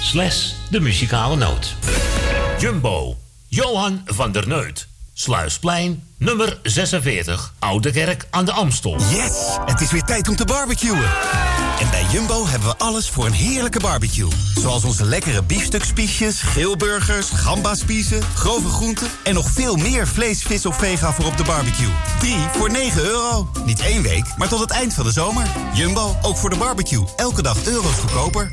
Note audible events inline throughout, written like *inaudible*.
slash de muzikale noot. Jumbo, Johan van der Neut. Sluisplein, nummer 46, Oude Kerk aan de Amstel. Yes, het is weer tijd om te barbecuen. En bij Jumbo hebben we alles voor een heerlijke barbecue. Zoals onze lekkere biefstukspiesjes, grillburgers, gambaspiezen, grove groenten... en nog veel meer vlees, vis of vega voor op de barbecue. 3 voor 9 euro. Niet één week, maar tot het eind van de zomer. Jumbo, ook voor de barbecue. Elke dag euro's goedkoper.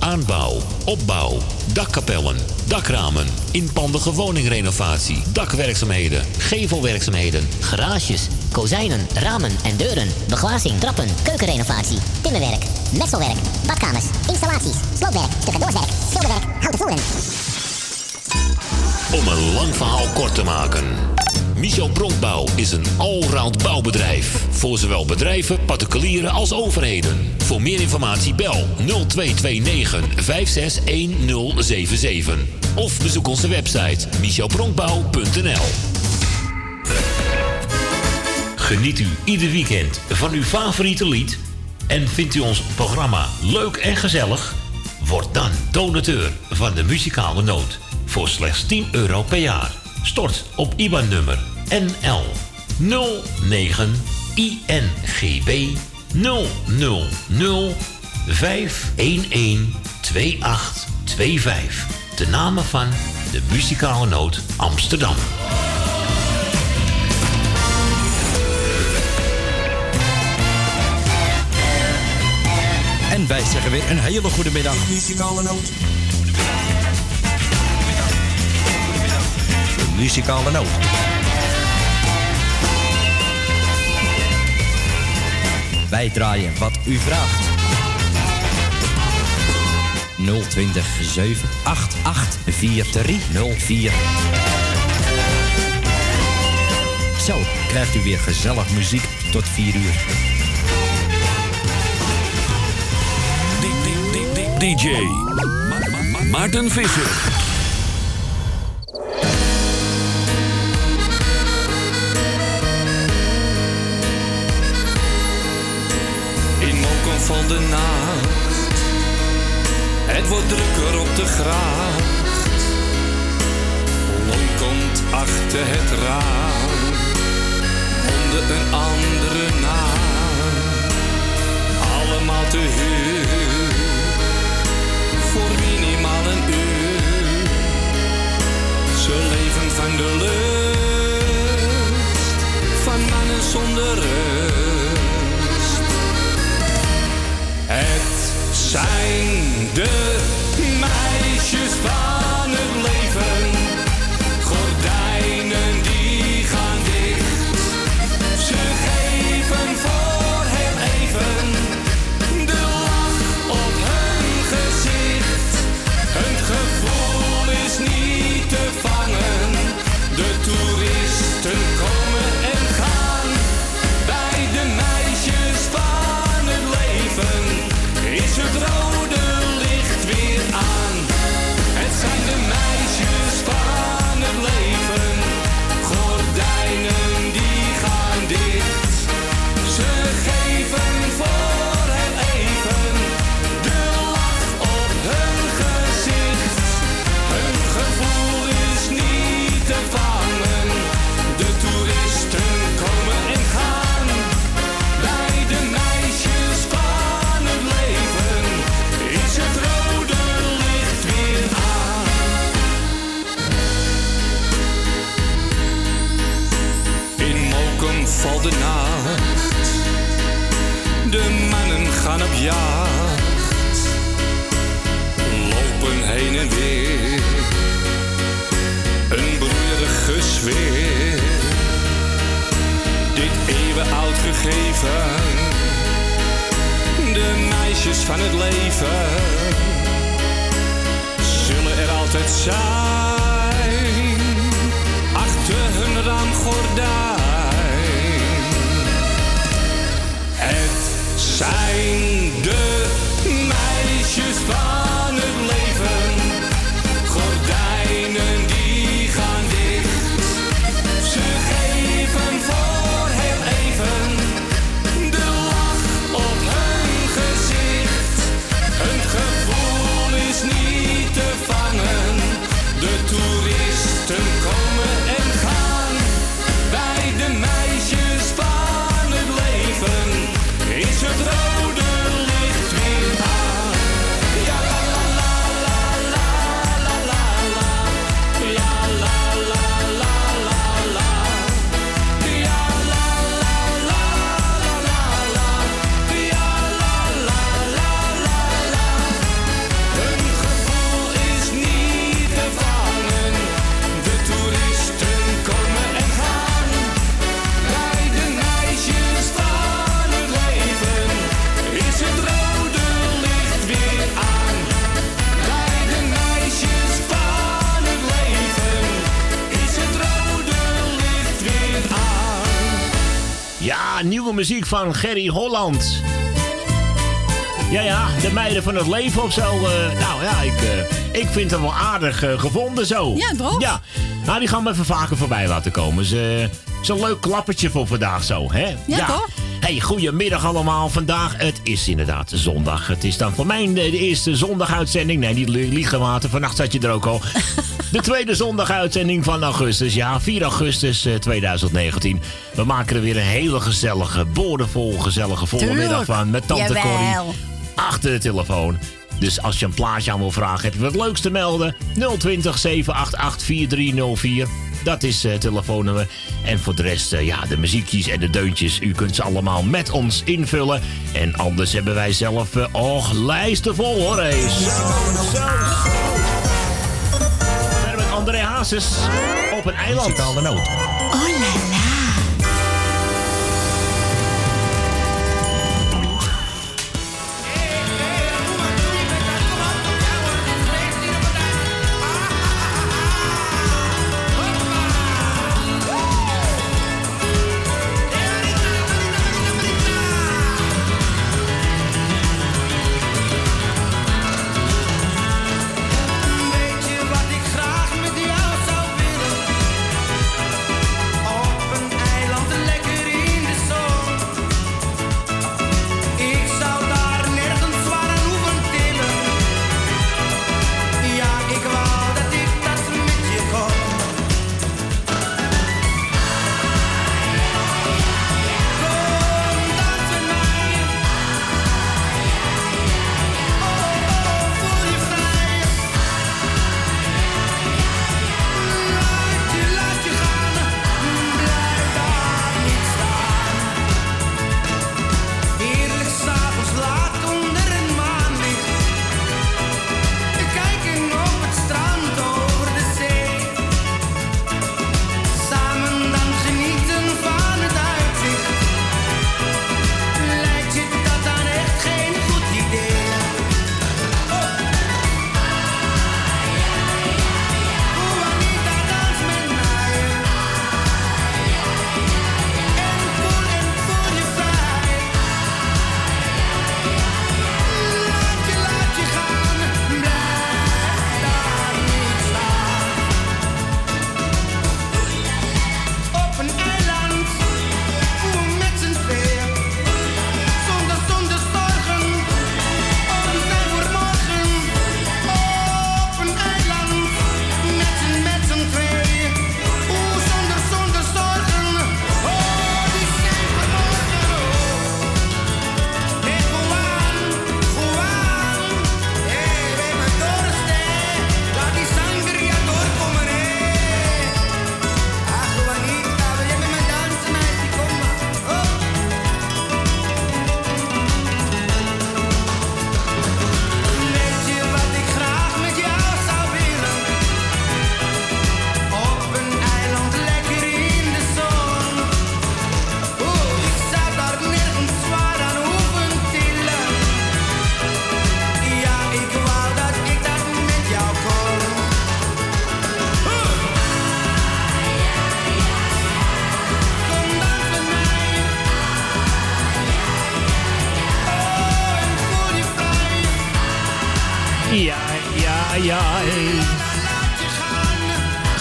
aanbouw, opbouw, dakkapellen, dakramen, inpandige woningrenovatie, dakwerkzaamheden, gevelwerkzaamheden, Garages, kozijnen, ramen en deuren, beglazing, trappen, keukenrenovatie, timmerwerk, messelwerk, badkamers, installaties, sloopwerk, tussendoorwerk, schilderwerk, houten voeren. Om een lang verhaal kort te maken. Michel Bronkbouw is een allround bouwbedrijf. Voor zowel bedrijven, particulieren als overheden. Voor meer informatie bel 0229 561077. Of bezoek onze website michelbronkbouw.nl Geniet u ieder weekend van uw favoriete lied? En vindt u ons programma leuk en gezellig? Word dan donateur van de muzikale noot voor slechts 10 euro per jaar. Stort op IBAN-nummer NL 09 INGB 000 511 2825. De namen van de muzikale noot Amsterdam. En wij zeggen weer een hele goede middag. Muzikale noot. Muzikale noot. Wij draaien wat u vraagt. 020 788 4304. Zo krijgt u weer gezellig muziek tot 4 uur. DJ Ma- Ma- Visser. Van de nacht. Het wordt drukker op de gracht. Lon komt achter het raam. Onder een andere naam. Allemaal te huur. Voor minimaal een uur. Ze leven van de lust. Van mannen zonder rust. Zijn de meisjes van gaan op jacht, lopen heen en weer. Een broeierige sfeer, dit eeuwenoud gegeven. De meisjes van het leven zullen er altijd zijn. Zijn de meisjes van het leven. Ja, nieuwe muziek van Gerry Holland. Ja, ja, de meiden van het leven of zo. eh, nou ja, ik, eh, ik vind hem wel aardig eh, gevonden zo. Ja, toch? Ja, nou die gaan we even vaker voorbij laten komen. Ze, Zo'n leuk klappertje voor vandaag zo, hè? Ja, toch? Hey, goedemiddag allemaal. Vandaag, het is inderdaad zondag. Het is dan voor mij de, de eerste zondaguitzending. Nee, niet li- liegen, Maarten. Vannacht zat je er ook al. *laughs* De tweede zondaguitzending van augustus. Ja, 4 augustus eh, 2019. We maken er weer een hele gezellige, boordevol gezellige volle middag van. Met Tante Jawel. Corrie achter de telefoon. Dus als je een plaatje aan wil vragen, heb je wat leuks te melden. 020 788 4304. Dat is het telefoonnummer. En voor de rest, eh, ja, de muziekjes en de deuntjes. U kunt ze allemaal met ons invullen. En anders hebben wij zelf, eh, och, lijsten vol hoor. Hey. Zo, zo, zo. André Hazes op een eiland. Muzikaal de noot.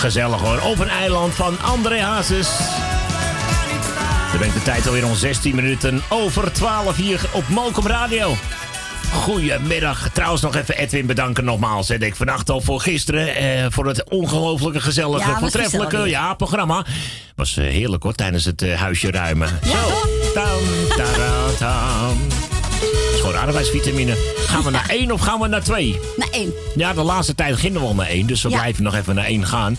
Gezellig hoor. Op een eiland van André Hazes. Dan brengt de tijd alweer om 16 minuten over 12 hier op Malcolm Radio. Goedemiddag. Trouwens nog even Edwin bedanken nogmaals. Hè. Ik vannacht al voor gisteren. Eh, voor het ongelooflijke, gezellige, Ja, voortreffelijke ja, programma. Was eh, heerlijk hoor, tijdens het eh, huisje ruimen. Zo. Tam, gewoon arbeidsvitamine. Gaan we naar één of gaan we naar twee? Naar één. Ja, de laatste tijd gingen we al naar één. Dus we Ja. blijven nog even naar één gaan.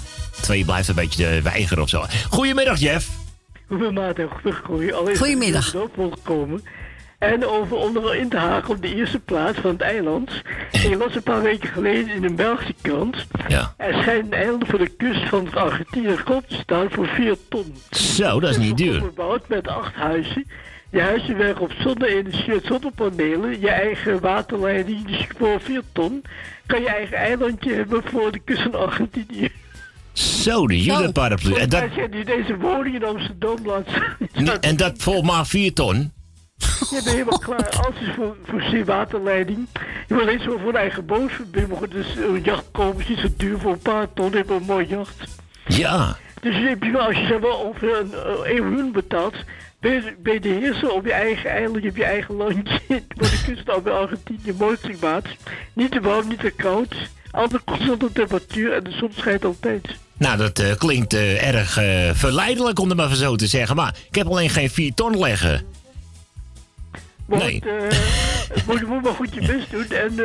Twee blijft een beetje eh, weigeren of zo. Goedemiddag, Jeff. Goedemiddag, goeie- al is Goedemiddag. gekomen. En over om er in te haken op de eerste plaats van het eiland. Ik las een paar weken geleden in een Belgische krant. Ja. Er schijnt een eiland voor de kust van Argentinië grond te staan voor 4 ton. Zo, dat is niet duur. Gebouwd met acht huizen. Je huizen werken op zonne-energie met zonnepanelen. Je eigen waterleiding. Dus voor 4 ton kan je eigen eilandje hebben voor de kust van Argentinië. Zo, de jullie paraplu. En dat, je deze woning in Amsterdam laat en dat vol maar 4 ton. Je bent helemaal klaar. *laughs* Alles is voor, voor zeewaterleiding. Je moet alleen zo voor een eigen boot verbinden. Dus een jacht komen is niet zo duur voor een paar ton. Je hebt een mooi jacht. Ja. Dus je hebt je wel, als je zeg maar over een een miljoen betaalt, ben je, ben je de heerser op je eigen eiland, op je eigen landje. *laughs* Voor de kust al bij Argentinië, mooi klimaat. Niet te warm, niet te koud. Altijd constante temperatuur en de zon schijnt altijd. Nou, dat eh, klinkt eh, erg eh, verleidelijk om het maar zo te zeggen. Maar ik heb alleen geen 4 ton leggen. Maar Nee. eh, *laughs* moet je moet maar goed je best doen. En,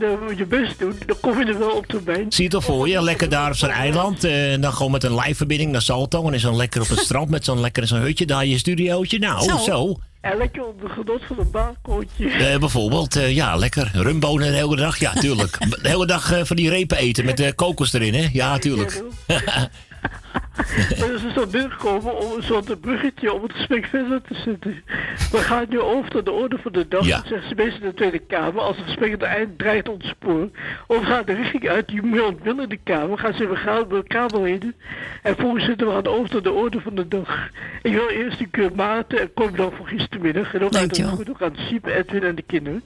en moet je best doen, dan kom je er wel op termijn. Zie je toch voor je? Lekker daar op zo'n eiland. eh, en dan gewoon met een live-verbinding naar Salto. En is dan lekker op het strand met zo'n lekker zo'n hutje. Daar je studiootje. Nou, Zo. zo. En lekker op de genot van een baarkootje. Eh, bijvoorbeeld, eh, ja, lekker. Rumbonen de hele dag. Ja, tuurlijk. *laughs* De hele dag eh, van die repen eten met de kokos erin, hè? Ja, tuurlijk. *laughs* Maar ze is dan binnengekomen om een soort bruggetje om het gesprek verder te zetten. We gaan nu over tot de orde van de dag. Ja. Zeggen ze meestal in de Tweede Kamer. Als het gesprek aan het eind dreigt ons spoor. Of gaat de richting uit die willen in de Kamer. Gaan ze gaan met de Kamerleden. En volgens zitten we gaan over tot de orde van de dag. Ik wil eerst een keer Maarten en kom dan voor gistermiddag. En ook aan de goed ook aan Siep, Edwin en de kinderen.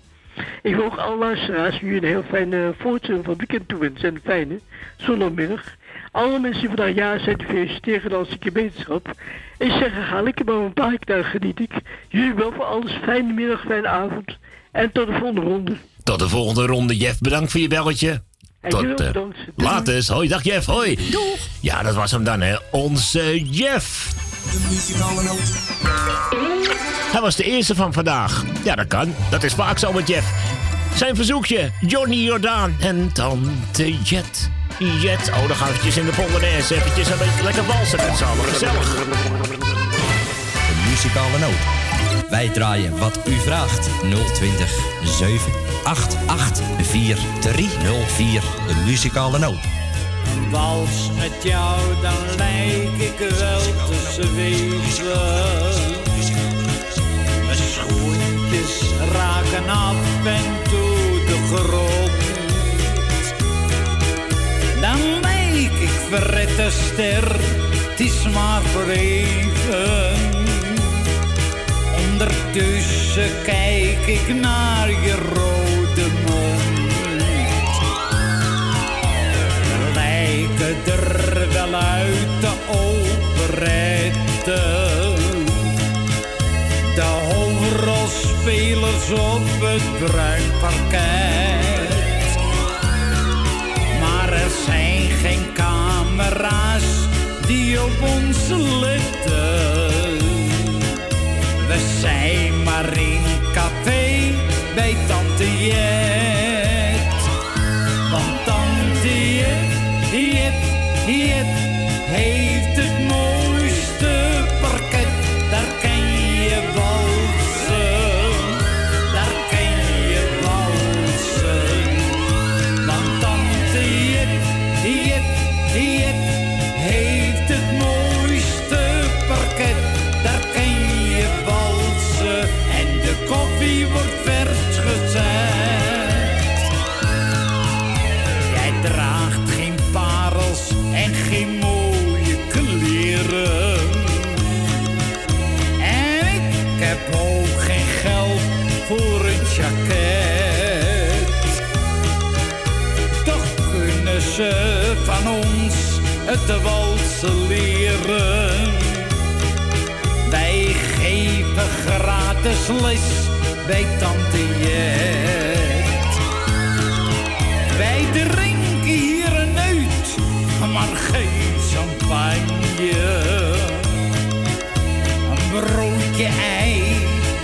Ik wil ook alle luisteraars jullie een heel fijne voortzetting van het weekend toewensen. En een fijne zondagmiddag. Alle mensen die vandaag jaar zijn, die feliciteren dan als ik je beterschap. Ik zeg, ga lekker maar een paar keer geniet ik. Jullie wel voor alles. Fijne middag, fijne avond. En tot de volgende ronde. Tot de volgende ronde, Jeff. Bedankt voor je belletje. En Tot ook eh, later. eens. Hoi, dag Jeff. Hoi. Doeg. Ja, dat was hem dan, hè. Onze Jeff. Hij was de eerste van vandaag. Ja, dat kan. Dat is vaak zo met Jeff. Zijn verzoekje, Johnny Jordaan en Tante Jet. Jet. Oh, dan gaan we eventjes in de Polonaise. Eventjes een beetje lekker walsen met z'n allen. Gezellig. De muzikale noot. Wij draaien wat u vraagt. 020 788 4304. De muzikale noot. Wals met jou, dan lijk ik wel te zweven. Mijn schoentjes raken af en toe de grond. Verrette ster, het is maar voor. Ondertussen kijk ik naar je rode mond. We lijken er wel uit de operette. De hoofdrolspelers op het bruin parket. Maar er zijn geen camera's die op ons letten. We zijn maar in het walsen leren. Wij geven gratis les bij Tante Jet. Wij drinken hier een uit, maar geen champagne. Een broodje ei,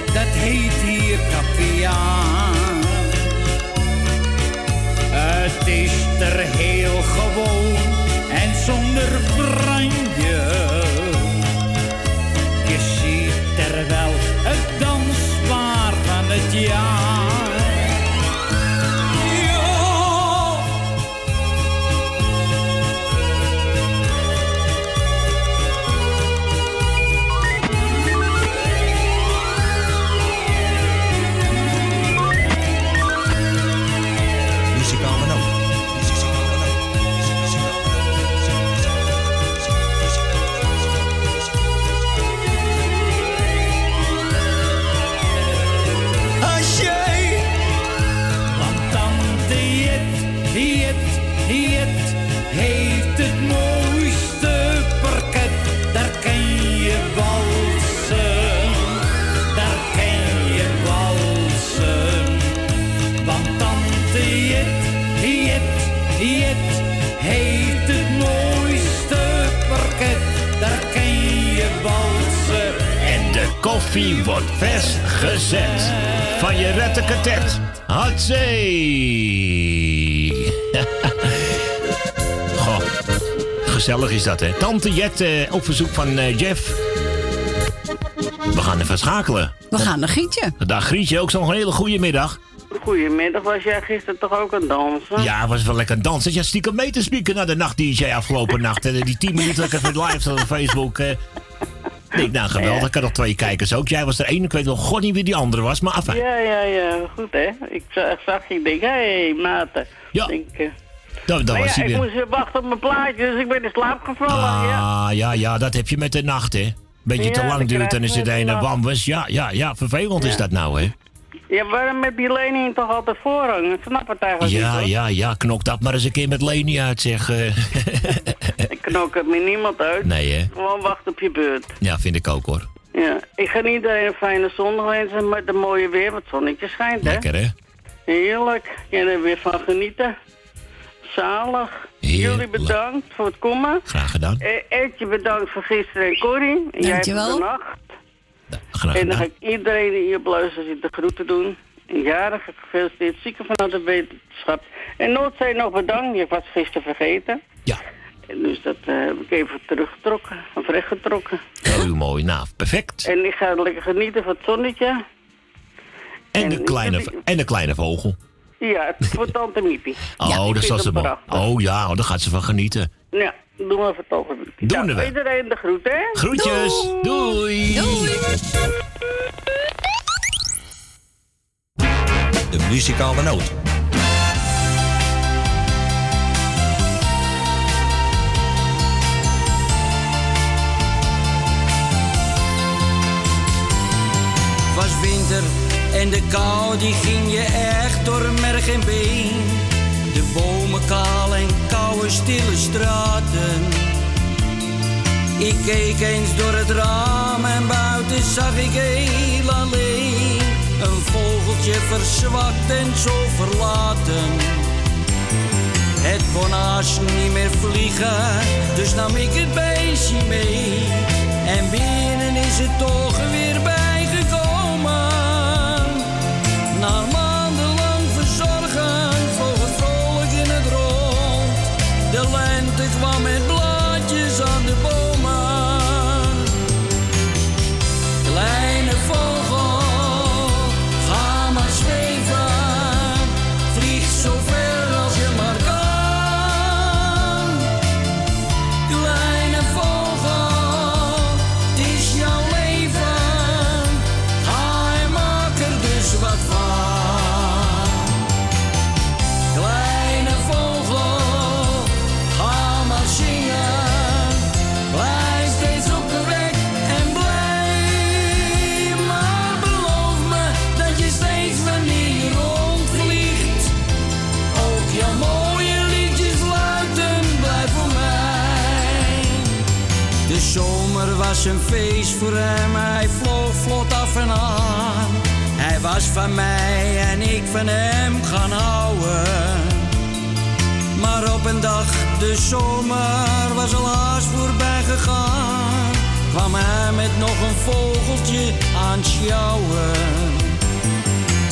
dat heet hier kaviaar. Het is er heel gewoon zonder franje. Koffie wordt vers gezet. Van je rettekatet. Hatzee. *laughs* Goh, gezellig is dat, hè? Tante Jet eh, op verzoek van eh, Jeff. We gaan even schakelen. We gaan naar Gietje. Dag Grietje, ook zo'n hele goede middag. Goedemiddag, was jij gisteren toch ook aan het dansen? Ja, was wel lekker dansen. Ja, stiekem mee te spieken naar de nacht-dj afgelopen nacht. Eh, Die 10 minuten dat ik even live zat op Facebook. Ik denk, nou geweldig, ik had nog twee kijkers ook. Jij was er één, ik weet nog god niet wie die andere was, maar afijn. Ja, ja, ja, goed hè. Ik zag, zag je, ik denk, hé, hey, maten. Ja. Denk, eh, Dat, dat was ja, hij ik weer. moest wachten op mijn plaatje, dus ik ben in slaap gevallen. ja. Ah, ja, ja, dat heb je met de nacht, hè. Beetje te Ja, lang duurt, dan is het een wambus. Ja, ja, ja, vervelend is dat nou, hè. Ja, waarom heb je Leni toch altijd voorrang? Ik snap het eigenlijk Ja, niet hoor. ja, ja, knok dat maar eens een keer met Leni uit, zeg. eh. *laughs* Ik knok het met niemand uit. Nee, hè. Gewoon wachten op je beurt. Ja, vind ik ook, hoor. Ja, ik ga iedereen een fijne zondag wensen met de mooie weer, het zonnetje schijnt hè. Lekker, hè. Heerlijk. Je er weer van genieten. Zalig. Heerlijk. Jullie bedankt voor het komen. Graag gedaan. Eh, Edje bedankt voor gisteren en Corrie. En Jij hebt Dankjewel. En dan ga ik iedereen die hier op luistert zit de groeten doen. En jarige gefeliciteerd, zieken vanuit de wetenschap. En Noordzee nog bedankt, ik was gisteren vergeten. Ja. En dus dat eh, heb ik even teruggetrokken, of rechtgetrokken. Heel mooi, nou, perfect. En ik ga lekker genieten van het zonnetje. En de kleine, en de kleine vogel. Ja, het voor tante Miepie. Oh, Ik dat zal ze. Oh ja, daar gaat ze van genieten. Ja, doen we even tante Miepie. Doen Nou, we. Iedereen de groet, hè? Groetjes. Doei. De muzikale noot. Het was winter en de kou die ging je echt door merg en been. Bomen kaal en koude stille straten. Ik keek eens door het raam en buiten zag ik heel alleen. Een vogeltje verzwakt en zo verlaten. Het kon niet meer vliegen, dus nam ik het beestje mee. En binnen is het toch weer een feest voor hem, hij vloog vlot af en aan. Hij was van mij en ik van hem gaan houden. Maar op een dag, de zomer was al haast voorbij gegaan. Kwam hij met nog een vogeltje aan sjouwen.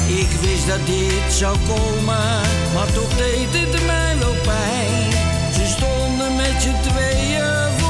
Ik wist dat dit zou komen, maar toch deed het mij wel pijn. Ze stonden met z'n tweeën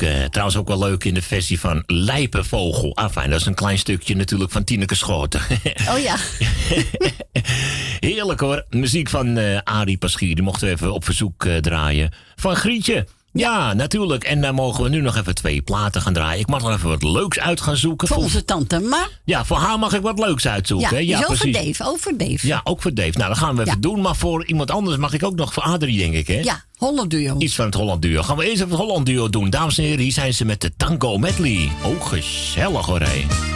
leuk. eh, trouwens ook wel leuk in de versie van Lijpenvogel. Ah, fijn, dat is een klein stukje natuurlijk van Tineke Schoten. *laughs* Oh ja. Heerlijk hoor. Muziek van eh Arie Paschier. Die mochten we even op verzoek eh, draaien. Van Grietje. Ja, natuurlijk. En dan mogen we nu nog even twee platen gaan draaien. Ik mag nog even wat leuks uit gaan zoeken. Voor onze tante Ma. Ja, voor haar mag ik wat leuks uitzoeken. Ja, is over precies. Dave, over Dave. Ja, ook voor Dave. Nou, dat gaan we even Ja. doen. Maar voor iemand anders mag ik ook nog voor Adrie, denk ik, hè? Ja, Holland Duo. Iets van het Holland Duo. Gaan we eerst even het Holland Duo doen. Dames en heren, hier zijn ze met de Tango Medley. Oh, gezellig hoor, hé.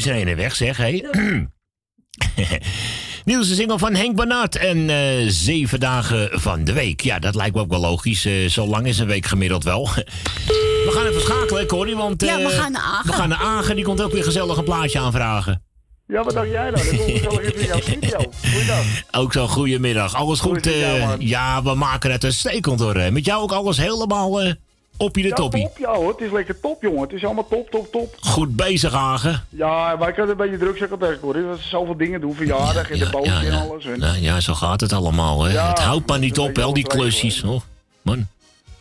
Zo, die is er een weg, zeg. Hé. *clears throat* Nieuwste single van Henk Bernard en eh, zeven dagen van de week. Ja, dat lijkt me ook wel logisch. eh, zo lang is een week gemiddeld wel. *laughs* we gaan even schakelen, Corrie, want... Ja, we eh, gaan naar Agen. We gaan naar Agen, die komt ook weer gezellig een plaatje aanvragen. Ja, wat dacht jij nou? Dat komt gezellig even in jouw studio. Goeiedag. Ook zo'n goedemiddag. Alles goed? ja, we maken het uitstekend hoor. Met jou ook alles helemaal op je de Ja, toppie. top, ja hoor. Het is lekker top, jongen. Het is allemaal top, top, top. Goed bezig, Agen. Ja, wij kunnen een beetje druk zeggen tegen hoor. Dat ze zoveel dingen doen, verjaardag en de ja. en alles. En... Ja, zo gaat het allemaal. Hè. Het houdt maar niet op, wel, die klusjes. Oh, man,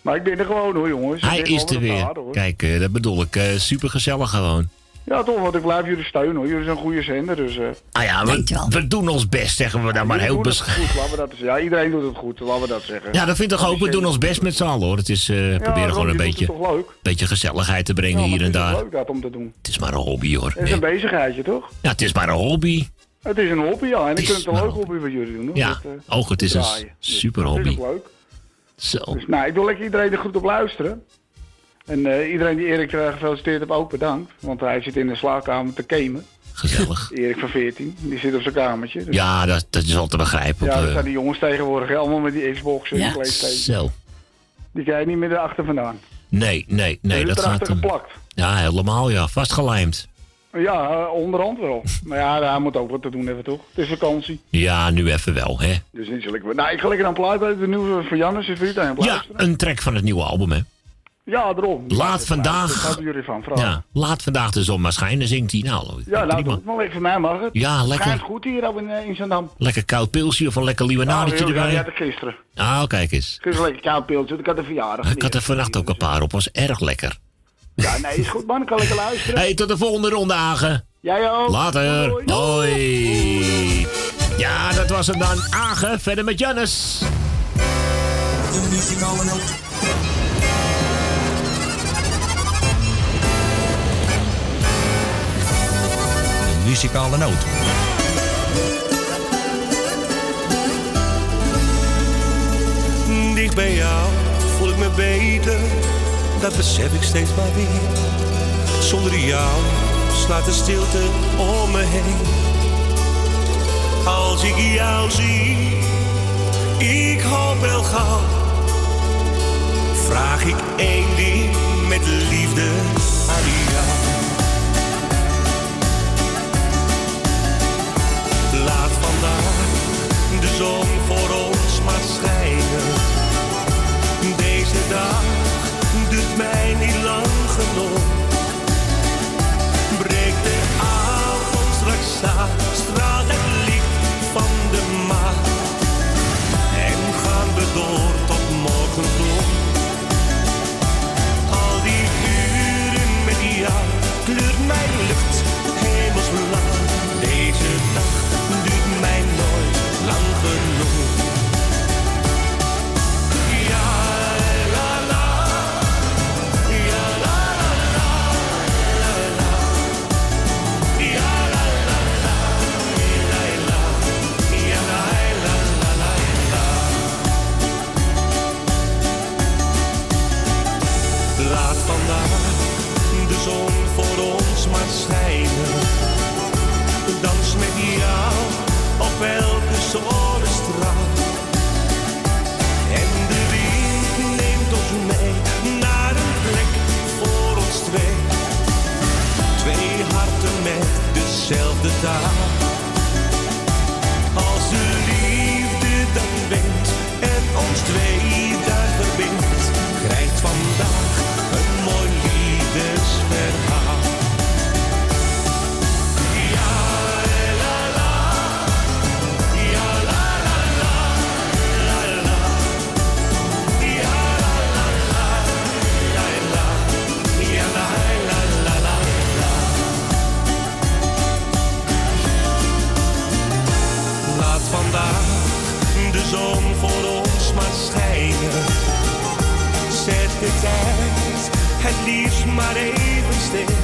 Maar ik ben er gewoon hoor, jongens. Hij is er weer. hoor. Kijk, eh, dat bedoel ik. eh super gezellig gewoon. Ja, toch, want ik blijf jullie steunen hoor. Jullie zijn een goede zender, dus... eh Ah ja, we, we doen ons best, zeggen we daar maar heel bescheiden. goed, laten we dat eens- Ja, iedereen doet het goed, laten we dat zeggen. Ja, dat vind ik toch ook. We doen ons best met z'n allen hoor. Het is, eh, proberen gewoon een beetje, beetje gezelligheid te brengen Ja, hier en het is daar. leuk dat om te doen. Het is maar een hobby hoor. Het is een bezigheidje, toch? Ja, het is maar een hobby. Het is een hobby, ja. En ik vind het een leuk hobby wat jullie doen. hoor. Ja, Dat, eh, ook het is een super Dat is hobby. ook leuk. Zo. Dus nou, ik wil lekker iedereen er goed op luisteren. En eh, iedereen die Erik gefeliciteerd heeft ook bedankt. Want hij zit in de slaapkamer te gamen. Gezellig. Erik van 14, die zit op zijn kamertje. Dus Ja, dat, dat is wel te begrijpen. ja, dat eh, zijn die jongens tegenwoordig, hè, allemaal met die Xbox en Ja. Playstation. Zo. Die krijg je niet meer erachter vandaan. Nee, nee, nee. Dat is gaat hem. geplakt. Ja, helemaal ja. Vastgelijmd. Ja, eh, onderhand wel. *laughs* maar ja, hij moet ook wat te doen hebben, toch? Het is vakantie. Ja, nu even wel, hè. Dus niet zo lekker. Nou, ik ga lekker aan plaat uit de nieuwe van Jannes Vita en Ja, een track van het nieuwe album, hè. Ja, daarom. Laat Dat vandaag... jullie van. Ja, laat vandaag de zon maar schijnen, zingt hij. Nou, Ja, nou, doe het maar lekker voor mij mag het. Ja, lekker. Schijnt goed hier in, eh, in Zandam. lekker koud pilsje of een lekker limonadetje ja, ja, erbij. had ik gisteren. Ah, kijk eens. Gisteren lekker koud pilsje, ik had een verjaardag. Ik had er vannacht ook een paar op, was erg lekker. Ja, nee, is goed man, ik kan lekker luisteren. Hey, tot de volgende ronde, Agen. Jij ook. Later. Doei. Hoi. Ja, dat was hem dan. Agen, verder met Jannes. De muzikale muzikale noot. Dicht bij jou voel ik me beter, dat besef ik steeds maar weer. Zonder jou slaat de stilte om me heen. Als ik jou zie, ik hoop wel gauw. Vraag ik één ding met liefde aan jou. Laat vandaag de zon voor ons maar schijnen. Deze dag duurt mij niet lang genoeg. Breekt de avond straks aan, straalt het licht van de maan. En gaan we door Als de liefde dan wint en ons twee het liefst maar even stil.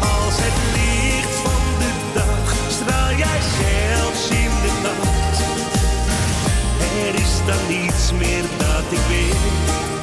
Als het licht van de dag straal jij zelfs in de nacht. Er is dan niets meer dat ik weet.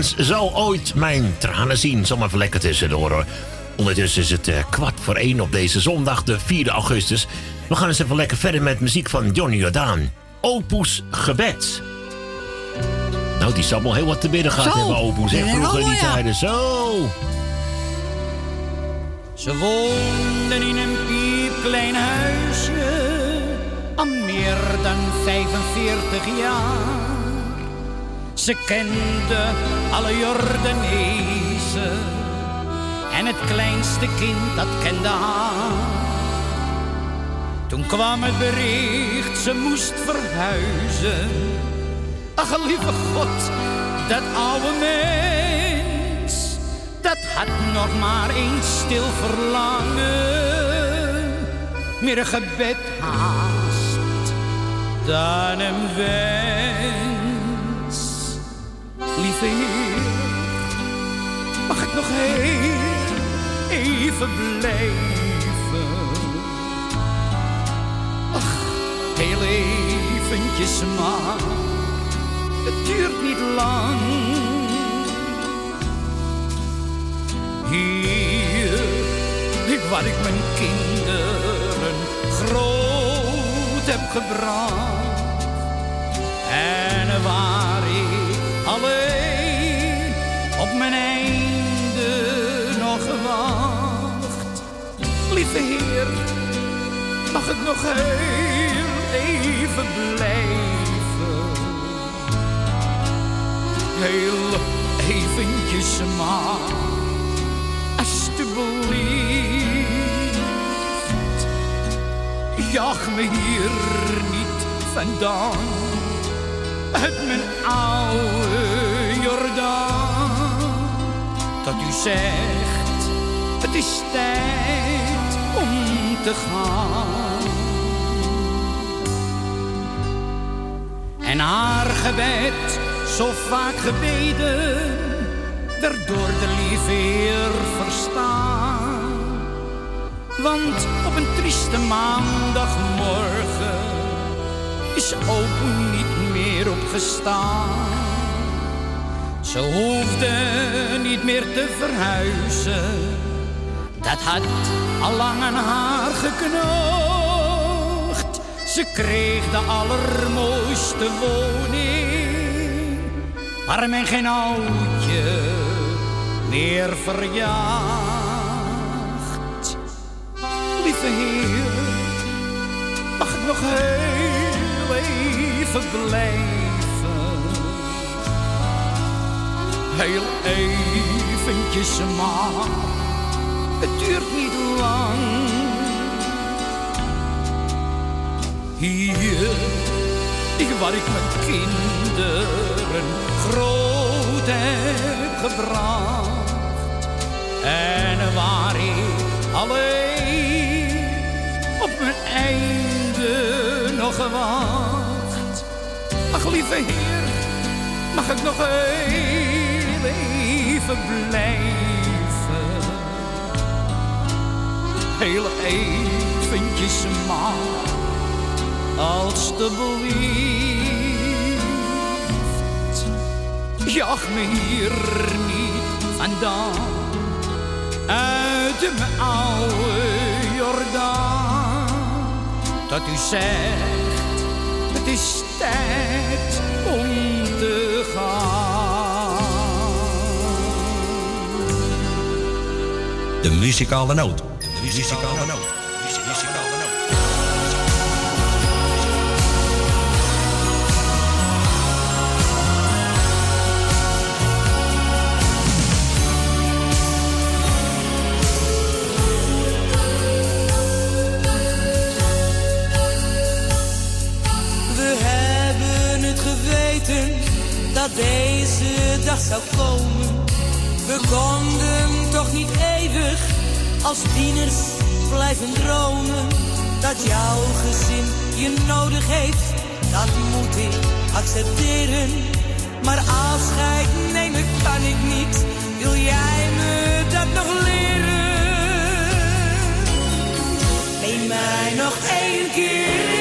Mens zal ooit mijn tranen zien. Zal maar even lekker tussendoor hoor. Ondertussen is het eh, kwart voor één op deze zondag, de 4 augustus. We gaan eens even lekker verder met muziek van Johnny Jordaan. Opus Gebed. Nou, die zal wel heel wat te bidden gehad Zo. hebben, Opus. Ja, Vroeger die tijden. Zo. Ze woonden in een piepklein huisje, al meer dan 45 jaar. Ze kende alle Jordanezen en het kleinste kind dat kende haar. Toen kwam het bericht, ze moest verhuizen. Ach, lieve God, dat oude mens, dat had nog maar één stil verlangen. Meer een gebed haast dan een wens. Mag ik nog heel even blijven? Ach, heel eventjes maar het duurt niet lang. Hier, ik waar ik mijn kinderen groot heb gebracht. En waar mijn einde nog wacht. Lieve Heer, mag ik nog heel even blijven? heel eventjes maar, alsjeblieft. Jag me hier niet vandaan, uit mijn oude Jordaan. Dat u zegt, het is tijd om te gaan. En haar gebed, zo vaak gebeden, werd door de lieve Heer verstaan. Want op een trieste maandagmorgen is open niet meer opgestaan. Ze hoefde niet meer te verhuizen, dat had al lang aan haar geknocht. Ze kreeg de allermooiste woning, waar men geen oudje meer verjaagt. Lieve Heer, mag ik nog heel even blijven? Heel eventjes maar, het duurt niet lang. Hier, ik waar ik mijn kinderen groot heb gebracht. En waar ik alleen op mijn einde nog wacht. Ach, lieve Heer, mag ik nog heel even blijven? Heel eventjes maar alstublieft. Jag me hier niet vandaan, uit mijn oude Jordaan. Dat u zegt, het is tijd om muzikale noot. De muzikale noot. Muzikale noot. We hebben het geweten dat deze dag zou komen. We konden toch niet eeuwig als tieners blijven dromen. Dat jouw gezin je nodig heeft, dat moet ik accepteren. Maar afscheid nemen kan ik niet, wil jij me dat nog leren? Neem mij nog één keer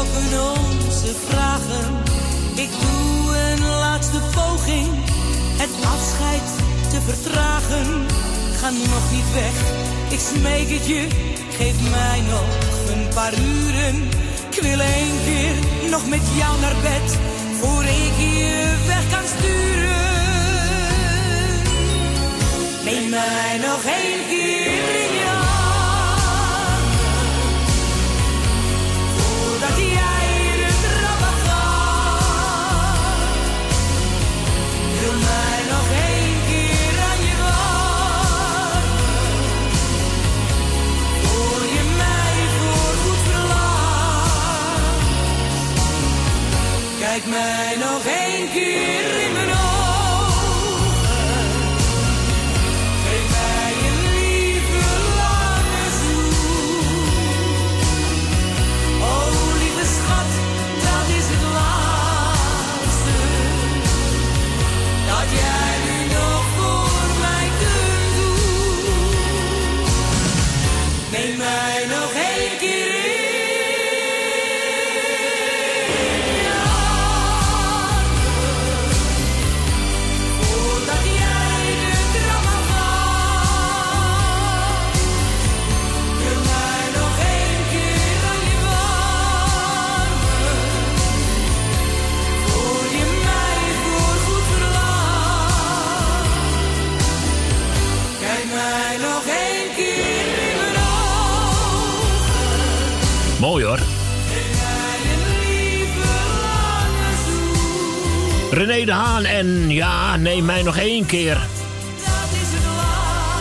onze vragen. Ik doe een laatste poging, het afscheid te vertragen. Ga nog niet weg, ik smeek het je, geef mij nog een paar uren. Ik wil één keer nog met jou naar bed, voor ik je weg kan sturen. Neem mij nog één keer Kijk mij nog één keer in mijn René de Haan en ja, neem mij nog één keer.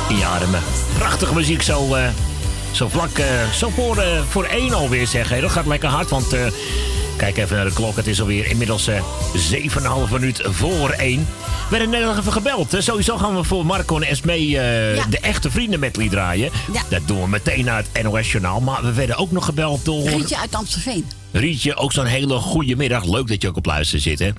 In je armen. Prachtige muziek zo, eh, zo vlak, eh, zo voor, eh, voor één alweer zeg. Hè. Dat gaat lekker hard, want kijk even naar de klok. Het is alweer inmiddels eh 7,5 minuut voor één. We werden net even gebeld. Hè. Sowieso gaan we voor Marco en Esme de echte vrienden medley draaien. Dat doen we meteen naar het NOS Journaal. Maar we werden ook nog gebeld door... Rietje uit Amstelveen. Rietje, ook zo'n hele goede middag. Leuk dat je ook op luisteren zit, hè?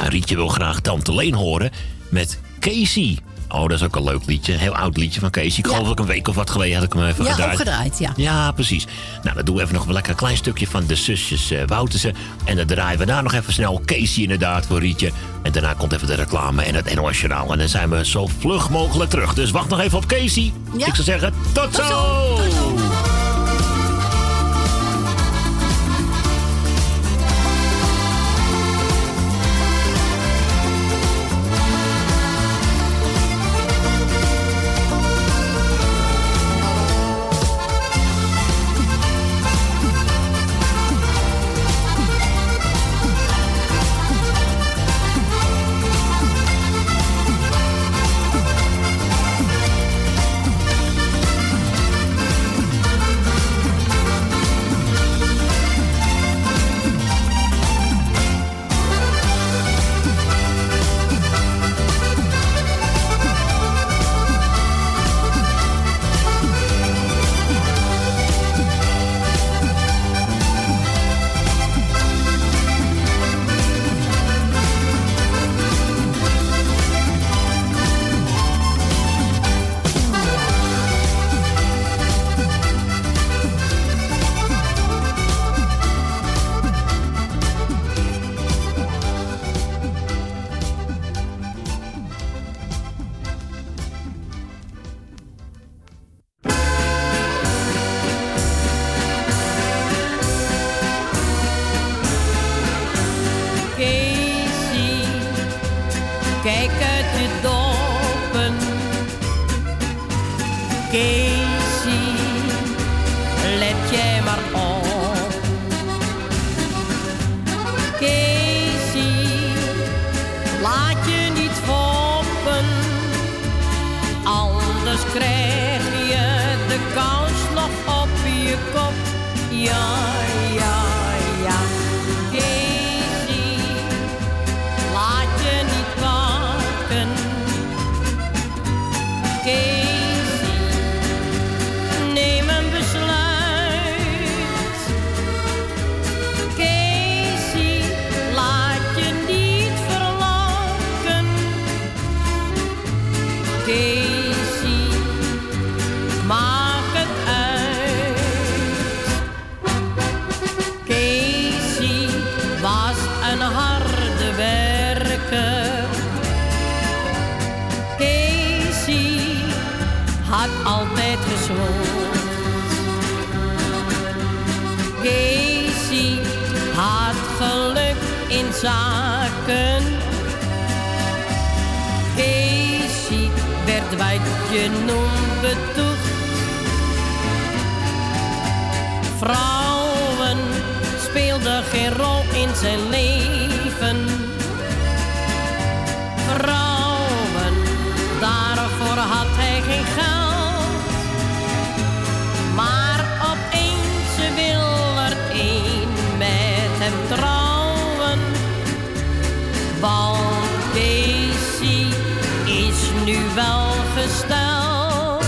Ja, Rietje wil graag Tante Leen horen met Casey. Oh, dat is ook een leuk liedje. Een heel oud liedje van Casey. Ik geloof dat ik een week of wat geleden had ik hem even Ja, gedraaid. opgedraaid, ja. Ja, precies. Nou, dan doen we even nog een lekker klein stukje van de zusjes Woutersen. En dan draaien we daar nog even snel Casey inderdaad voor Rietje. En daarna komt even de reclame en het NOS Journaal. En dan zijn we zo vlug mogelijk terug. Dus wacht nog even op Casey. Ik zou zeggen, tot, zo. Casey, Laat je niet foppen, anders krijg je de kous nog op je kop. Ja. Zaken. Werd wat je noemt betoegd. Vrouwen speelden geen rol in zijn leven. Casey is nu wel gesteld.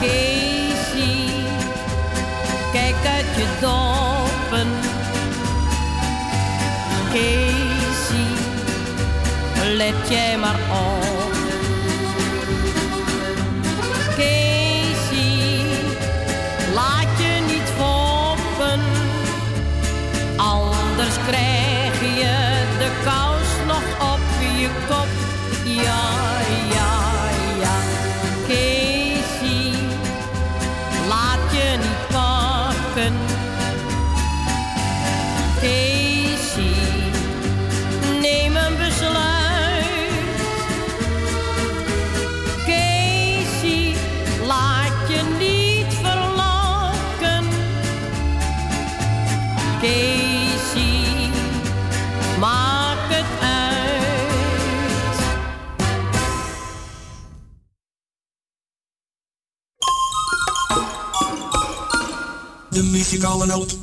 Casey, kijk uit je doppen. Casey, let jij maar op. noot.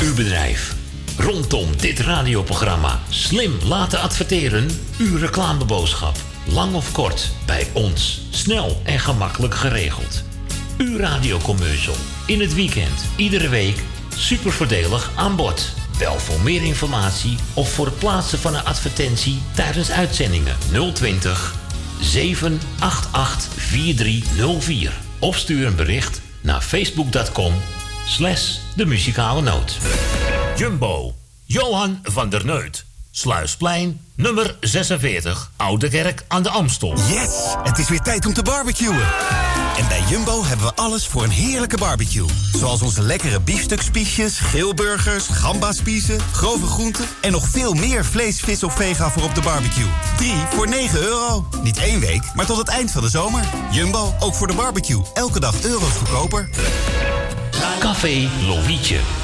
Uw bedrijf. Rondom dit radioprogramma slim laten adverteren. Uw reclameboodschap. Lang of kort, bij ons. Snel en gemakkelijk geregeld. Uw radiocommercial. In het weekend, iedere week. Super voordelig aan bod. Bel voor meer informatie of voor het plaatsen van een advertentie tijdens uitzendingen 020 788 4304. Of stuur een bericht naar facebook.com slash de muzikale noot. Jumbo, Johan van der Neut. Sluisplein, nummer 46, Oude Kerk aan de Amstel. Yes! Het is weer tijd om te barbecuen. En bij Jumbo hebben we alles voor een heerlijke barbecue. Zoals onze lekkere biefstukspiesjes, grillburgers, gambaspiezen, grove groenten... en nog veel meer vlees, vis of vega voor op de barbecue. 3 voor 9 euro. Niet één week, maar tot het eind van de zomer. Jumbo, ook voor de barbecue. Elke dag euro's goedkoper. Café Lovietje.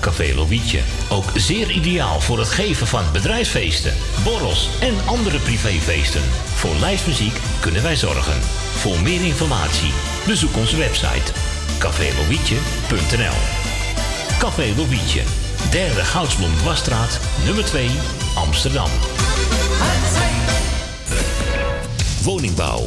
Café Lovietje. Ook zeer ideaal voor het geven van bedrijfsfeesten, borrels en andere privéfeesten. Voor lijstmuziek kunnen wij zorgen. Voor meer informatie bezoek onze website cafélovietje.nl Café Lovietje. Derde Goudsblom Wasstraat, nummer 2, Amsterdam. Woningbouw,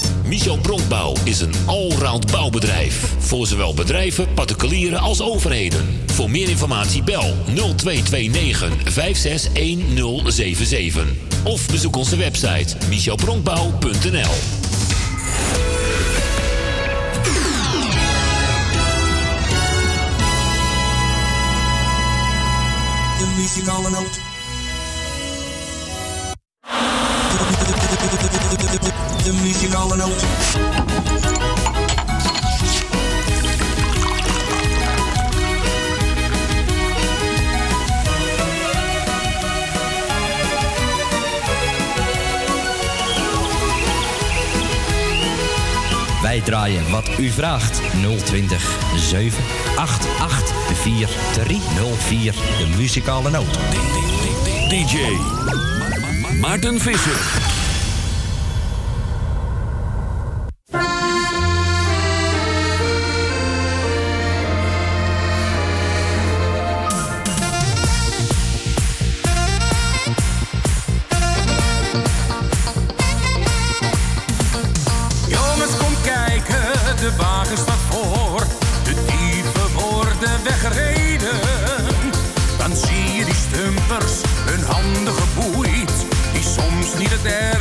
Michel Bronkbouw is een allround bouwbedrijf. Voor zowel bedrijven, particulieren als overheden. Voor meer informatie bel 0229 561077. Of bezoek onze website michelbronkbouw.nl De De muzikale noot. Wij draaien wat u vraagt. 020 788 4304. De muzikale noot. DJ Maarten Visser. Soms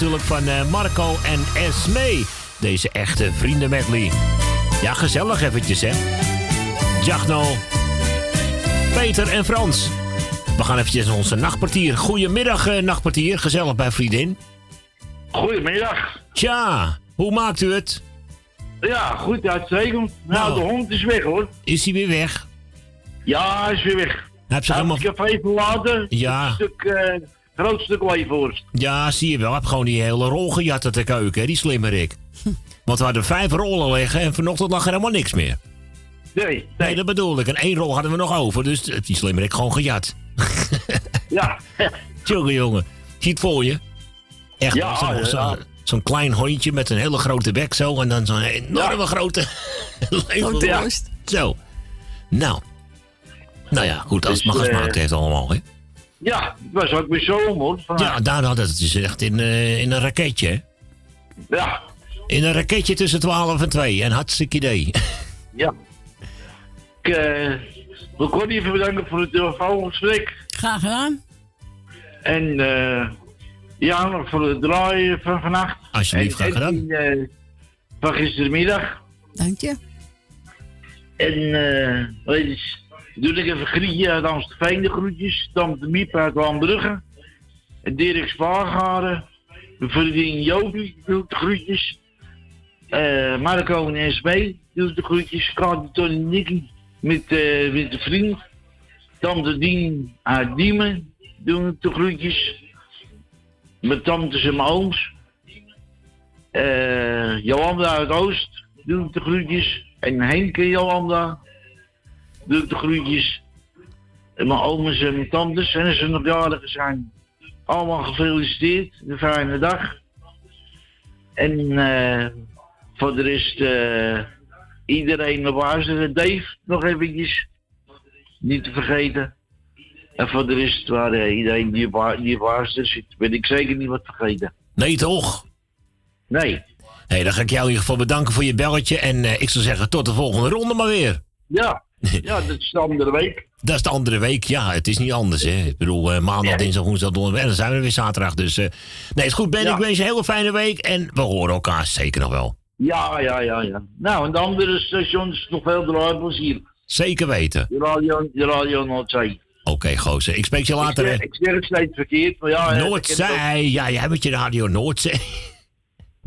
natuurlijk van eh, Marco en Esme. Deze echte vrienden medley. Ja, gezellig eventjes, hè. Jagno, Peter en Frans. We gaan eventjes naar onze nachtpartier. Goedemiddag, eh, nachtpartier. Gezellig bij vriendin. Goedemiddag. Tja, hoe maakt u het? Ja, goed, uitstekend. Nou, de hond is weg hoor. Is hij weer weg? Ja, hij is weer weg. Heb ze helemaal... heeft het café verlaten. Ja. Een stuk, eh, groot stuk leefworst. Ja, zie je wel. Ik heb gewoon die hele rol gejat uit de keuken, hè, die slimmerik. Want we hadden vijf rollen liggen en vanochtend lag er helemaal niks meer. Nee, nee. dat bedoel ik. En één rol hadden we nog over, dus die slimmerik gewoon gejat. *laughs* Ja. Jongen, jongen. Zie het voor je? Echt, Ja, zo'n ja. klein hondje met een hele grote bek zo. En dan zo'n enorme grote... *laughs* Worst. Zo. Nou. Nou ja, goed. Als het maar Dus, eh, gesmaakt heeft allemaal, hè. Ja, het was ook weer zomer. Ja, daar had het dus echt in, eh, in een raketje, hè. Ja. In een raketje tussen 12 en 2. En hartstikke idee. *laughs* Ja. Ik eh, wil Connie even bedanken voor het telefoongesprek. Graag gedaan. En eh ja, nog voor het draaien van vannacht. Alsjeblieft, graag En gedaan. Edwin, eh, van gistermiddag. Dank je. En eh weet je, doe ik even Grietje uit Amstelveen de groetjes. Dan de Miep uit Lambrugge. Dirk Spaargaren. Vriendin Jopie doet de groetjes. Eh Marco en SB doet de groetjes. Kati, Tony, Nicky met, eh, met de vriend. Tante Dien uit Diemen doen de groetjes. Mijn tantes en mijn ooms. Eh Jolanda uit Oost doet de groetjes. En Henk en Jolanda doet de groetjes. En mijn ooms en mijn tantes. En als ze nog jarig zijn, allemaal gefeliciteerd. Een fijne dag. En eh, voor de rest eh, iedereen op luisteren. Dave nog eventjes. Niet te vergeten. En voor de rest waar eh, iedereen die op die op zit, ben ik zeker niet wat vergeten. Nee, toch? Nee. Hé, dan ga ik jou in ieder geval bedanken voor je belletje. En eh, ik zou zeggen, tot de volgende ronde maar weer. Ja, *laughs* ja dat is de andere week. Dat is de andere week. Ja, het is niet anders, hè. Ik bedoel, eh, maandag, dinsdag, woensdag, donderdag. En dan zijn we weer zaterdag. Dus, eh, nee, is goed, Ben. Ja. Ik wens je een hele fijne week. En we horen elkaar zeker nog wel. Ja, ja, ja, ja. Nou, en de andere stations nog veel draaibels hier. Zeker weten. De radio, de radio Noordzee. Oké, gozer. Ik spreek je later, zeg, ik zeg het steeds verkeerd, maar ja... Noordzij. Ja, jij met je radio Noordzee.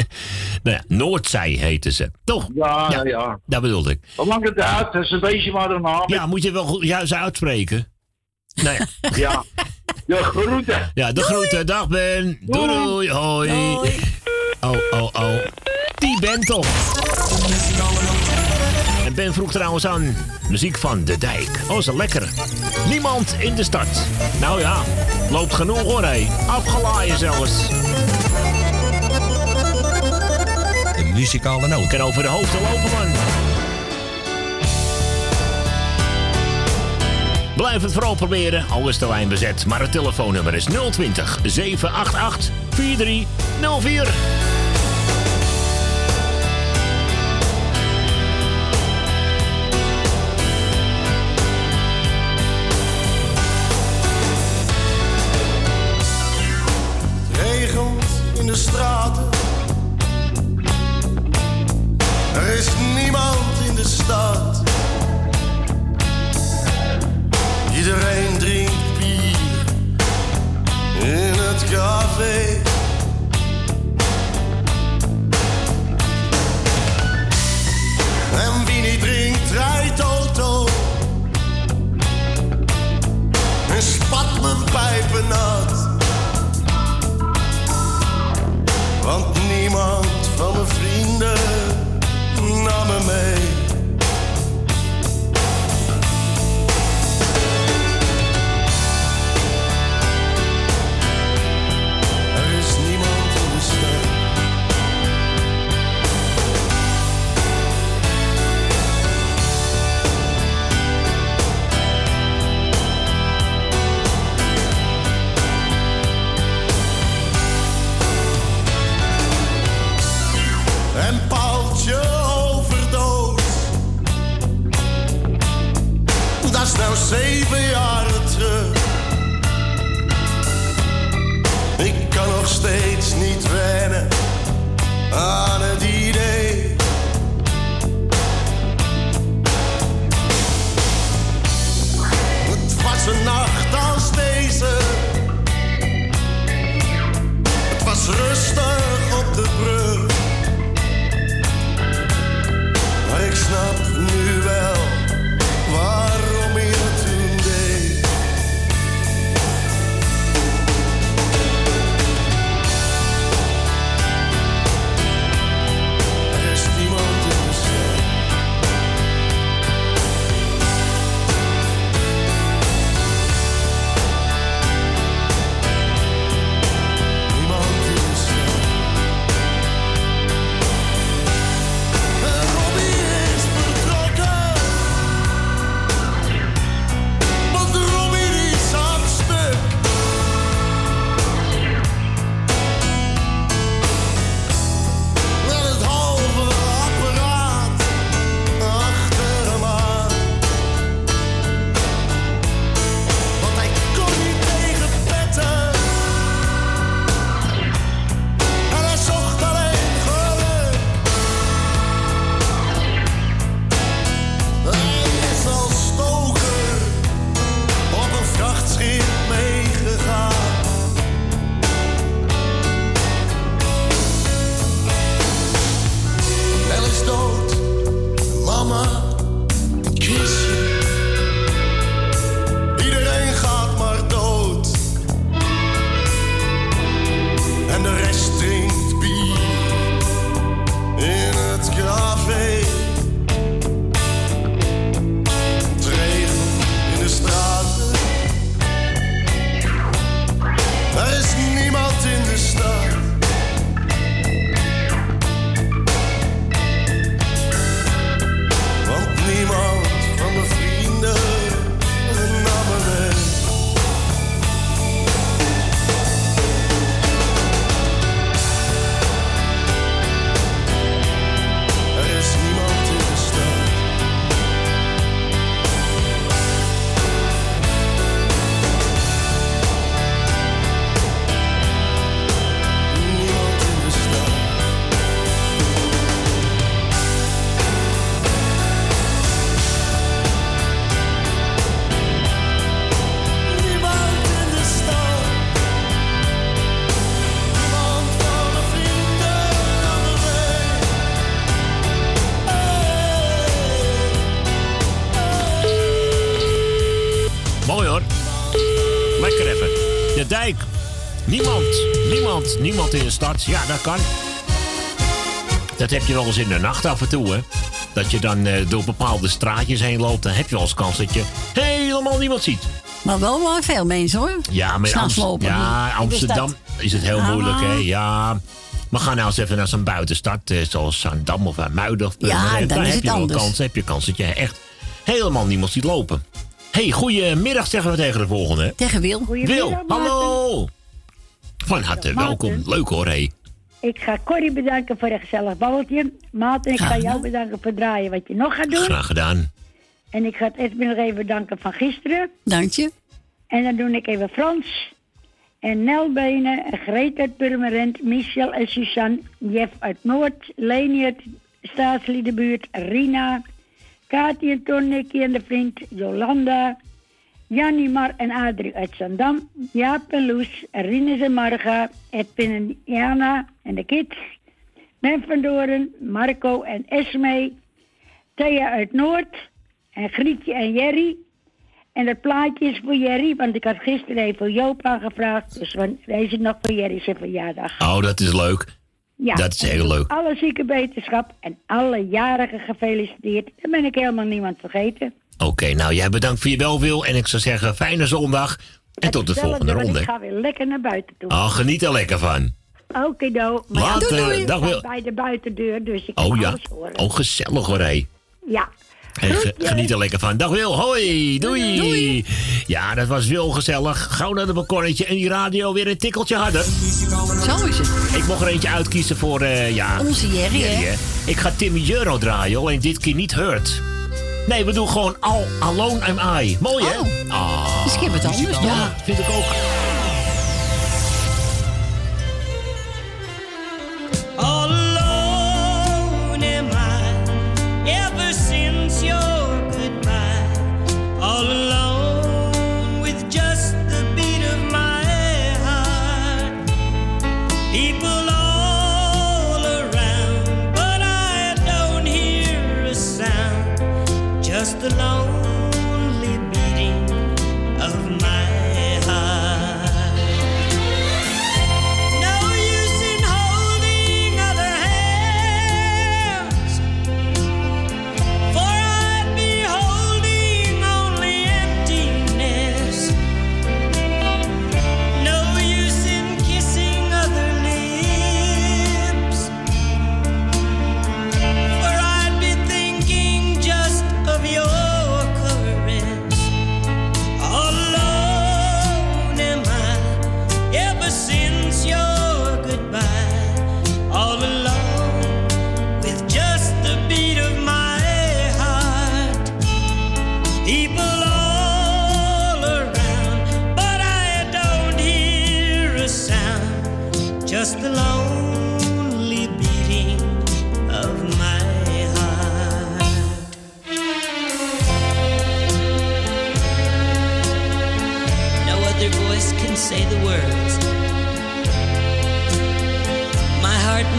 *laughs* nou ja, Noordzij heten ze. Toch? Ja, ja, ja. Dat bedoelde ik. Wat maakt het uit? Dat is een beetje maar een naam. Ja, moet je wel goed juist uitspreken. Nou ja. *laughs* Ja. De groeten. Ja, de groeten. Dag Ben. Doei, doei. Hoi. Oh, oh, oh. Die Ben toch. En Ben vroeg trouwens aan muziek van De Dijk. Oh, zo lekker. Niemand in de stad. Nou ja, loopt genoeg hoor, hé. Afgelaaien zelfs. Muzikale noot. Kan over de hoofden lopen, man. Blijf het vooral proberen, al is de lijn bezet. Maar het telefoonnummer is 020 788 4304. En wie niet drinkt, rijdt auto. En spat mijn pijpen nat. Want niemand van mijn vrienden nam me mee. Wennen aan het idee. Het was een nacht als deze. Het was rustig op de brug. Maar ik snap stad. Ja, dat kan. Dat heb je wel eens in de nacht af en toe, hè. Dat je dan eh, door bepaalde straatjes heen loopt. Dan heb je wel eens kans dat je helemaal niemand ziet. Maar wel wel veel mensen hoor. Ja, maar Amst- lopen. ja, Amsterdam is het heel Ah. moeilijk, hè. Ja. Maar ga nou eens even naar zo'n buitenstad, eh, zoals Zandam of Muiden of Ja, dan Daar is heb het je wel anders. kans, heb je kans dat je echt helemaal niemand ziet lopen. hey, goedemiddag zeggen we tegen de volgende. Tegen Wil. Wil, hallo. Van harte welkom. Leuk hoor, hé. Ik ga Corrie bedanken voor een gezellig babbeltje. Maarten, ik ga jou bedanken voor het draaien wat je nog gaat doen. Graag gedaan. En ik ga het Edwin nog even bedanken van gisteren. Dank je. En dan doe ik even Frans. En Nel Benen, Greet uit Purmerend, Michel en Suzanne, Jeff uit Noord, Leni uit Staatsliedenbuurt, Rina, Kati en Ton, Nicky en de vriend, Jolanda, Jannie, Mar en Adrie uit Zandam, Jaap en Loes, Rinus en Marga, Edwin en Jana en de kids, Ben van Doren, Marco en Esme, Thea uit Noord en Grietje en Jerry. En dat plaatje is voor Jerry, want ik had gisteren even Joop aangevraagd. Dus deze nog voor Jerry zijn verjaardag. Oh, dat is leuk. Ja, Dat is heel leuk. Alle zieke wetenschap en alle jarigen gefeliciteerd. Dan ben ik helemaal niemand vergeten. Oké, nou jij bedankt voor je welwil. En ik zou zeggen, fijne zondag. En tot de volgende ronde. Ik ga weer lekker naar buiten toe. Oh, geniet er lekker van. Oké, do. Maar Later, doei, doei. dag Ik sta Wil. bij de buitendeur, dus ik kan Oh ja. alles horen. Oh, gezellig hoor, hé. Ja. En ge- geniet er lekker van. Dag Wil, hoi, doei. Ja, dat was Wil gezellig. Gauw naar de balkonnetje en die radio weer een tikkeltje harder. Zo is het. Ik mocht er eentje uitkiezen voor, eh, ja... Onze Jerry, hè? Ik ga Timmy Euro draaien, alleen dit keer niet Hurt. Nee, we doen gewoon All Alone Am I. Mooi, hè? Ah, Dus ik heb het anders, Ja, vind ik ook.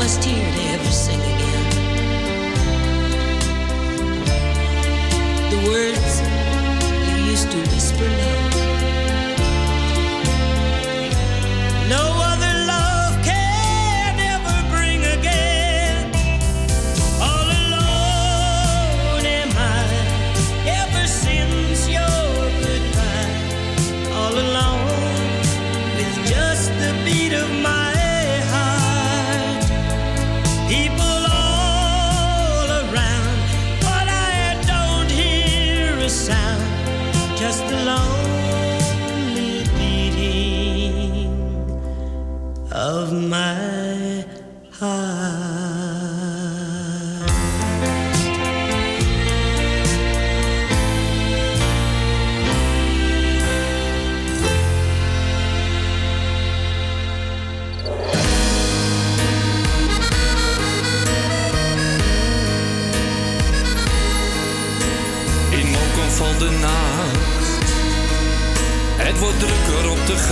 countless tears.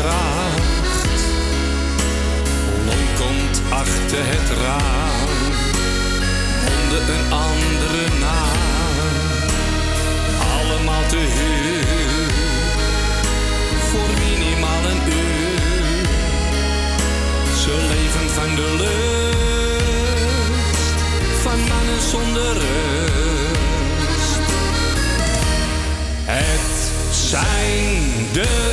kracht. Komt achter het raam, onder een andere naam. Allemaal te huur, voor minimaal een uur. Ze leven van de lust, van mannen zonder rust. Het zijn de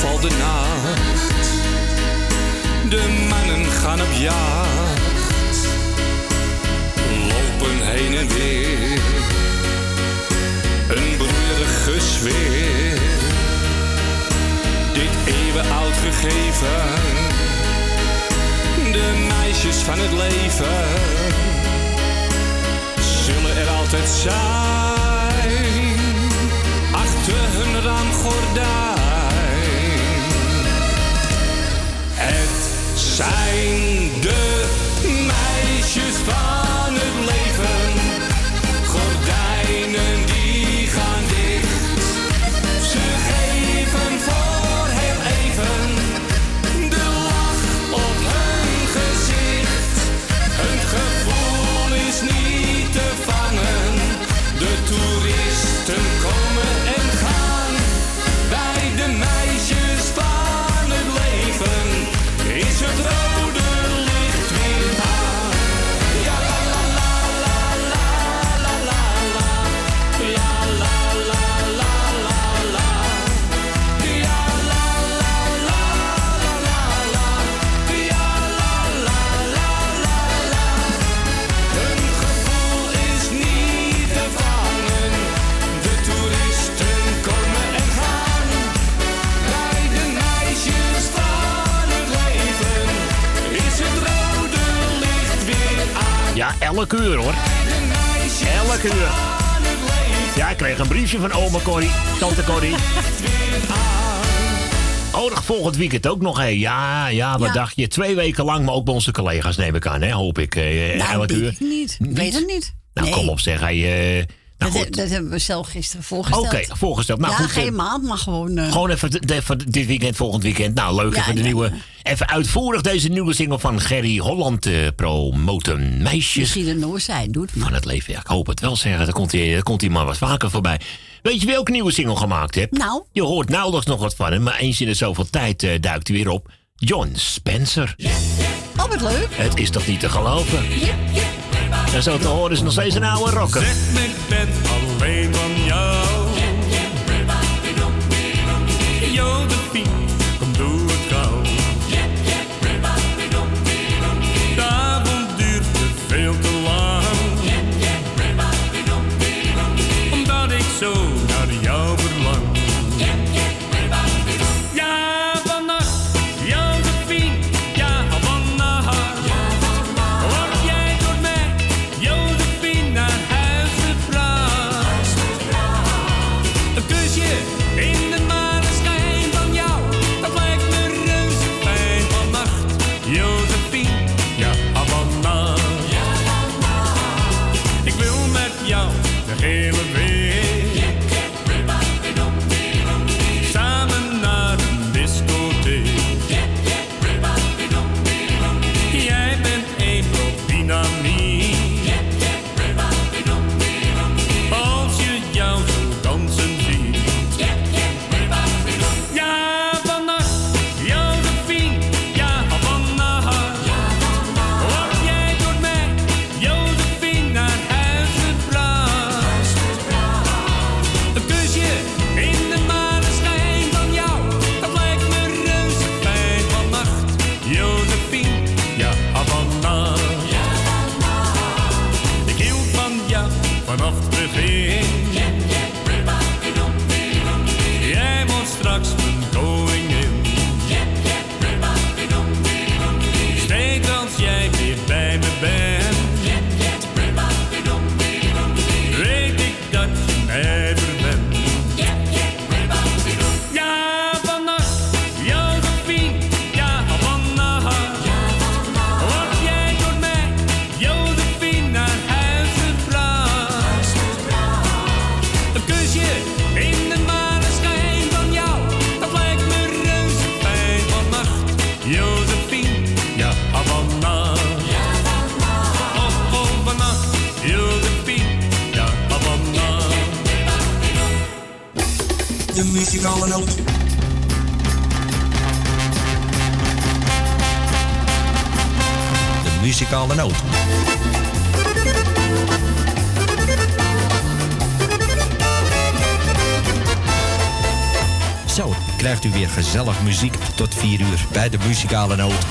Val de nacht. De mannen gaan op jacht. Lopen heen en weer. Een broerige sfeer. Dit eeuwen oud gegeven de meisjes van het leven zullen er altijd zijn achter hun raamgordijn. zijn de meisjes van. Elke uur hoor. Elke uur. Ja, ik kreeg een briefje van oma Corrie, tante Corrie. Oh, nog volgend weekend ook nog, hè? Ja, ja, wat Ja. dacht je? Twee weken lang, maar ook bij onze collega's neem ik aan, hè? Hoop ik. eh, Nou, elke uur. ik niet. Weet het niet. Nou, Nee. kom op, zeg. Hij, eh, nou dat, goed. dat hebben we zelf gisteren voorgesteld. Oké, voorgesteld. Nou, ja, goed, geen eh, maand, maar gewoon... eh, Gewoon even, even dit weekend, volgend weekend. Nou, leuk Ja, even de ja, nieuwe. Even uitvoerig deze nieuwe single van Gerry Holland eh, promoten. Meisjes Misschien een Noor zijn, doet van het leven. Ja, ik hoop het wel zeggen. Dan komt hij, dan komt hij maar wat vaker voorbij. Weet je wie ook een nieuwe single gemaakt heeft? Nou? Je hoort nauwelijks nog wat van hem, maar eens in de zoveel tijd eh, duikt hij weer op. John Spencer. Oh, wat leuk. Het is toch niet te geloven? En zo te horen is nog steeds een oude rocker. Zeg me, ik ben muzikale noot. Zo, krijgt u weer gezellig muziek tot 4 uur bij de muzikale noot.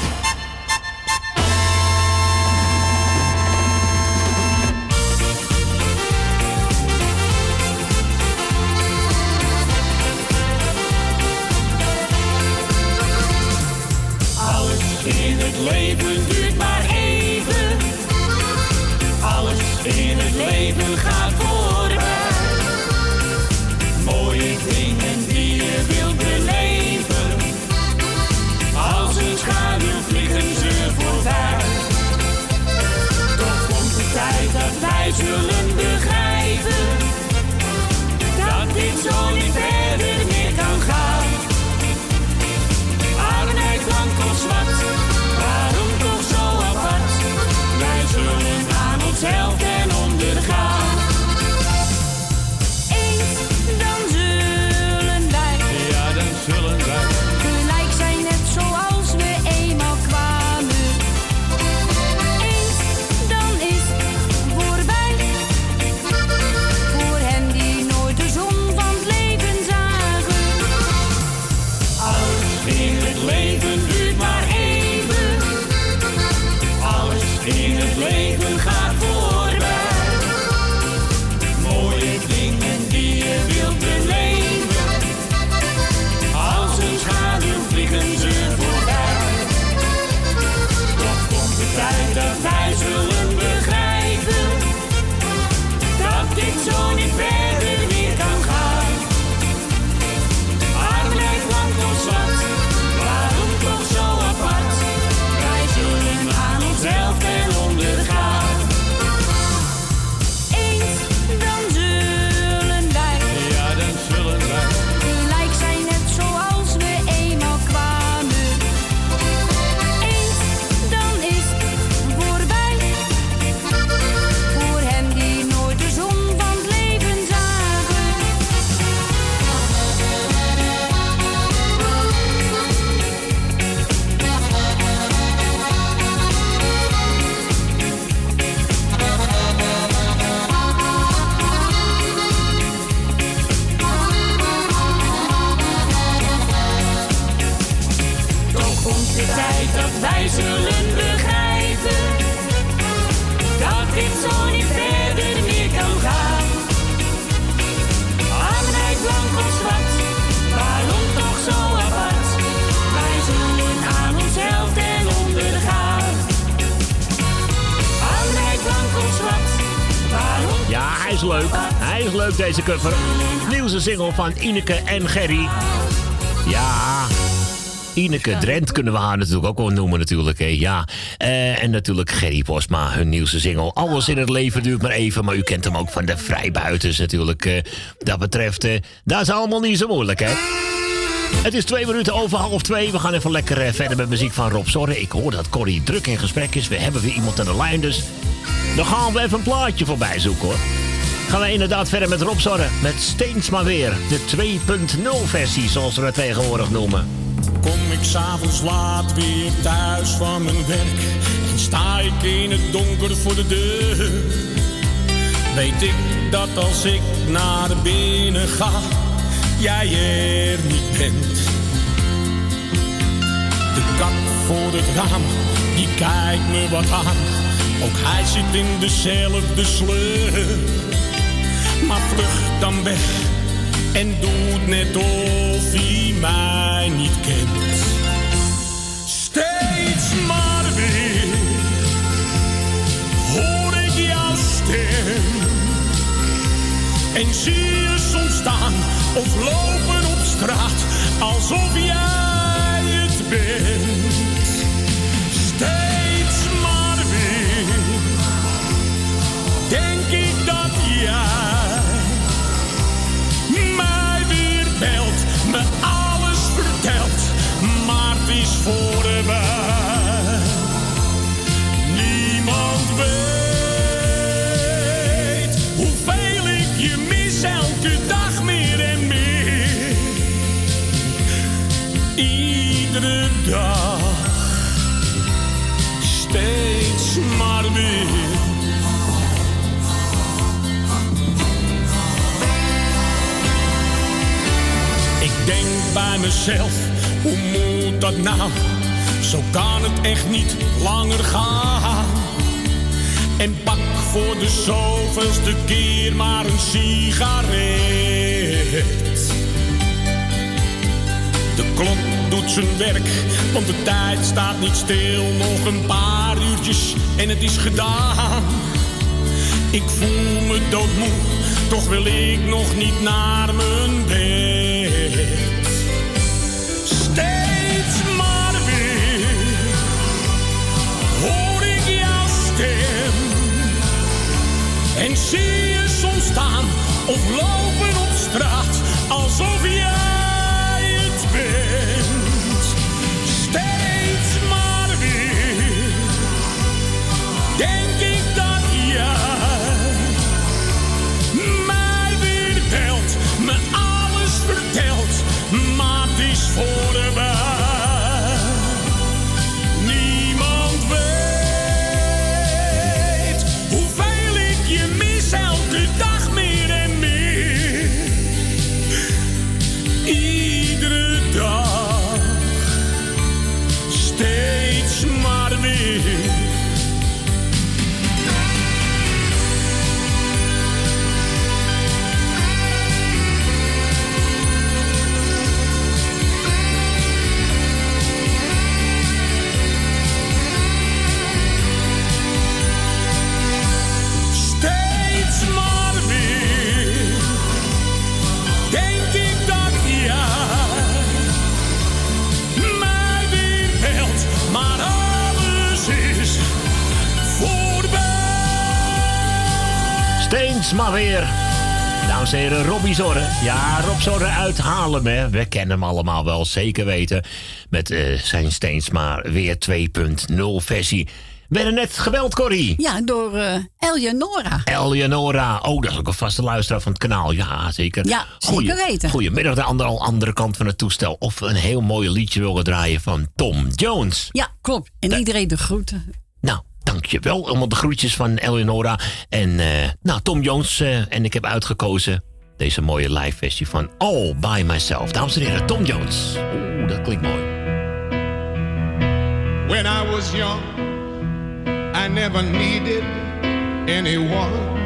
Deze cover. Nieuwste single van Ineke en Gerry. Ja, Ineke Drent kunnen we haar natuurlijk ook wel noemen natuurlijk. Hè. Ja. Eh, en natuurlijk Gerry Posma, hun nieuwste single. Alles in het leven duurt maar even, maar u kent hem ook van de vrijbuiters natuurlijk. eh. dat betreft, eh, dat is allemaal niet zo moeilijk, hè. Het is twee minuten over half twee. We gaan even lekker verder met muziek van Rob Zorre. Ik hoor dat Corrie druk in gesprek is. We hebben weer iemand aan de lijn, dus dan gaan we even een plaatje voorbij zoeken, hoor. Gaan we inderdaad verder met Rob. Met Steens maar weer. De 2.0 versie, zoals we het tegenwoordig noemen. Kom ik s'avonds laat weer thuis van mijn werk en sta ik in het donker voor de deur. Weet ik dat als ik naar binnen ga, jij er niet bent. De kat voor het raam, die kijkt me wat aan. Ook hij zit in dezelfde sleur. Vlucht dan weg en doet net of hij mij niet kent. Steeds maar weer hoor ik jouw stem en zie je soms staan of lopen op straat alsof hoe moet dat nou? Zo kan het echt niet langer gaan. En pak voor de zoveelste keer maar een sigaret. De klok doet zijn werk, want de tijd staat niet stil. Nog een paar uurtjes en het is gedaan. Ik voel me doodmoe, toch wil ik nog niet naar mijn bed. En zie je soms staan of lopen op straat alsof jij het bent. Steeds maar weer denk ik dat jij mij weer belt, me alles vertelt, maar het is voorbij. Maar weer. Dames en heren, Robbie Zorre. Ja, Rob Zorre uit Haarlem, hè. We kennen hem allemaal wel, zeker weten. Met eh, zijn Steens maar weer 2.0 versie. Werden net gebeld, Corrie. Ja, door eh Eleonora. Eleonora. Oh, dat is ook een vaste luisteraar van het kanaal. Ja, zeker. Ja, zeker weten. Goedemiddag, de andere, andere kant van het toestel. Of een heel mooi liedje willen draaien van Tom Jones. Ja, klopt. En iedereen de groeten. Dankjewel. Allemaal de groetjes van Eleonora. En eh, nou, Tom Jones. eh, en ik heb uitgekozen deze mooie live versie van All By Myself. Dames en heren, Tom Jones. Oeh, dat klinkt mooi. When I was young, I never needed anyone.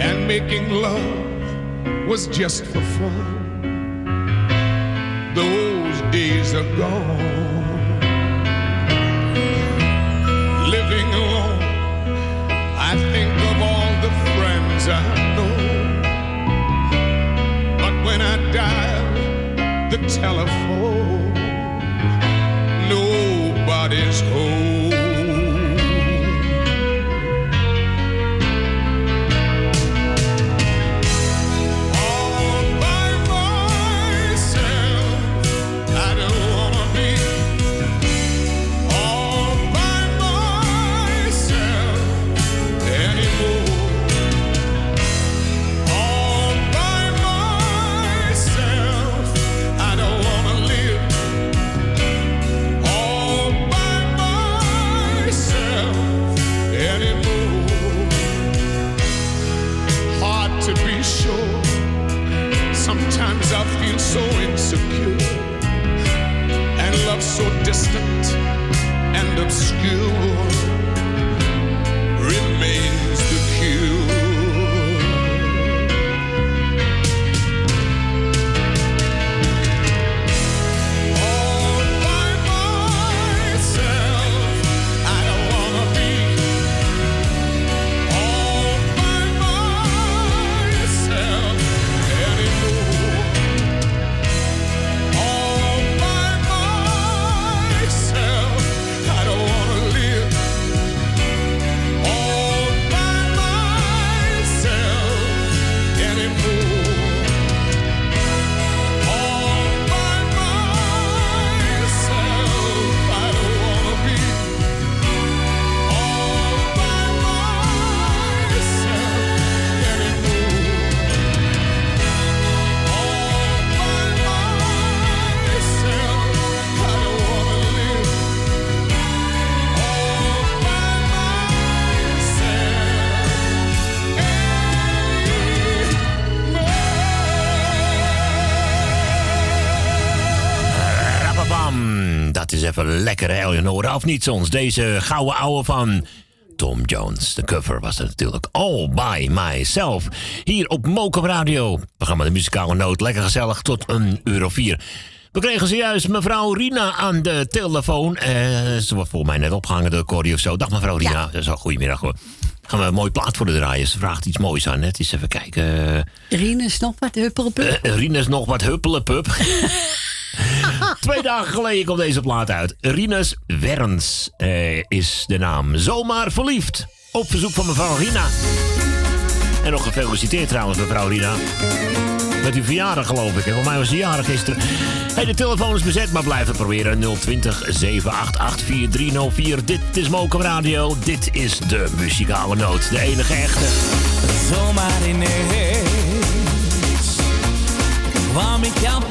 And making love was just for fun. Those days are gone. I know. But when I dial the telephone, nobody's home. Distant and obscure of niet soms? Deze gouden ouwe van Tom Jones. De cover was het natuurlijk All By Myself. Hier op Mokum Radio. Programma De Muzikale Noot. Lekker gezellig tot een uur of vier. We kregen zojuist mevrouw Rina aan de telefoon. Eh, ze wordt volgens mij net opgehangen door Corrie of zo. Dag mevrouw Rina. Dat is al goedemiddag hoor. Gaan we een mooi plaat voor de draaien. Ze vraagt iets moois aan. Het is even kijken. Eh, Rinus nog wat huppelpup. eh, Rinus nog wat huppelepup. *laughs* *laughs* Twee dagen geleden kwam deze plaat uit. Rinus Werns eh, is de naam. Zomaar verliefd. Op verzoek van mevrouw Rina. En nog gefeliciteerd trouwens, mevrouw Rina. Met uw verjaardag geloof ik. hè? Voor mij was die jarig gisteren. Hey, de telefoon is bezet, maar blijf het proberen. 020 788 4304. Dit is Mokum Radio. Dit is de muzikale noot. De enige echte. Zomaar ineens kwam ik jou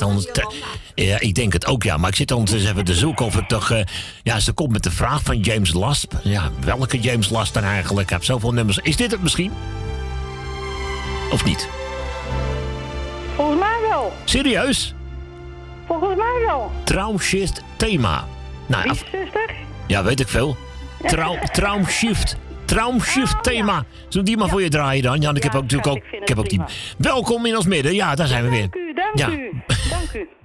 eh. Ja, ik denk het ook, ja. Maar ik zit ondertussen even te zoeken of ik toch... eh, ja, ze komt met de vraag van James Last. Ja, welke James Last dan eigenlijk? Ik heb zoveel nummers. Is dit het misschien? Of niet? Volgens mij wel. Serieus? Volgens mij wel. Traumshift thema. Nou, Wie, af- zuster? ja, weet ik veel. Trau, *laughs* traumshift. Traumshift thema. Zullen die maar voor je draaien dan? Ja, en ik heb ook natuurlijk ook... Ik heb ook die... Welkom in ons midden. Ja, daar zijn we weer. Dank u, dank Ja. u.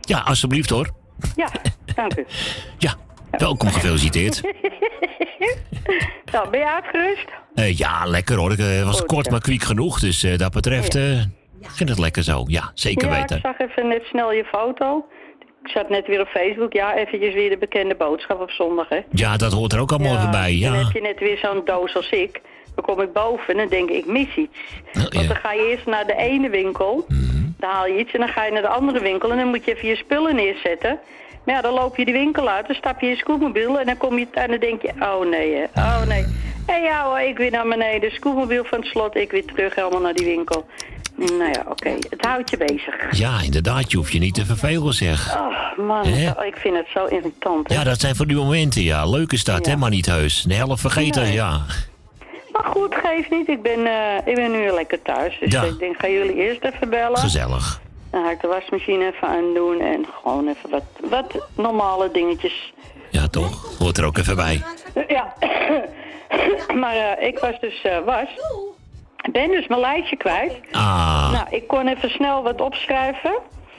Ja, alsjeblieft hoor. Ja, dank u. *laughs* Ja, welkom gefeliciteerd. *laughs* nou, ben je uitgerust? Eh, ja, lekker hoor. Ik eh, was Goed, kort ja. maar kwiek genoeg. Dus eh, dat betreft... ik vind het lekker zo. Ja, zeker ja, weten. ik zag even net snel je foto. Ik zat net weer op Facebook. Ja, eventjes weer de bekende boodschap op zondag, hè. Ja, dat hoort er ook allemaal even bij. Dan Ja. heb je net weer zo'n doos als ik. Dan kom ik boven en dan denk ik, ik mis iets. Want dan ga je eerst naar de ene winkel. Dan haal je iets en dan ga je naar de andere winkel. En dan moet je even je spullen neerzetten. Maar ja, dan loop je die winkel uit. Dan stap je in je scootmobiel. En dan kom je en dan denk je, oh nee, hè. oh nee. En ja hoor, ik weer naar beneden. Scootmobiel van het slot. Ik weer terug helemaal naar die winkel. Nou ja, oké. Het houdt je bezig. ja, inderdaad. Je hoeft je niet te vervelen, zeg. Oh man, ik vind het zo irritant. hè. Ja, dat zijn voor die momenten, ja. Leuk is dat, hè, maar niet heus. De helft vergeten, Nee. ja. Maar goed, geeft niet. Ik ben, eh, ik ben nu lekker thuis. Dus Ja. ik denk, ga jullie eerst even bellen. Gezellig. Dan ga ik de wasmachine even aandoen en gewoon even wat, wat normale dingetjes. Ja, toch? Hoort er ook even bij. Ja, *coughs* maar eh, ik was dus eh, was. Ik ben dus mijn lijstje kwijt. Ah, Nou, ik kon even snel wat opschrijven.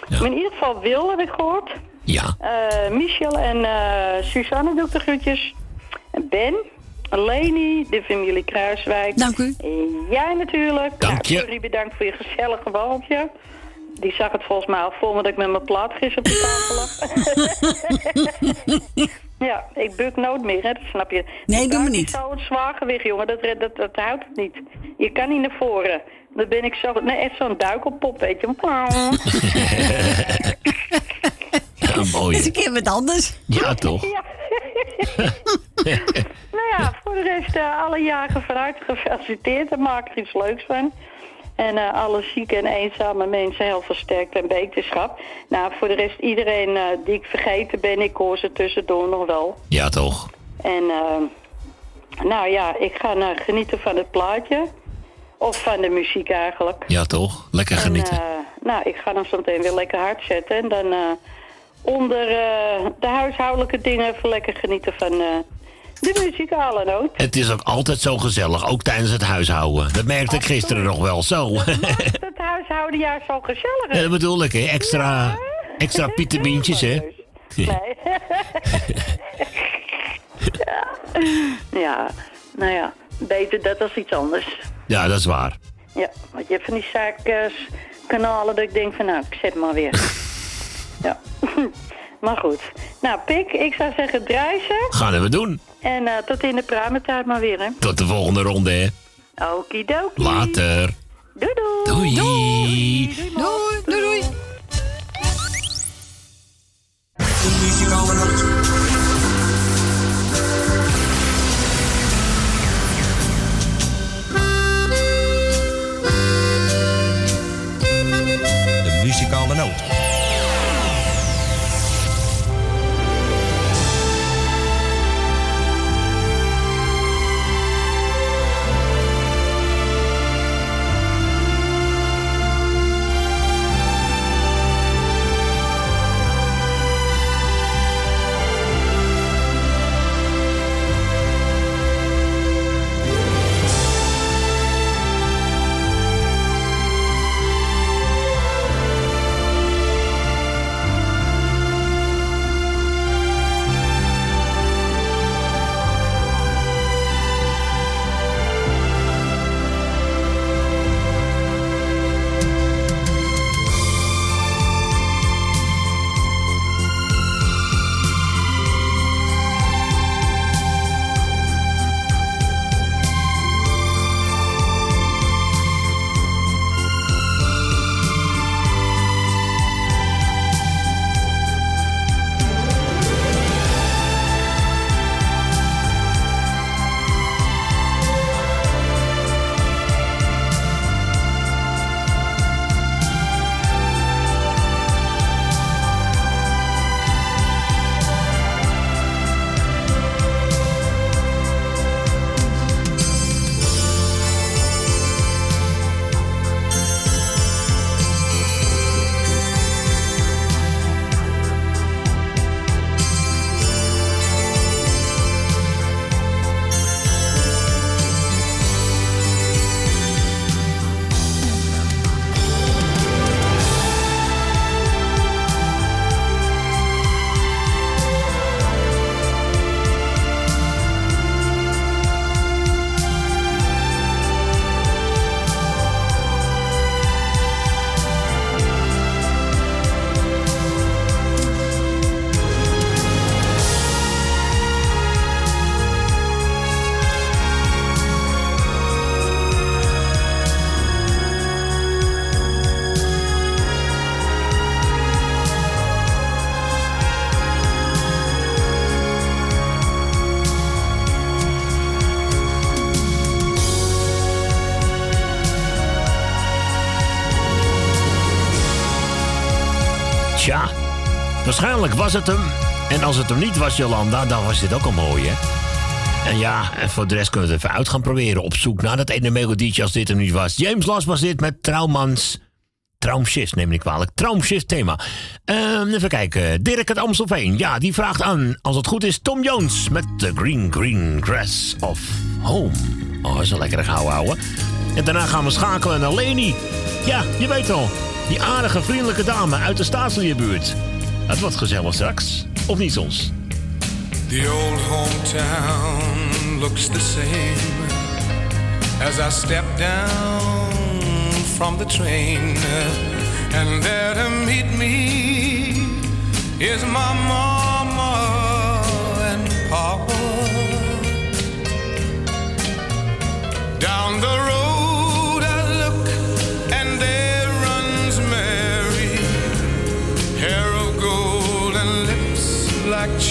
Maar in ieder geval Wil heb ik gehoord. ja. Michel en Suzanne doe ik de groetjes. En Ben, Leni, de familie Kruiswijk. Dank u. En jij natuurlijk. Dank je. Nou, bedankt voor je gezellige wandeltje. Die zag het volgens mij al voor me dat ik met mijn plaat gisteren op de tafel lag. *laughs* ja, ik buk nooit meer, hè, dat snap je. Nee, doe me niet. zo een zwaar gewicht, jongen, dat, dat, dat, houdt het niet. Je kan niet naar voren. Dan ben ik zo, nee, echt zo'n duikelpop, weet je. *laughs* Dat is een keer wat anders. Ja, toch? *laughs* Nou ja, voor de rest eh, alle jaren vooruit gefeliciteerd en maak er iets leuks van. En eh, alle zieke en eenzame mensen heel veel sterkte en beterschap. Nou, voor de rest iedereen eh, die ik vergeten ben, ik hoor ze tussendoor nog wel. Ja, toch? En eh, nou ja, ik ga genieten van het plaatje. Of van de muziek eigenlijk. Ja, toch? Lekker genieten. En, nou, ik ga dan zo meteen weer lekker hard zetten. En dan eh, onder eh, de huishoudelijke dingen even lekker genieten van eh, de muzikale noot. Het is ook altijd zo gezellig, ook tijdens het huishouden. Dat merkte ik gisteren nog wel zo. *laughs* Het huishouden juist zo gezellig Ja, dat bedoel ik, hè? Extra, extra pieterbientjes, hè? Nee. *laughs* ja, nou ja, beter dat als iets anders. Ja, dat is waar. Ja, want je hebt van die zaakkanalen dat ik denk van nou, ik zet maar weer. *laughs* Ja. *laughs* maar goed. Nou, Pik, ik zou zeggen druisen. Gaan we doen. En eh, tot in de pruimentijd maar weer, hè. Tot de volgende ronde, hè. dokie. Later. Doei doei. Doei. Doei. Doei. doei, doei, doei. De muzikale noot. De muzikale noot. Was het hem. En als het hem niet was, Jolanda, dan was dit ook al mooi, hè? En ja, en voor de rest kunnen we het even uit gaan proberen. Op zoek naar dat ene melodietje als dit hem niet was. James Last was dit met Traumans. Traumshift, neem ik kwalijk. Traumshift thema. Ehm, even kijken. Dirk uit Amstelveen. Ja, die vraagt aan, als het goed is, Tom Jones met The Green Green Grass of Home. Oh, dat is een lekkere gauw houden. En daarna gaan we schakelen naar Leni. Ja, je weet al. Die aardige, vriendelijke dame uit de staatslierbuurt. Het wordt gezellig straks. Of niet soms? The old hometown looks the same as I step down from the train. And there to meet me is my mama and papa. Down the road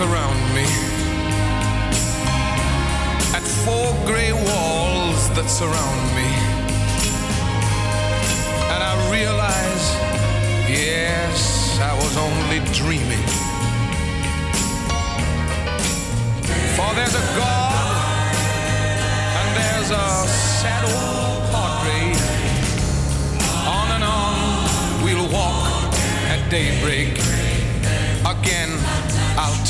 around me at four gray walls that surround me. And I realize, yes, I was only dreaming. For there's a God and there's a portrait. On and on we'll walk at daybreak.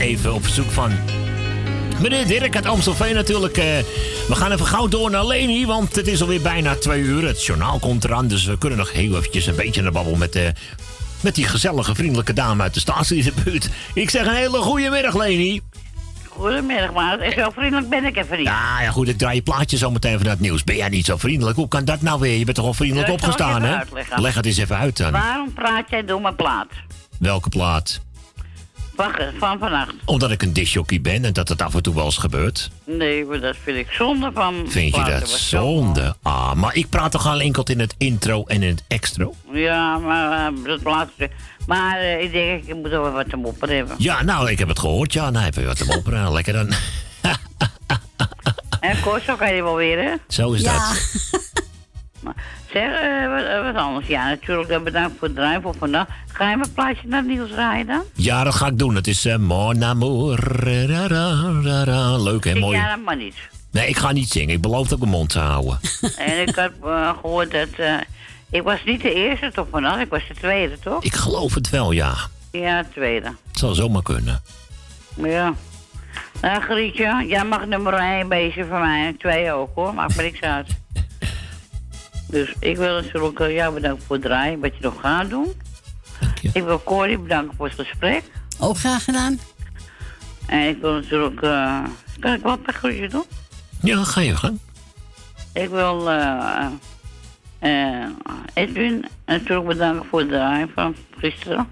Even op verzoek van meneer Dirk uit Amstelveen natuurlijk. eh, we gaan even gauw door naar Leni, want het is alweer bijna twee uur. Het journaal komt eraan, dus we kunnen nog heel eventjes een beetje naar babbel met, eh, met die gezellige, vriendelijke dame uit de staatsliedenbuurt. Ik zeg een hele goede middag, Leni. Goedemiddag, maar echt zo vriendelijk ben ik even niet. Ja, ja, goed, ik draai je plaatje zo meteen van dat nieuws. Ben jij niet zo vriendelijk? Hoe kan dat nou weer? Je bent toch al vriendelijk het opgestaan, hè? Leg het eens even uit dan. Waarom praat jij door mijn plaat? Welke plaat? Van, van vannacht. Omdat ik een disjockey ben en dat het af en toe wel eens gebeurt. Nee, maar dat vind ik zonde van Vind je dat zonde? Ah, maar ik praat toch al enkel in het intro en in het extra? Ja, maar eh, dat laatste. Maar eh, ik denk, ik moet wel wat te mopperen hebben. Ja, nou, ik heb het gehoord. Ja, nou, even wat te mopperen. *laughs* Lekker dan. En kort, zo kan je wel weer, hè? Zo is dat. *laughs* Zeg, eh, wat, eh, wat anders. Ja, natuurlijk, bedankt voor het draaien voor vandaag. Ga je mijn plaatje naar het nieuws draaien dan? Ja, dat ga ik doen. Het is uh, Mon amour. Ra, ra. Leuk, hè? Zing Mooi. jij dat maar niet. Nee, ik ga niet zingen. Ik beloof dat ik mijn mond te houden. *laughs* *laughs* en ik heb eh, gehoord dat... ik was niet de eerste toch vannacht, ik was de tweede, toch? Ik geloof het wel, ja. Ja, tweede. Het zal zomaar kunnen. Ja. Nou, Grietje, jij mag nummer 1 bezig van mij. En twee ook hoor, maakt me niks uit. *laughs* Dus ik wil natuurlijk jou bedanken voor het draaien, wat je nog gaat doen. Ik wil Corrie bedanken voor het gesprek. Ook graag gedaan. En ik wil natuurlijk... eh, kan ik wat een groetje doen? Ja, ga je gang. Ik wil eh eh Edwin natuurlijk bedanken voor het draaien van gisteren.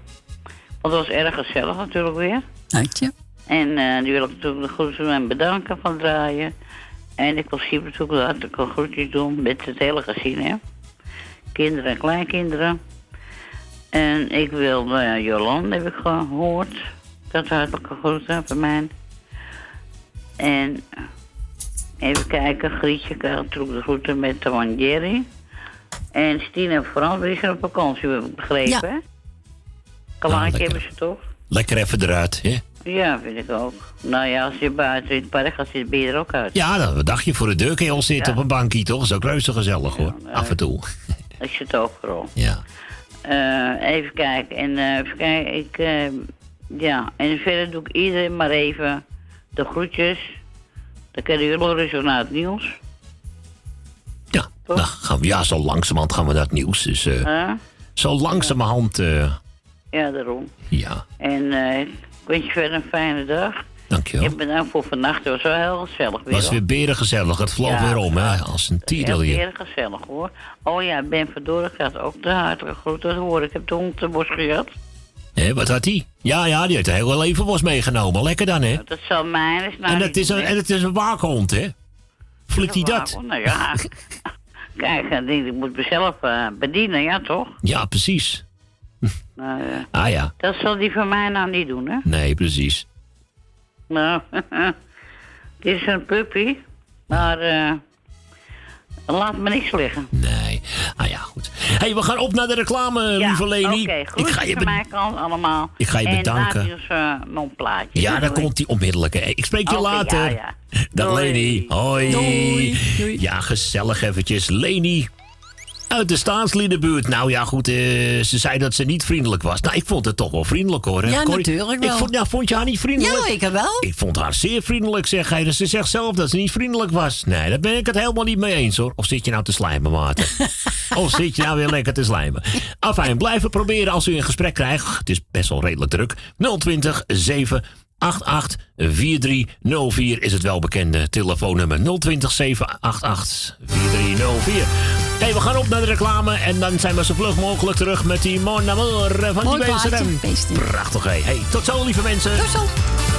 Want het was erg gezellig natuurlijk weer. Dank je. En eh, die wil ik natuurlijk de groeten doen en bedanken van het draaien. En ik wil Siep natuurlijk hartelijk een groetjes doen met het hele gezin, hè. Kinderen en kleinkinderen. En ik wil, nou ja, Jolande heb ik gehoord. Dat hartelijke groeten van mij. En even kijken, Grietje krijgt natuurlijk de groeten met Tawan Jerry. En Stine en Frans, die zijn op vakantie, heb ik begrepen, hè? Kalaatje hebben ze toch? Lekker even eruit, hè? Ja, vind ik ook. Nou ja, als je buiten in het park gaat zitten, ben je er ook uit. Ja, dan dacht je voor de deur kun je al zitten Ja. op een bankje, toch? is ook reuze gezellig, hoor. Af en toe. Ik zit overal. Ja. Eh, even kijken. En eh, even kijken. Ik, eh, ja, en verder doe ik iedereen maar even de groetjes. Dan kunnen jullie zo naar het nieuws. Nou, gaan we, ja, zo langzamerhand gaan we naar het nieuws. Dus eh, Huh? zo langzamerhand, Ja, daarom. ja. En eh, ik wens je verder een fijne dag. Dankjewel. Ik bedankt voor vannacht. Het was wel heel gezellig weer. was hoor. weer berengezellig. Het vloog Ja, weer om, hè? Als een Heel tierenlier. erg gezellig hoor. Oh ja, Ben Verdoren gaat ook de hartelijke groeten horen. Ik heb de hond te bos gehad. Hé, wat had hij? Ja, ja, die heeft een hele was meegenomen. Lekker dan, hè? Dat zal is nou en, het is een, en het is een waakhond, hè? Flikt hij dat? Nou ja. *laughs* Kijk, ik denk, ik moet mezelf eh, bedienen, ja toch? Ja, precies. Nou, ja. Ah ja, Dat zal die van mij nou niet doen, hè? nee, precies. Nou, *laughs* dit is een puppy, maar eh laat me niks liggen. Nee. Ah ja, goed. Hé, hey, we gaan op naar de reclame, Ja, lieve Leni. Oké, ik groetjes ga je van be- mijn kant allemaal. Ik ga je En bedanken. eh, plaatje. Ja, daar Doei. komt hij onmiddellijk. hè. Ik spreek je later. ja, ja. Dag Doei. Leni. Hoi. Doei. Ja, gezellig eventjes. Leni uit de staatsliedenbuurt. Nou ja, goed, eh, ze zei dat ze niet vriendelijk was. Nou, ik vond het toch wel vriendelijk hoor. hè, Ja, Corrie? natuurlijk wel. Ik vond, ja, vond je haar niet vriendelijk? Ja, ik wel. Ik vond haar zeer vriendelijk, zeg hij. Dus ze zegt zelf dat ze niet vriendelijk was. Nee, daar ben ik het helemaal niet mee eens hoor. Of zit je nou te slijmen, Maarten? *laughs* of zit je nou weer lekker te slijmen? Afijn, blijven proberen als u een gesprek krijgt. Het is best wel redelijk druk. 020 788 4304 is het welbekende telefoonnummer. 020 788 4304. Hey, we gaan op naar de reclame en dan zijn we zo vlug mogelijk terug met die Mon Amour van die beestie. Prachtig, hé. Hey, tot zo, lieve mensen. Tot zo.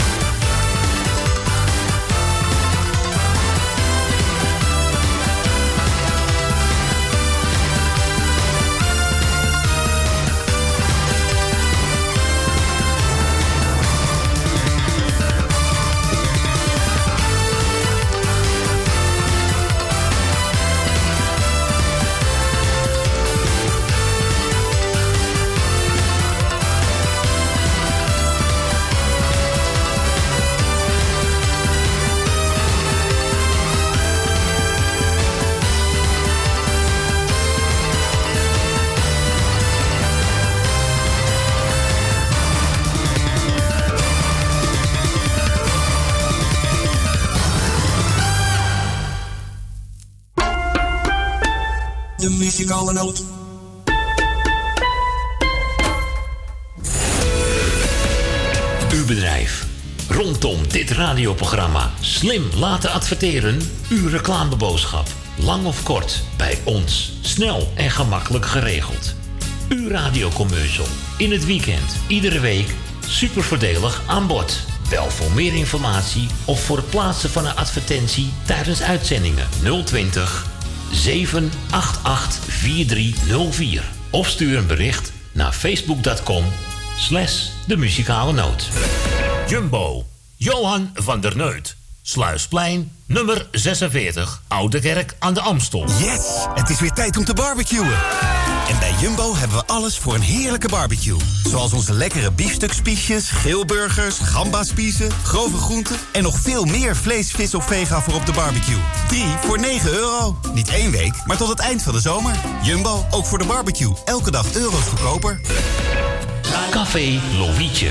Uw bedrijf. Rondom dit radioprogramma slim laten adverteren. Uw reclameboodschap. Lang of kort, bij ons. Snel en gemakkelijk geregeld. Uw radiocommercial. In het weekend, iedere week. Super voordelig aan bod. Bel voor meer informatie of voor het plaatsen van een advertentie tijdens uitzendingen 020 788 4304. Of stuur een bericht naar facebook.com slash de muzikale noot. Jumbo, Johan van der Neut. Sluisplein, nummer 46, Oude Kerk aan de Amstel. Yes, het is weer tijd om te barbecuen. En bij Jumbo hebben we alles voor een heerlijke barbecue. Zoals onze lekkere biefstukspiesjes, geelburgers, gambaspiezen, grove groenten... en nog veel meer vlees, vis of vega voor op de barbecue. 3 voor 9 euro. Niet één week, maar tot het eind van de zomer. Jumbo, ook voor de barbecue. Elke dag euro's goedkoper. Café Lovietje.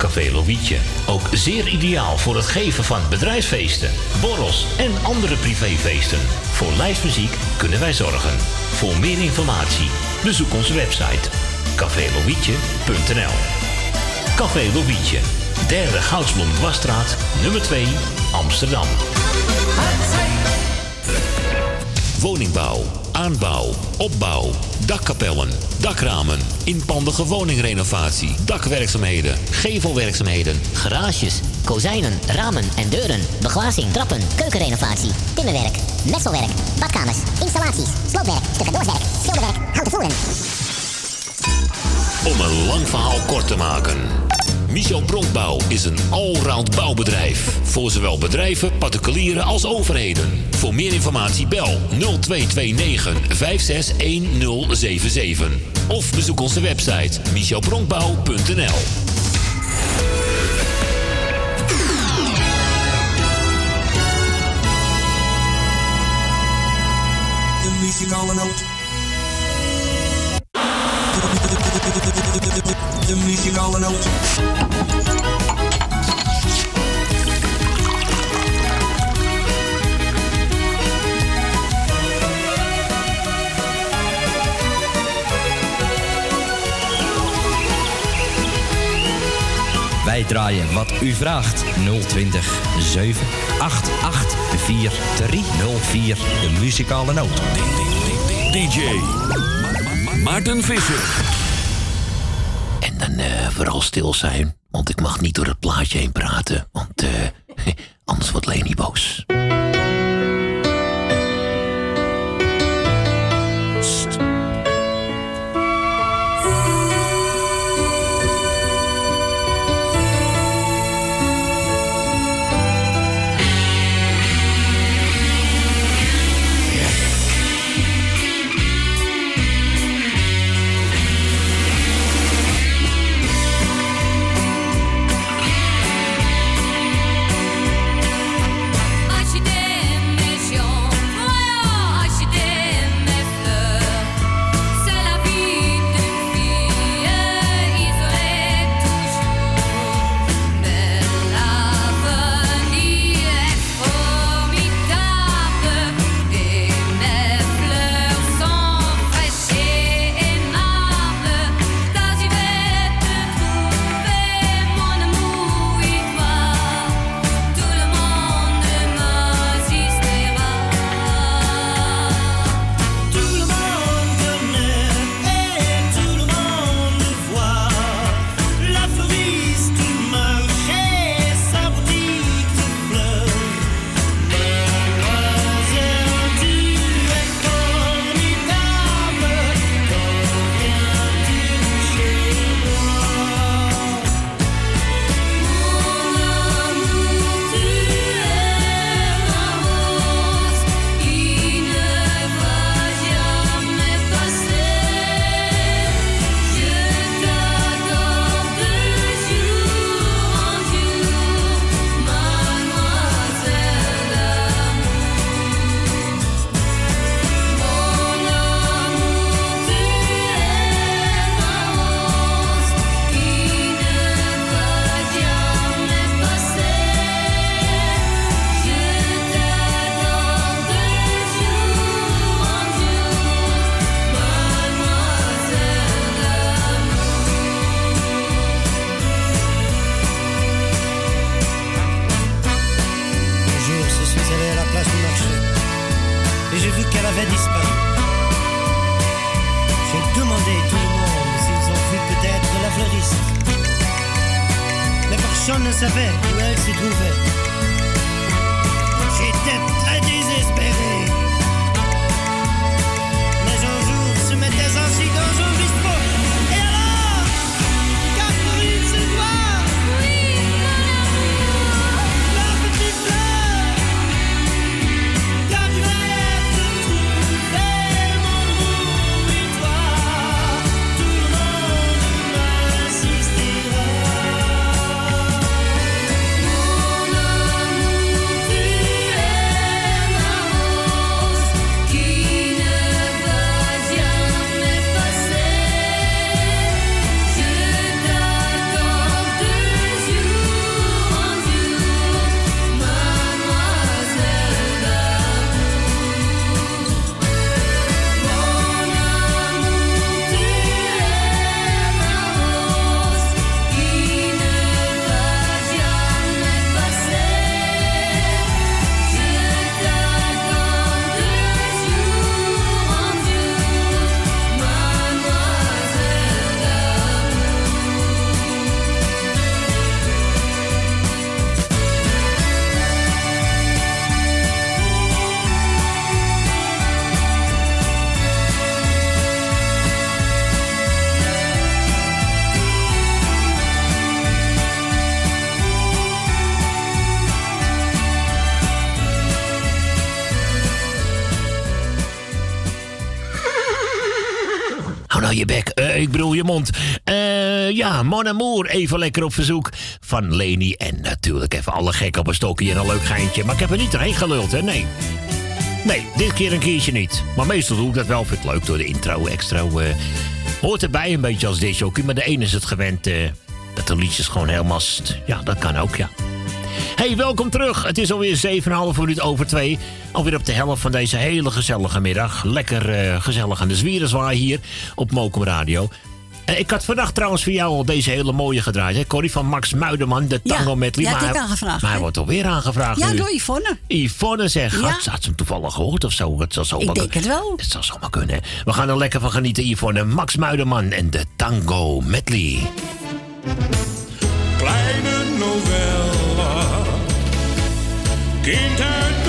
Café Lovietje. Ook zeer ideaal voor het geven van bedrijfsfeesten, borrels en andere privéfeesten. Voor lijstmuziek kunnen wij zorgen. Voor meer informatie bezoek onze website cafélovietje.nl Café Lovietje, derde Goudsblom Dwarsstraat, nummer 2, Amsterdam. Woningbouw, aanbouw, opbouw, dakkapellen, dakramen, inpandige woningrenovatie, dakwerkzaamheden, gevelwerkzaamheden, Garages, kozijnen, ramen en deuren, beglazing, trappen, keukenrenovatie, timmerwerk, messelwerk, badkamers, installaties, sloopwerk, tussendoorwerk, schilderwerk, houten voeren. Om een lang verhaal kort te maken. Michel Bronkbouw is een allround bouwbedrijf. Voor zowel bedrijven, particulieren als overheden. Voor meer informatie bel 0229 561077. Of bezoek onze website michelbronkbouw.nl De. De muzikale noot. Wij draaien wat u vraagt. 020 788 4304. De muzikale noot. DJ Maarten Visser. Dan eh, vooral stil zijn, want ik mag niet door het plaatje heen praten, want eh, *laughs* anders wordt Leni boos. Mond. Eh, ja, Mon Amour, even lekker op verzoek van Leni. En natuurlijk even alle gek op een stokje en een leuk geintje. Maar ik heb er niet doorheen geluld, hè? Nee. Nee, dit keer een keertje niet. Maar meestal doe ik dat wel. Vind ik leuk door de intro extra. eh, hoort erbij een beetje als ook. Maar de ene is het gewend eh, dat de liedjes gewoon helemaal... Ja, dat kan ook, ja. Hey, welkom terug. Het is alweer 7,5 minuut over 2. Alweer op de helft van deze hele gezellige middag. Lekker gezellig aan de zwierenzwaai hier op Mokum Radio. Eh, ik had vannacht trouwens voor jou al deze hele mooie gedraaid. Hè? Corrie van Max Muiderman, de Ja, tango medley. die had maar ik hij- aangevraagd, Maar hij wordt alweer aangevraagd Ja, nu. door Yvonne. Yvonne zegt, Ja. had, had ze hem toevallig gehoord of zo? Het zal zomaar Ik denk het wel. Het zal zomaar kunnen. We gaan er lekker van genieten, Yvonne. Max Muiderman en de tango medley. Kleine novella, kind uit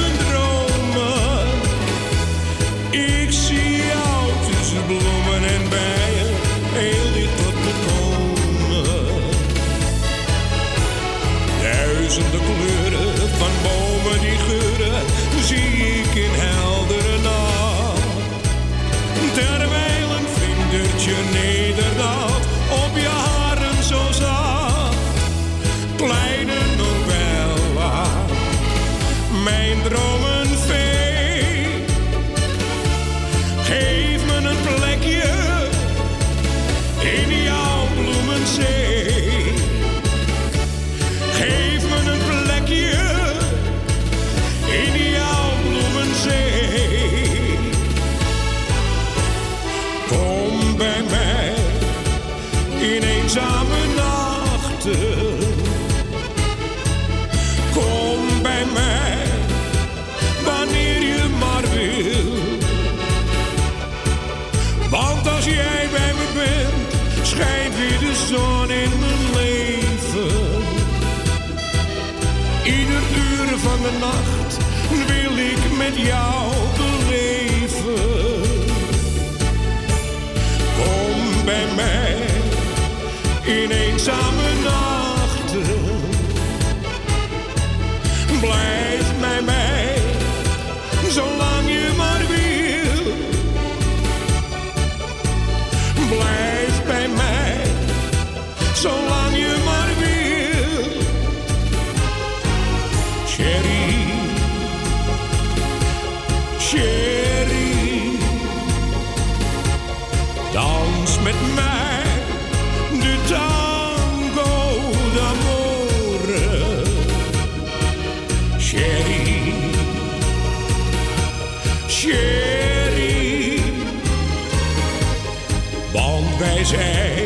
Duizenden kleuren van bomen de nacht wil ik met jou beleven. Kom bij mij in eenzame nachten. Blijf bij mij, zolang je maar wil. Blijf bij mij, zolang want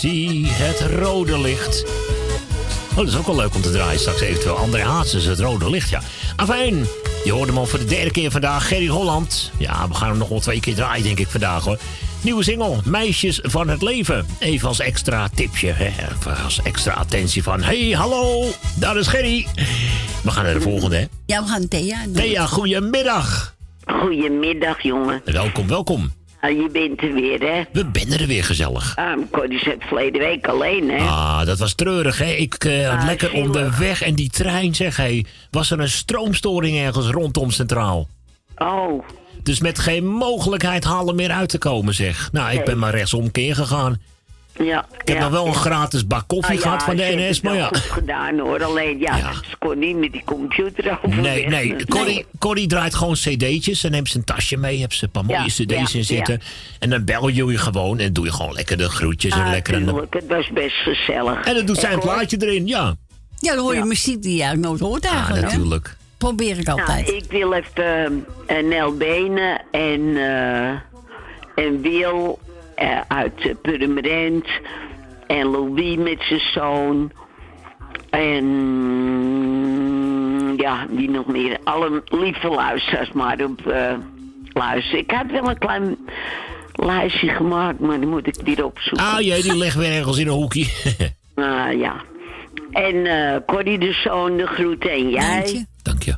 zie het rode licht. Oh, dat is ook wel leuk om te draaien. Straks eventueel André Hazes, het rode licht, ja. Afijn, je hoorde hem al voor de derde keer vandaag, Gerry Holland. Ja, we gaan hem nog wel twee keer draaien, denk ik, vandaag, hoor. Nieuwe single, Meisjes van het Leven. Even als extra tipje, hè. Even als extra attentie van... hey, hallo, daar is Gerry. We gaan naar de volgende, hè. Ja, we gaan Thea. Thea, goedemiddag. Goedemiddag, jongen. Welkom, welkom. Ah, je bent er weer, hè? We zijn er weer gezellig. Ah, Corrie zat verleden week alleen, hè? Ah, dat was treurig, hè? Ik eh, had Ah, lekker zielig. onderweg en die trein, zeg hé. Was er een stroomstoring ergens rondom Centraal? Oh. Dus met geen mogelijkheid halen meer uit te komen, zeg. Nou, ik ben maar rechtsomkeer gegaan. Ja. Ik heb nog wel een gratis bak koffie Ah, ja, gehad van de NS, het maar ja. goed gedaan, hoor. Alleen, ja, ze kon niet met die computer overweg. Nee, nee. Corrie, Corrie draait gewoon cd'tjes en neemt zijn tasje mee. Hebt ze een paar mooie Ja, cd's ja, in zitten. ja. En dan bel je je gewoon en doe je gewoon lekker de groetjes en Ah, lekker een... tuurlijk, het was best gezellig. En dan doet zij een plaatje erin, ja. Ja, dan hoor je muziek die je nooit hoort eigenlijk. hè? natuurlijk. Probeer ik altijd. Nou, ik wil even eh, Nel Benen en, eh, en Wil eh, uit uh, Purmerend en Louis met zijn zoon en ja, wie nog meer. Alle lieve luisteraars maar op eh, luisteren. Ik had wel een klein lijstje gemaakt, maar die moet ik weer opzoeken. Ah jee, die *laughs* ligt weer ergens in een hoekje. *laughs* Ah, ja. En eh Corrie de Zoon, de groeten en jij. Dank je.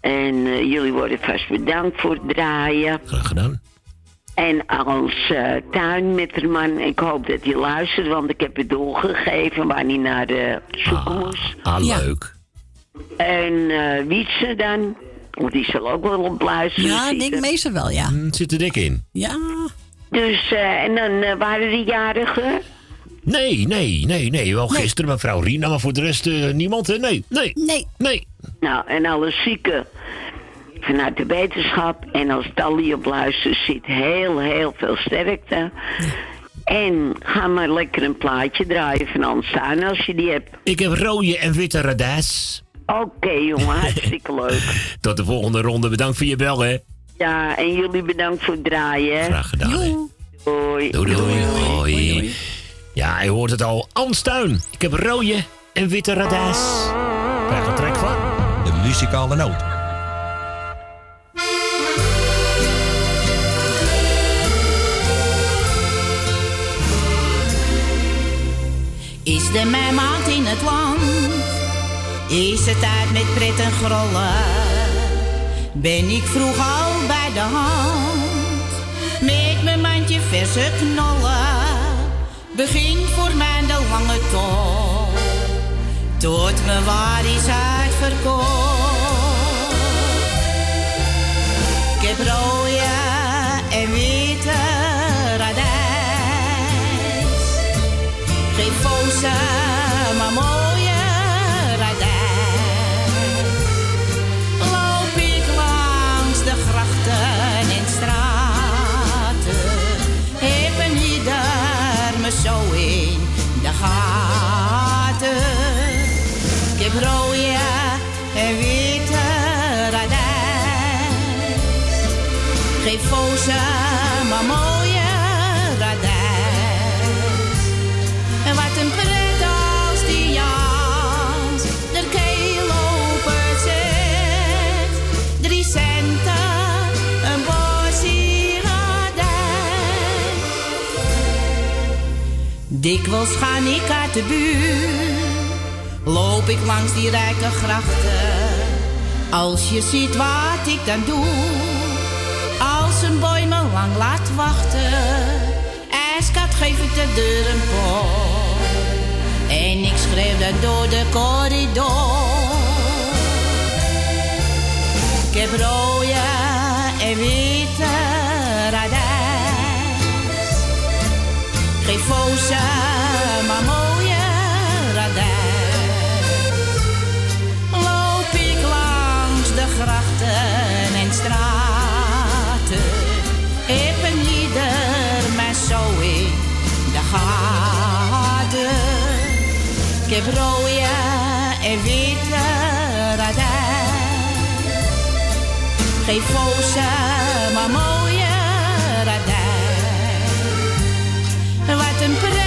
En jullie worden vast bedankt voor het draaien. Graag gedaan. En als eh tuinmetterman, ik hoop dat hij luistert, want ik heb het doorgegeven waar hij naar de zoeken moest. Ah, leuk. En eh Wietse dan, want die zal ook wel op luisteren Ja, ik denk meestal wel, ja. Het zit er dik in. Ja. Dus, eh, en dan eh, waren de jarigen. Nee, nee, nee, nee. Wel gisteren mevrouw Rina, maar voor de rest eh, niemand, hè? Nee, nee. Nee. Nee. Nou, en alle zieken vanuit de wetenschap. En als Tally op luistert zit, heel, heel veel sterkte. En ga maar lekker een plaatje draaien van Anstuin als je die hebt. Ik heb rode en witte radijs. Oké, jongen, *laughs* hartstikke leuk. Tot de volgende ronde. Bedankt voor je bel, hè. Ja, en jullie bedankt voor het draaien. Graag gedaan, hè. Doei. Doei, doei. Hoi. Ja, hij hoort het al. Anstuin. Ik heb rode en witte radijs. Krijg er trek van. De muzikale noot. De maand in het land? Is het tijd met pret en grollen? Ben ik vroeg al bij de hand? Met mijn mandje verse knollen. Begin voor mij de lange tocht. Tot me waar is uitverkocht. Ik heb rode samen mooier Loop ik langs de grachten en straten, heb een ieder me zo in de gaten. Ik heb en witte radijs, geef voor ze maar Dikwijls ga ik uit de buurt, loop ik langs die rijke grachten. Als je ziet wat ik dan doe, als een boy me lang laat wachten, ijskat geef ik de deur een pop. En ik schreef dat door de corridor. Ik heb rode Geef foze, maar mooie radijn. Loop ik langs de grachten en straten. Ik ben ieder maar zo in de gaten. Ik heb rode en witte radijn. Geen foze, maar mooie and put it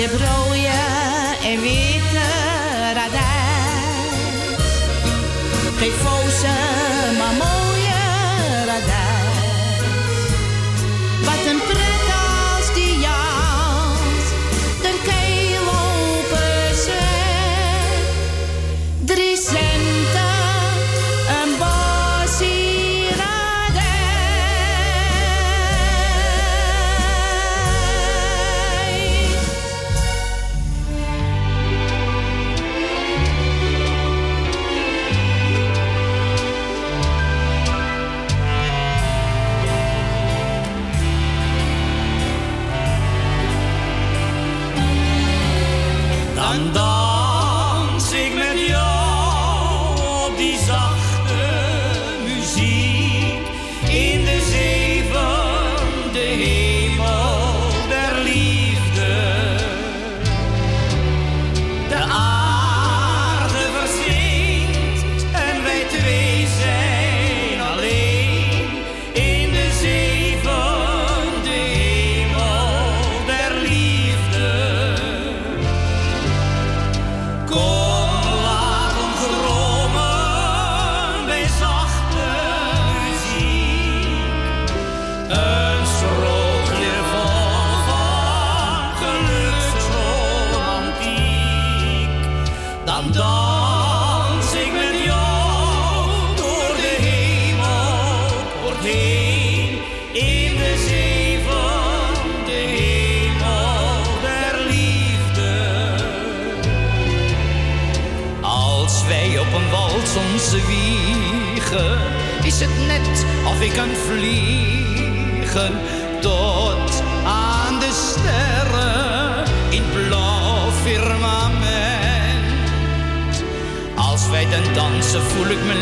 heb rode en witte radijs. Geen Ik kan vliegen tot aan de sterren in blauw firmament. Als wij dan dansen voel ik me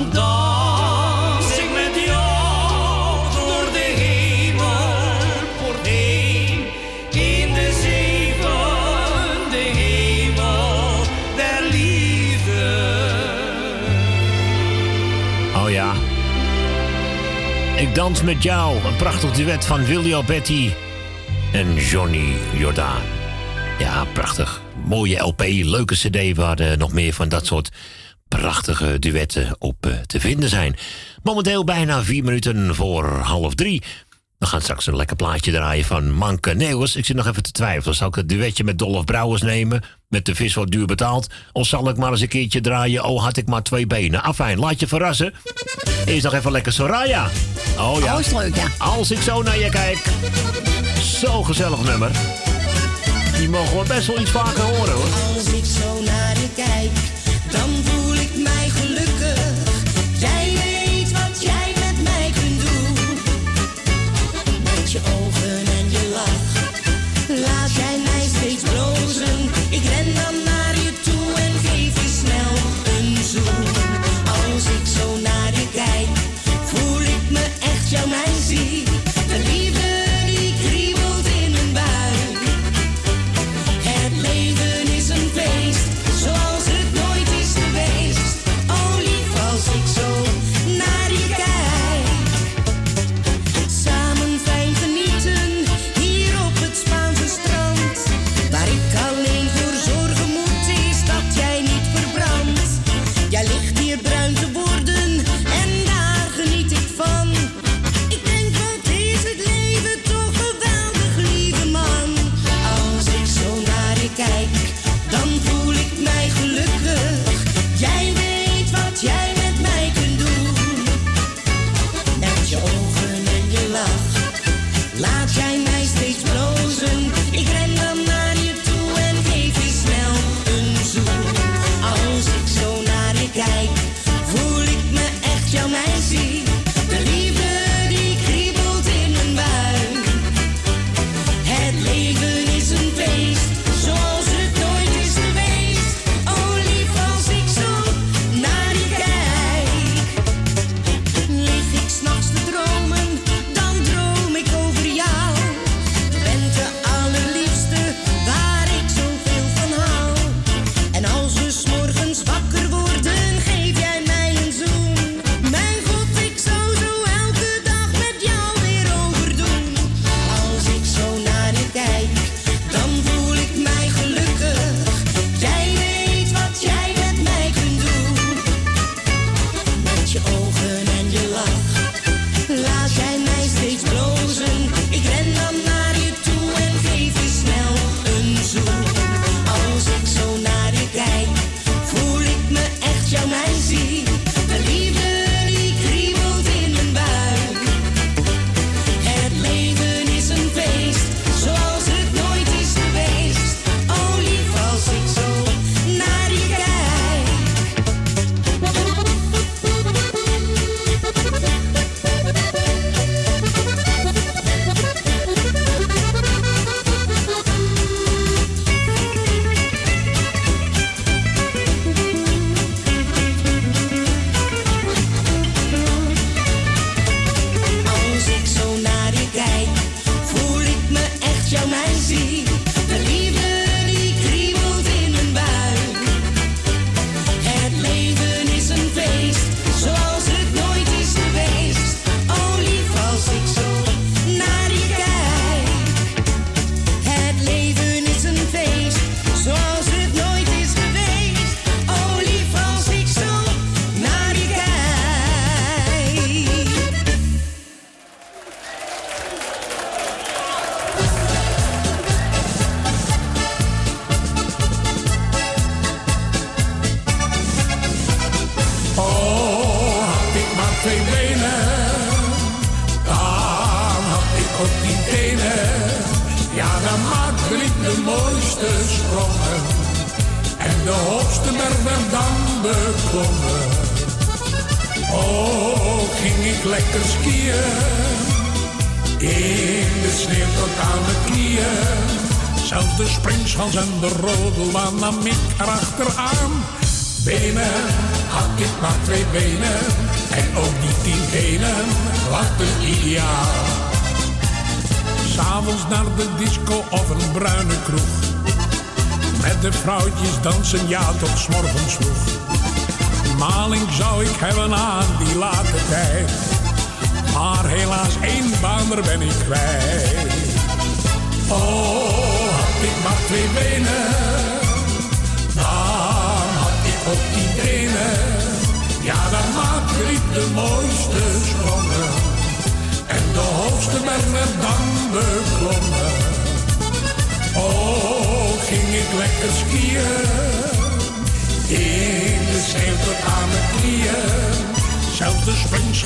Dan dans ik met jou door de hemelpoort heen. In de zevende hemel der liefde. Oh ja. Ik dans met jou. Een prachtig duet van Willy Alberti en Johnny Jordaan. Ja, prachtig. Mooie LP, leuke CD waar eh, nog meer van dat soort prachtige duetten op eh, te vinden zijn. Momenteel bijna vier minuten voor half drie. We gaan straks een lekker plaatje draaien van Manke Neeuwers. Ik zit nog even te twijfelen. Zal ik het duetje met Dolph Brouwers nemen? Met de vis wat duur betaald? Of zal ik maar eens een keertje draaien? Oh, had ik maar twee benen. Afijn, laat je verrassen. Eerst nog even lekker Soraya. Oh ja. Oh, is leuk, ja. Als ik zo naar je kijk. Zo gezellig nummer. Die mogen we best wel iets vaker horen hoor. Als ik zo naar je kijk, dan voel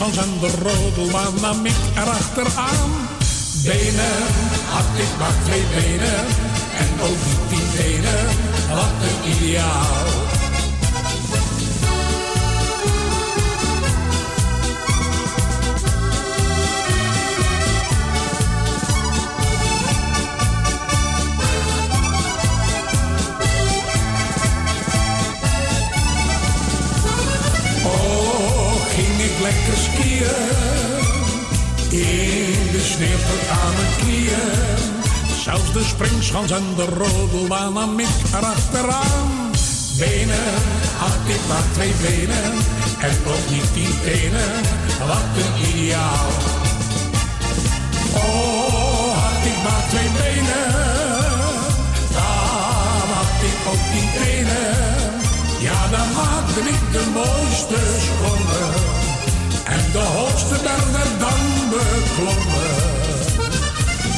springschans en de nam ik erachteraan. Benen had ik maar twee benen. En ook die tenen, wat een ideaal. In de sneeuw tot aan mijn knieën. Zelfs de springschans en de rodelbaan nam ik erachteraan. Benen had ik maar twee benen. En ook niet tien tenen. Wat een ideaal. Oh, had ik maar twee benen. Dan had ik ook tien tenen. Ja, dan maakte ik de mooiste sprongen. En de hoogste berg werd dan beklommen.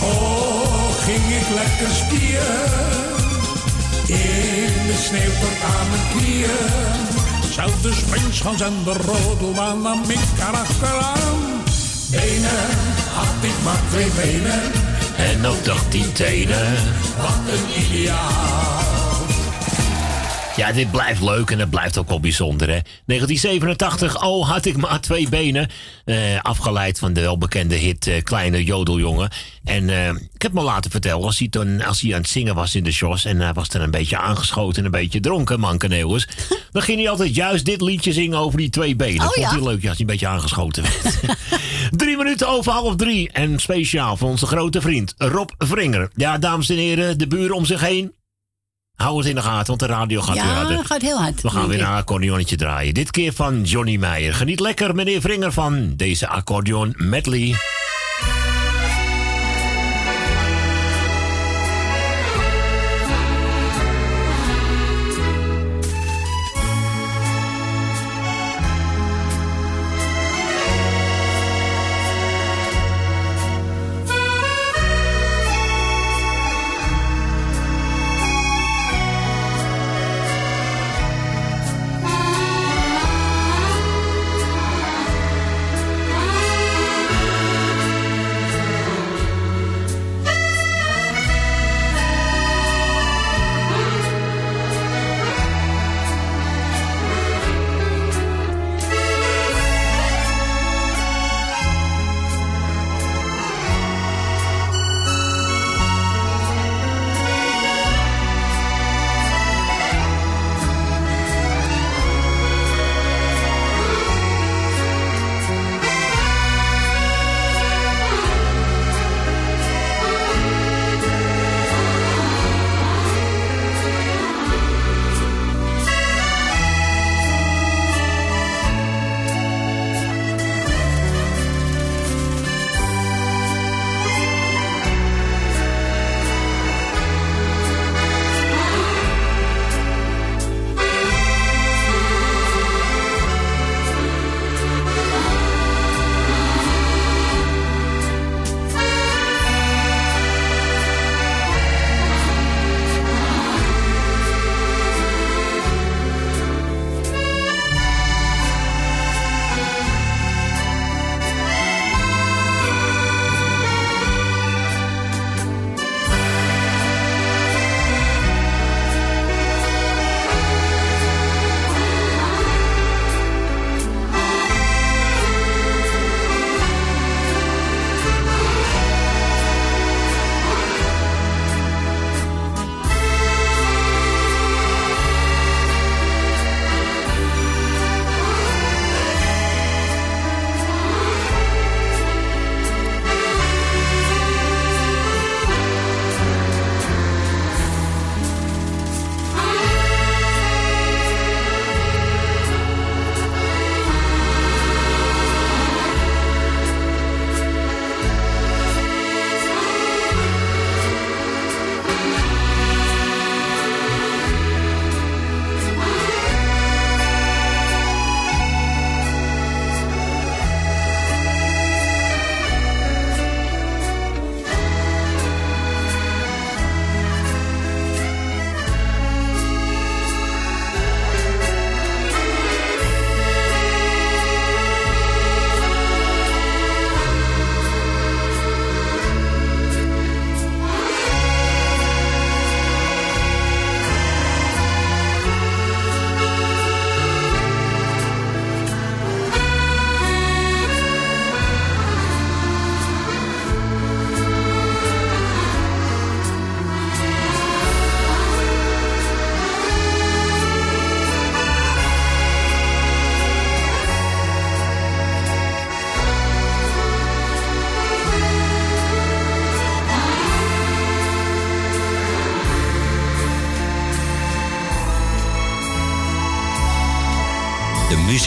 Oh, ging ik lekker skiën. In de sneeuw tot aan mijn knieën. Zelfs de springschans en de rodelbaan nam ik erachteraan. Benen had ik maar twee benen. En ook nog tien tenen. Wat een ideaal. Ja, dit blijft leuk en het blijft ook wel bijzonder, hè. 1987, oh, had ik maar twee benen. Eh, afgeleid van de welbekende hit eh, Kleine Jodeljongen. En eh, ik heb me laten vertellen, als hij, toen, als hij aan het zingen was in de shows... en hij was dan een beetje aangeschoten en een beetje dronken, mankeneeuwers... *laughs* dan ging hij altijd juist dit liedje zingen over die twee benen. Oh, Vond ja. hij leuk ja, als hij een beetje aangeschoten werd. *laughs* drie minuten over half drie. En speciaal voor onze grote vriend Rob Vringer. Ja, dames en heren, de buren om zich heen... Hou het in de gaten, want de radio gaat weer Ja, harder. gaat heel hard. We gaan weer een accordeonnetje draaien. Dit keer van Johnny Meijer. Geniet lekker, meneer Vringer, van deze accordeon medley.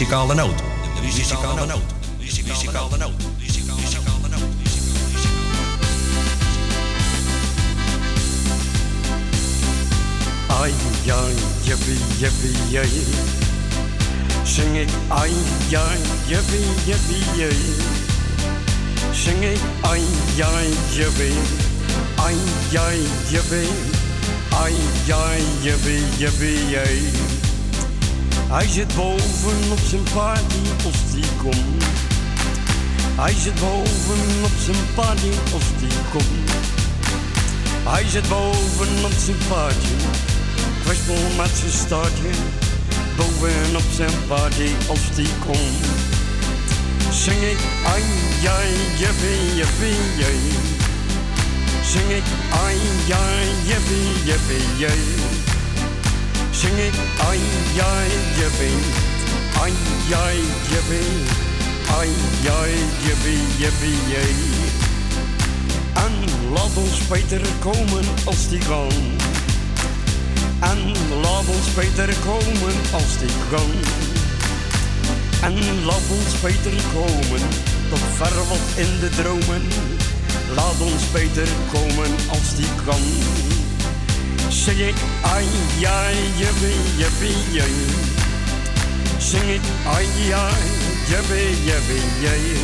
Muzikale noot. De muzikale noot. Muzikale noot. Ai, ai, jippie, jippie, jee. Zing ik ai, ai, jippie, jippie, jee. Zing ik ai, ai, jippie. Ai, ai, jippie. Ai, ai, jippie, jippie, jee. Hij zit boven op zijn party als die komt. Hij zit boven op zijn party als die komt. Hij zit boven op zijn paardje, kwispel met zijn staartje. Boven op zijn party als die komt. Zing ik ai, ai, jippie, jippie, jee. Zing ik ai, ai, jippie, jippie, jee. Zing ik ai, ai, jippie, ai, ai, jippie, ai, ai, jippie, jippie, jee. En laat ons Peter komen als die kan. En laat ons Peter komen als die kan. En laat ons Peter komen, tot ver wat in de dromen. Laat ons Peter komen als die kan. Zing ik ai, ai, jippie, jippie, jee. Zing ik ai, ai, jippie, jippie, jee.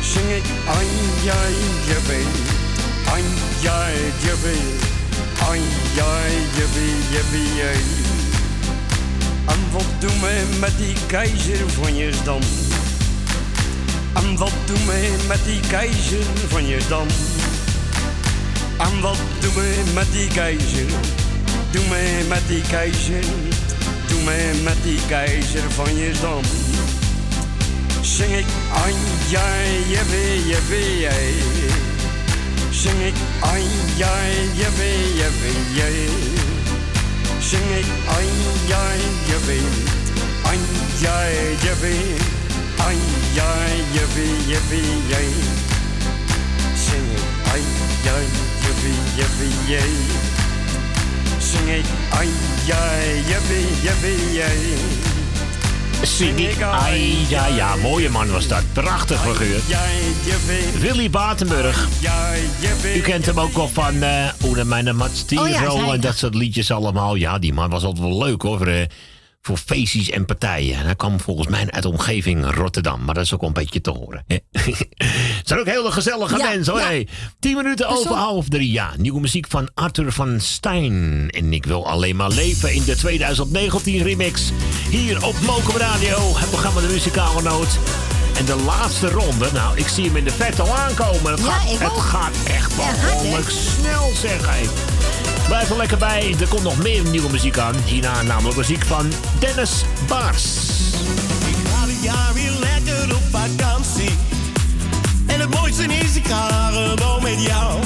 Zing ik ai, ai, jippie, ai, ai, jippie, ai, ai, jippie, jippie, jee. En wat doen wij met die keizer van je dan? En wat doen wij met die keizer van je dan? En wat doen wij met die keizer? Doe mij met die keizer, doe mij met die keizer van je dan. Zing ik ai, ai, jippie, jippie, jee. Zing ik ai, ai, jippie, jippie, jee. Zing ik ai, ai, jippie, ai, ai, jippie, ai, ai, jippie, jippie, jee. Zing ik ai, jippie, jippie, jee. Zing ik ai, ai, jippie, jippie, jee. Zing ik, ai, ja, ja, mooie man was dat. Prachtig figuur. Willy Batenburg. U kent hem ook wel van eh Oene Mijn Matstiro Oh ja, zei en dat soort liedjes allemaal. Ja, die man was altijd wel leuk hoor. eh, voor feestjes en partijen. En hij kwam volgens mij uit de omgeving Rotterdam. Maar dat is ook wel een beetje te horen. *laughs* Het zijn ook hele gezellige Ja, mensen hoor. ja. Hey, Tien minuten over half drie. Ja, nieuwe muziek van Arthur van Stijn. En ik wil alleen maar leven in de 2019 remix. Hier op Mokum Radio. Het programma De Muzikale Noot. En de laatste ronde. Nou, ik zie hem in de vet al aankomen. Het, Ja, gaat, ik het gaat echt behoorlijk snel zeg. Hey. Blijf er lekker bij. Er komt nog meer nieuwe muziek aan. Hierna namelijk muziek van Dennis Baars. Ik ga dit jaar weer lekker op vakantie. En het mooiste is, ik ga gewoon met jou.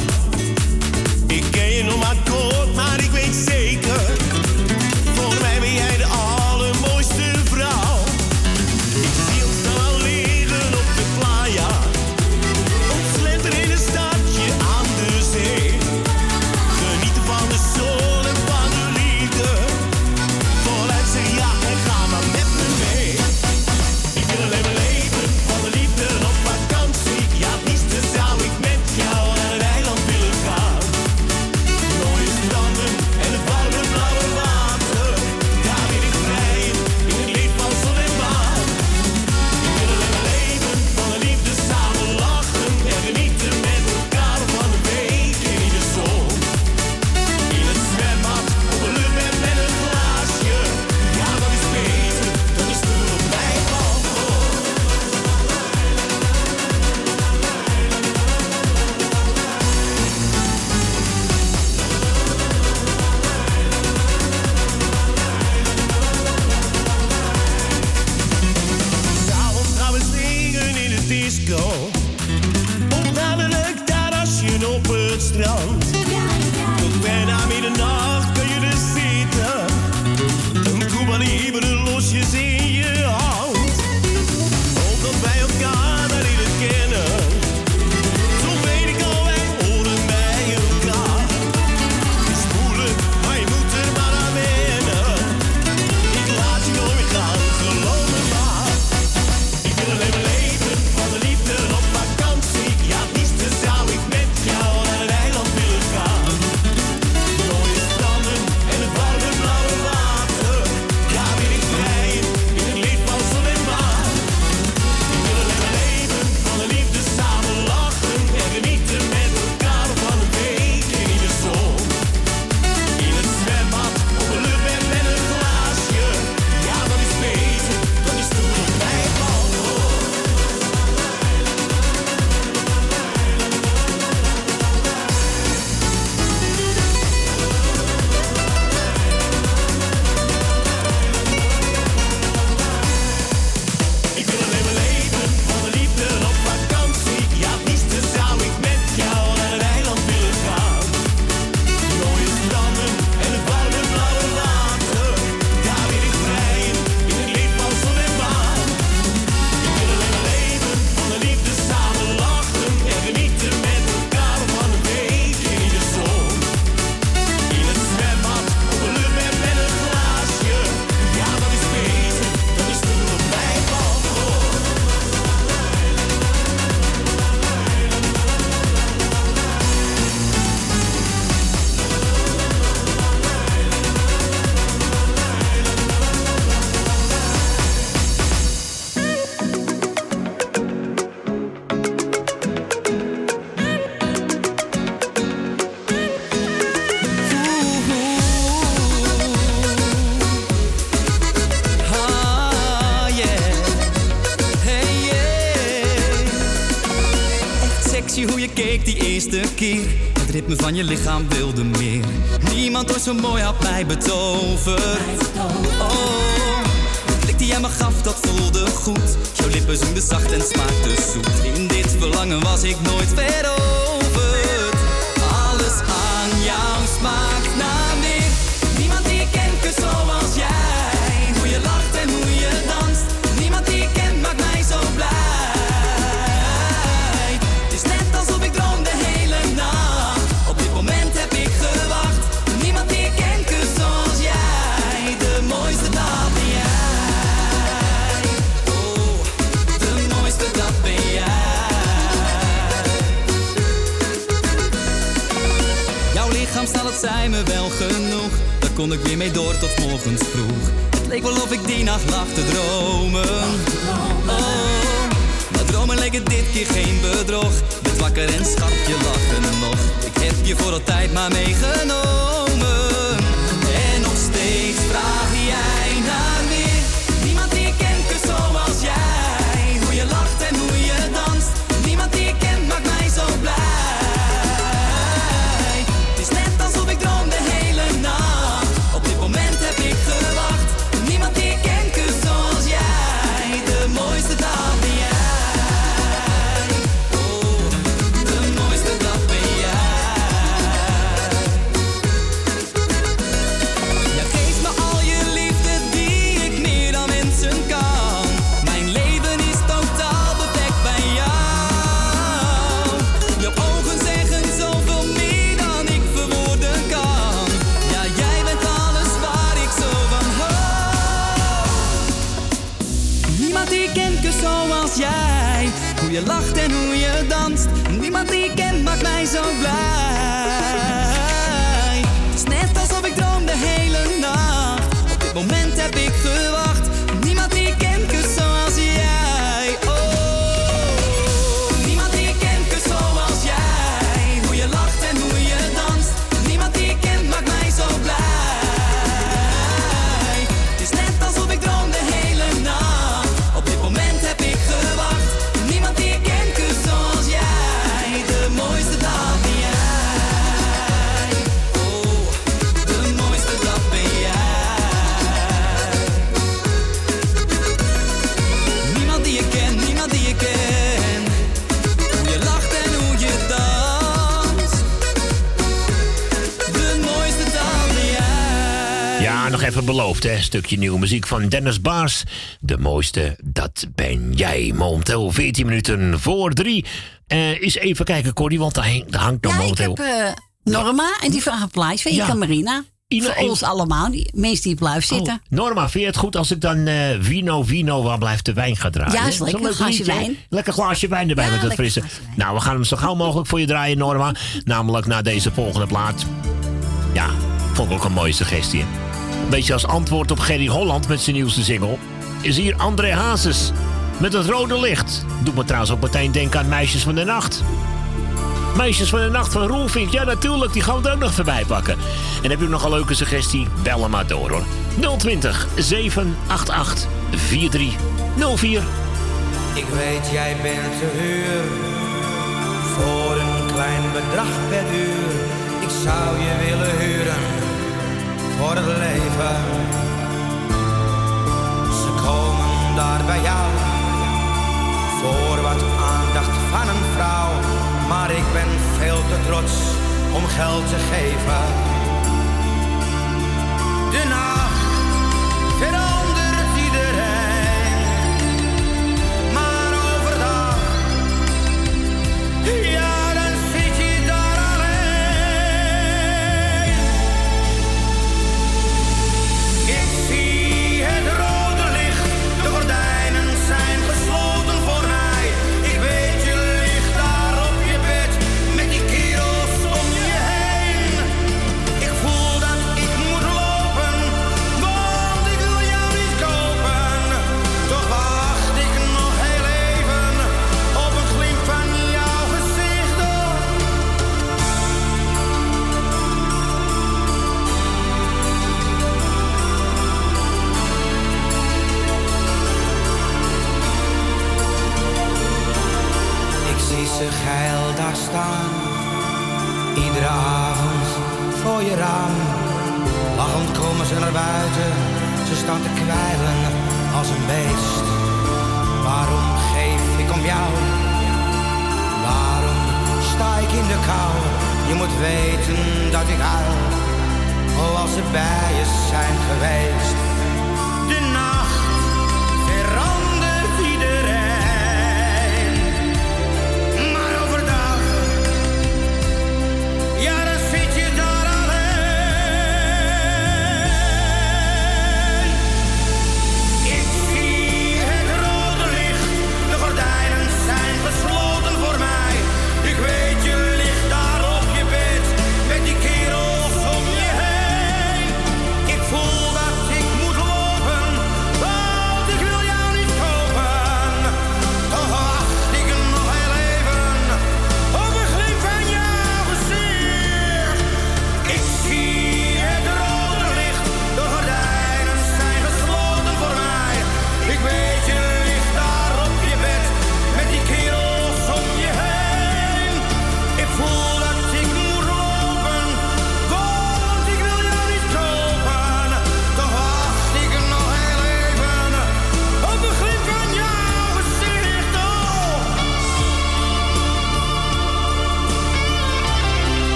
Van je lichaam wilde meer. Niemand ooit zo mooi had mij betoverd. Oh, de blik die jij me gaf, dat voelde goed. Jouw lippen zoemden zacht en smaakte zoet. In dit verlangen was ik nooit veroverd. Kon ik weer mee door tot morgens vroeg. Het leek wel of ik die nacht lag te dromen. Oh, maar dromen leken dit keer geen bedrog. Werd wakker en schat, je lachte nog. Ik heb je voor altijd maar meegenomen. Beloofd, hè. Stukje nieuwe muziek van Dennis Baars. De mooiste, dat ben jij. Momenteel 14 minuten voor drie. Eens even kijken, Corrie, want daar hangt, daar hangt nog Ja, ik heb eh, Norma en die vraagt een plaatje. Ja. Ik en Marina. Ina, Voor en- ons allemaal, die mensen die blijven zitten. Oh, Norma, vind je het goed als ik dan eh Vino Vino waar blijft de wijn ga draaien? Ja, is lekker. glaasje liedje, wijn. Lekker glaasje wijn erbij Ja, met dat lekker frisse. Nou, we gaan hem zo gauw mogelijk voor je draaien, Norma. Namelijk naar deze volgende plaat. Ja, vond ik ook een mooie suggestie. Beetje als antwoord op Gerry Holland met zijn nieuwste single. Is hier André Hazes met het rode licht. Doet me trouwens ook meteen denken aan Meisjes van de Nacht. Meisjes van de Nacht van Roelvink. Ja, natuurlijk, die gaan we er ook nog voorbij pakken. En heb je nog een leuke suggestie? Bel hem maar door hoor. 020 788 4304. Ik weet, jij bent te huur voor een klein bedrag per uur. Ik zou je willen huren voor het leven. Ze komen daar bij jou voor wat aandacht van een vrouw. Maar ik ben veel te trots om geld te geven. De nacht Iedere avond voor je raam. Lachend komen ze naar buiten, ze staan te kwijlen als een beest. Waarom geef ik om jou? Waarom sta ik in de kou? Je moet weten dat ik huil, oh als ze bij je zijn geweest.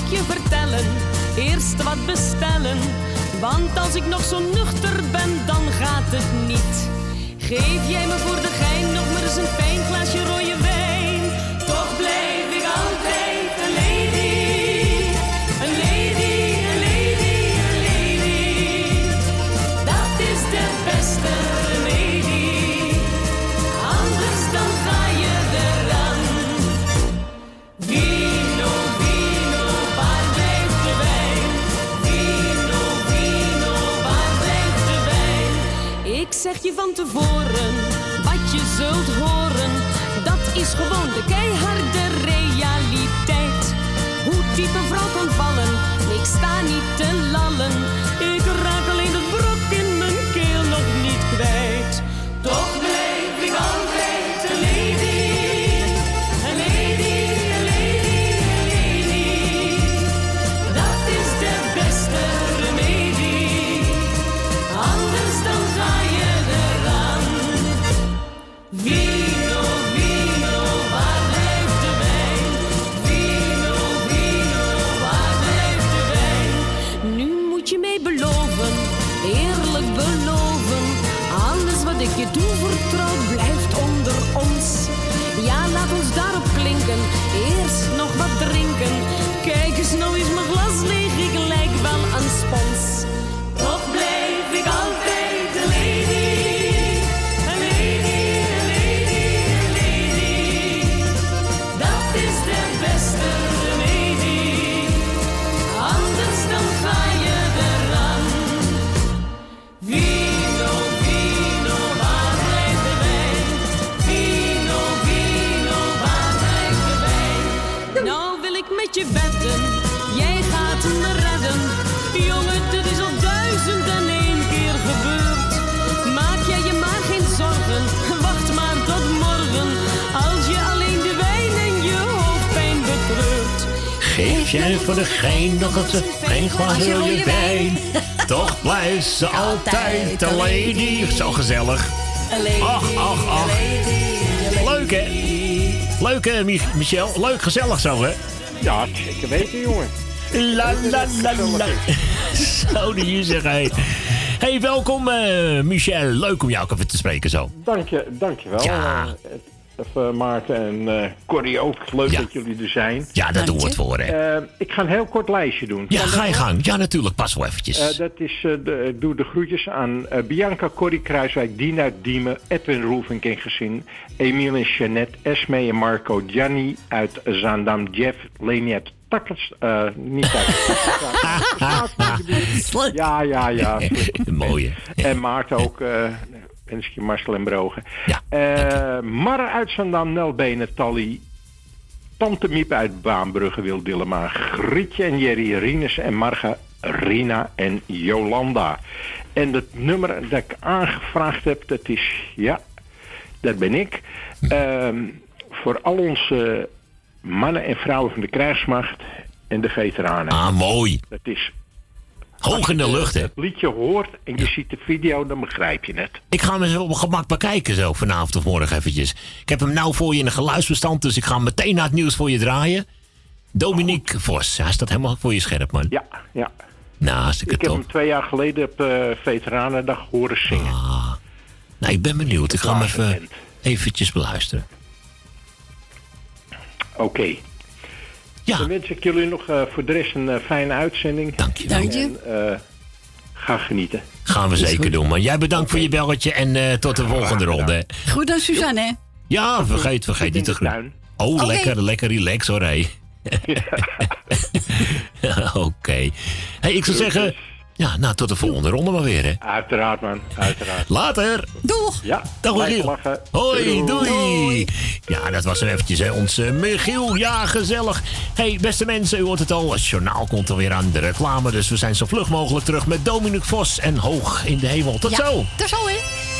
stukje vertellen, eerst wat bestellen. Want als ik nog zo nuchter ben, dan gaat het niet. Geef jij me voor de gein nog maar eens een pijnglaasje je van tevoren wat je zult horen. Dat is gewoon de keiharde realiteit. Hoe diepe vrouw kan vallen, ik sta niet te lang. je voor de geen nog eens geen glas je wijn. Toch blijft ze altijd de lady. Zo gezellig. Ach, ach, ach. Leuk, hè? Leuk, eh, hè, Michel? Leuk, gezellig zo, hè? Ja, zeker weten, jongen. La, la, la, la. *laughs* Zo, die zeggen, Hey, welkom eh, Michel. Leuk om jou ook even te spreken zo. Dank je, dankjewel. Ja. Eh, Maarten en eh Corrie ook. Leuk dat jullie er zijn. Ja, daar doen we het voor, hè. Eh, ik ga een heel kort lijstje doen. Ja, ga je dat? gang. Ja, natuurlijk. Pas wel eventjes. Eh, dat is, eh, de, ik doe de groetjes aan eh, Bianca, Corrie Kruiswijk, Dina uit Diemen, Edwin Roelvink en gezin, Emiel en Jeannette, Esme en Marco, Gianni uit Zaandam, Jeff, Leni uit Takkers, eh niet uit *laughs* Ja, ja, ja. *laughs* Mooie. En Maarten ook, eh je Marcel en Brogen. Eh Marre uit Zaandam, Nel Benen, Tally, Tante Miep uit Baanbrugge, Wil Dillema, Grietje en Jerry, Rinus en Marga, Rina en Jolanda. En het nummer dat ik aangevraagd heb, dat is, ja, dat ben ik. Ehm, voor al onze mannen en vrouwen van de krijgsmacht en de veteranen. Ah, mooi. Dat is... Hoog in de lucht, hè? Het liedje hoort en je ziet de video, dan begrijp je het. Ik ga hem eens op mijn gemak bekijken zo vanavond of morgen eventjes. Ik heb hem nou voor je in een geluidsbestand, dus ik ga hem meteen naar het nieuws voor je draaien. Dominique Vos, hij staat helemaal voor je scherp, man. Ja, ja. Nou, hartstikke Ik heb top. hem twee jaar geleden op eh Veteranendag horen zingen. Nou, ik ben benieuwd. Ik ga hem even eventjes beluisteren. Oké. Ja. Dan wens ik jullie nog eh, voor de rest een eh, fijne uitzending. Dank je Dank je. En, eh, ga genieten. Gaan we zeker doen, man. Jij bedankt voor je belletje en eh, tot de volgende ronde. Goed aan Suzanne, hè? Ja, vergeet, vergeet niet te groeten. Oh, lekker, lekker relax hoor, hé. *laughs* Oké. Hey, ik zou zeggen... Ja, nou, tot de volgende ronde maar weer, hè. Uiteraard, man. Uiteraard. Later. Doeg. Ja. Dag, Michiel. Hoi, doei. Ja, dat was hem eventjes, hè. Onze Michiel. Ja, gezellig. hey, beste mensen, u hoort het al. Het journaal komt alweer aan de reclame. Dus we zijn zo vlug mogelijk terug met Dominic Vos en Hoog in de Hemel. Tot Ja, zo. Tot zo, hè?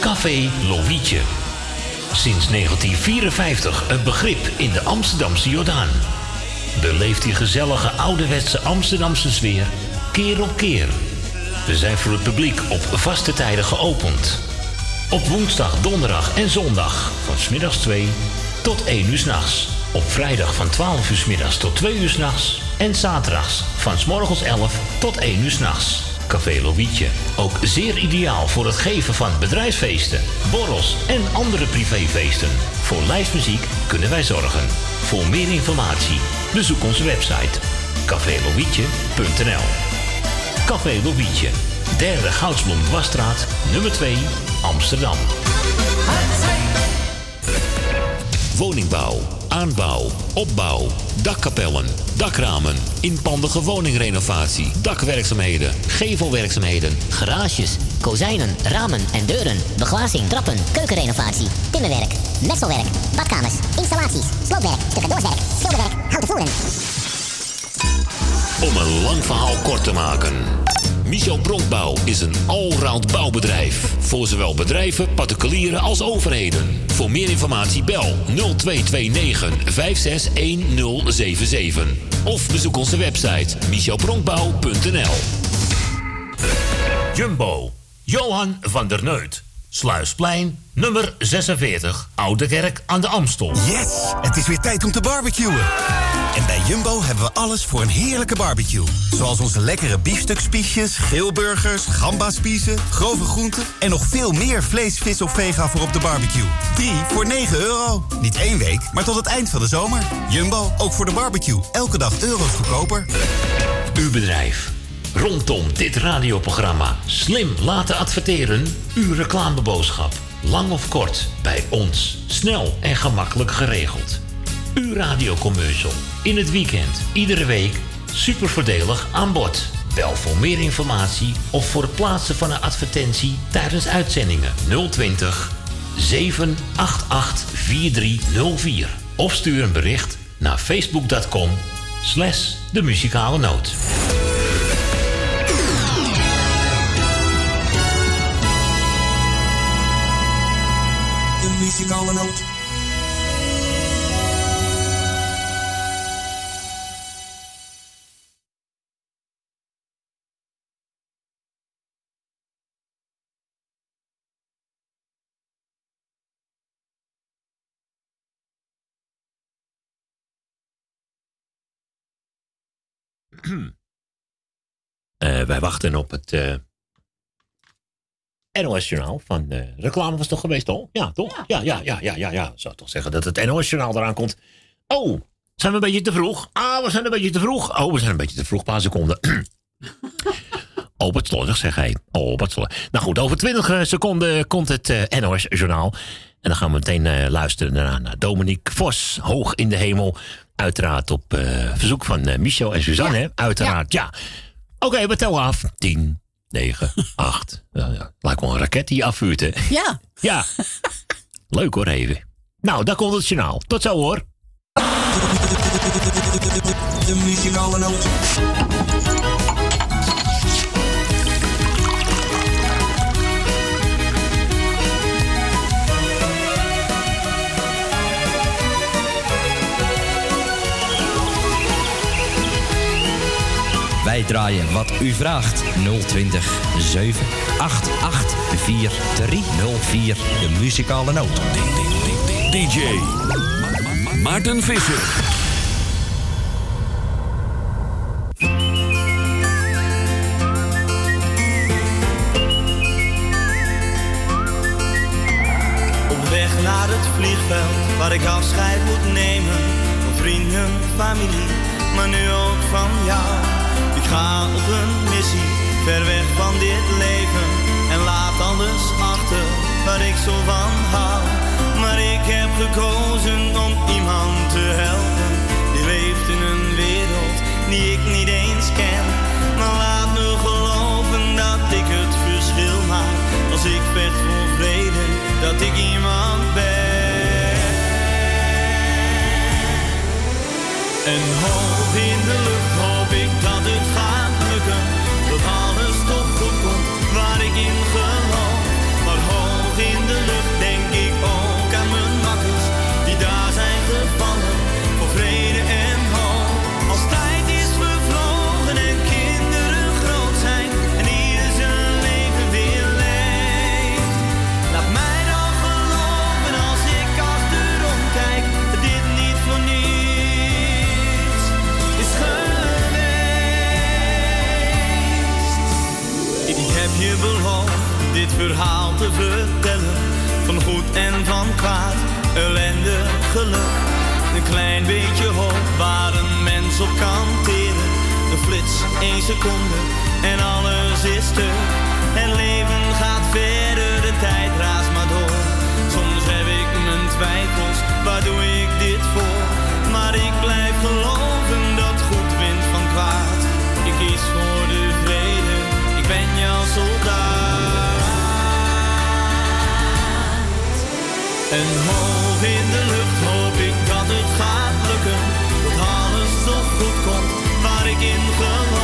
Café Lovietje. Sinds 1954 een begrip in de Amsterdamse Jordaan. Beleeft die gezellige ouderwetse Amsterdamse sfeer keer op keer. We zijn voor het publiek op vaste tijden geopend. Op woensdag, donderdag en zondag van smiddags 2 tot 1 uur s'nachts. Op vrijdag van 12 uur 's middags tot 2 uur s'nachts. En zaterdags van morgens 11 tot 1 uur s'nachts. Café Lovietje. Ook zeer ideaal voor het geven van bedrijfsfeesten, borrels en andere privéfeesten. Voor lijstmuziek kunnen wij zorgen. Voor meer informatie bezoek onze website cafélovietje.nl Café Lovietje. Derde Goudsblom Dwarsstraat, nummer 2, Amsterdam. Woningbouw, aanbouw, opbouw, dakkapellen, dakramen, inpandige woningrenovatie, dakwerkzaamheden, gevelwerkzaamheden, Garages, kozijnen, ramen en deuren, beglazing, trappen, keukenrenovatie, timmerwerk, metselwerk, badkamers, installaties, sloopwerk, stucadoorswerk, schilderwerk, houten voeren. Om een lang verhaal kort te maken. Michel Bronkbouw is een allround bouwbedrijf. Voor zowel bedrijven, particulieren als overheden. Voor meer informatie bel 0229 561077. Of bezoek onze website michelbronkbouw.nl Jumbo. Johan van der Neut. Sluisplein, nummer 46, Oude Kerk aan de Amstel. Yes, het is weer tijd om te barbecuen. En bij Jumbo hebben we alles voor een heerlijke barbecue. Zoals onze lekkere biefstukspiesjes, grillburgers, gambaspiezen, grove groenten... en nog veel meer vlees, vis of vega voor op de barbecue. 3 voor 9 euro. Niet één week, maar tot het eind van de zomer. Jumbo, ook voor de barbecue. Elke dag euro's goedkoper. Uw bedrijf. Rondom dit radioprogramma slim laten adverteren. Uw reclameboodschap. Lang of kort, bij ons. Snel en gemakkelijk geregeld. Uw radiocommercial. In het weekend, iedere week. Super voordelig aan bod. Bel voor meer informatie of voor het plaatsen van een advertentie tijdens uitzendingen 020 788 4304. Of stuur een bericht naar facebook.com slash de muzikale noot. De muzikale noot. Wij wachten op het eh NOS-journaal van eh reclame was toch geweest al? Ja, toch? Ja, ja, ja, ja, ja, ja. Zou toch zeggen dat het NOS-journaal eraan komt. Oh, zijn we een beetje te vroeg? Ah, we zijn een beetje te vroeg. Oh, we zijn een beetje te vroeg, een paar seconden. oh, wat slordig, zeg hij. Oh, wat slordig. Nou goed, over 20 seconden komt het eh, NOS-journaal. En dan gaan we meteen eh, luisteren daarna naar Dominique Vos, Hoog in de Hemel. Uiteraard op eh, verzoek van eh, Michel en Suzanne, hè? uiteraard, ja. Oké, we tellen af. 10, 9, 8. Ja, ja. Lijkt wel een raket die je afvuurt, hè? Ja. *laughs* Ja. Leuk hoor, even. Nou, daar komt het journaal. Tot zo hoor. De muzikale noot. Wij draaien wat u vraagt. 020 788 4304. De muzikale noot. DJ Maarten Visser. Op weg naar het vliegveld waar ik afscheid moet nemen van vrienden, familie, maar nu ook van jou. Ga op een missie, ver weg van dit leven en laat alles achter waar ik zo van hou. Maar ik heb gekozen om iemand te helpen die leeft in een wereld die ik niet eens ken. Maar laat me geloven dat ik het verschil maak als ik vecht vrede, dat ik iemand ben. En hoog in de lucht hoop ik dat het gaat lukken, dat alles toch goed komt waar ik in geloof. Verhaal te vertellen van goed en van kwaad, ellende, geluk. Een klein beetje hoop waar een mens op kan teren. Een flits, één seconde en alles is stuk. Het leven gaat verder, de tijd raast maar door. Soms heb ik mijn twijfels, waar doe ik dit voor? Maar ik blijf geloven dat goed wint van kwaad. Ik kies voor de vrede, ik ben jouw soldaat. En hoog in de lucht hoop ik dat het gaat lukken. Dat alles toch goed komt waar ik in geloof.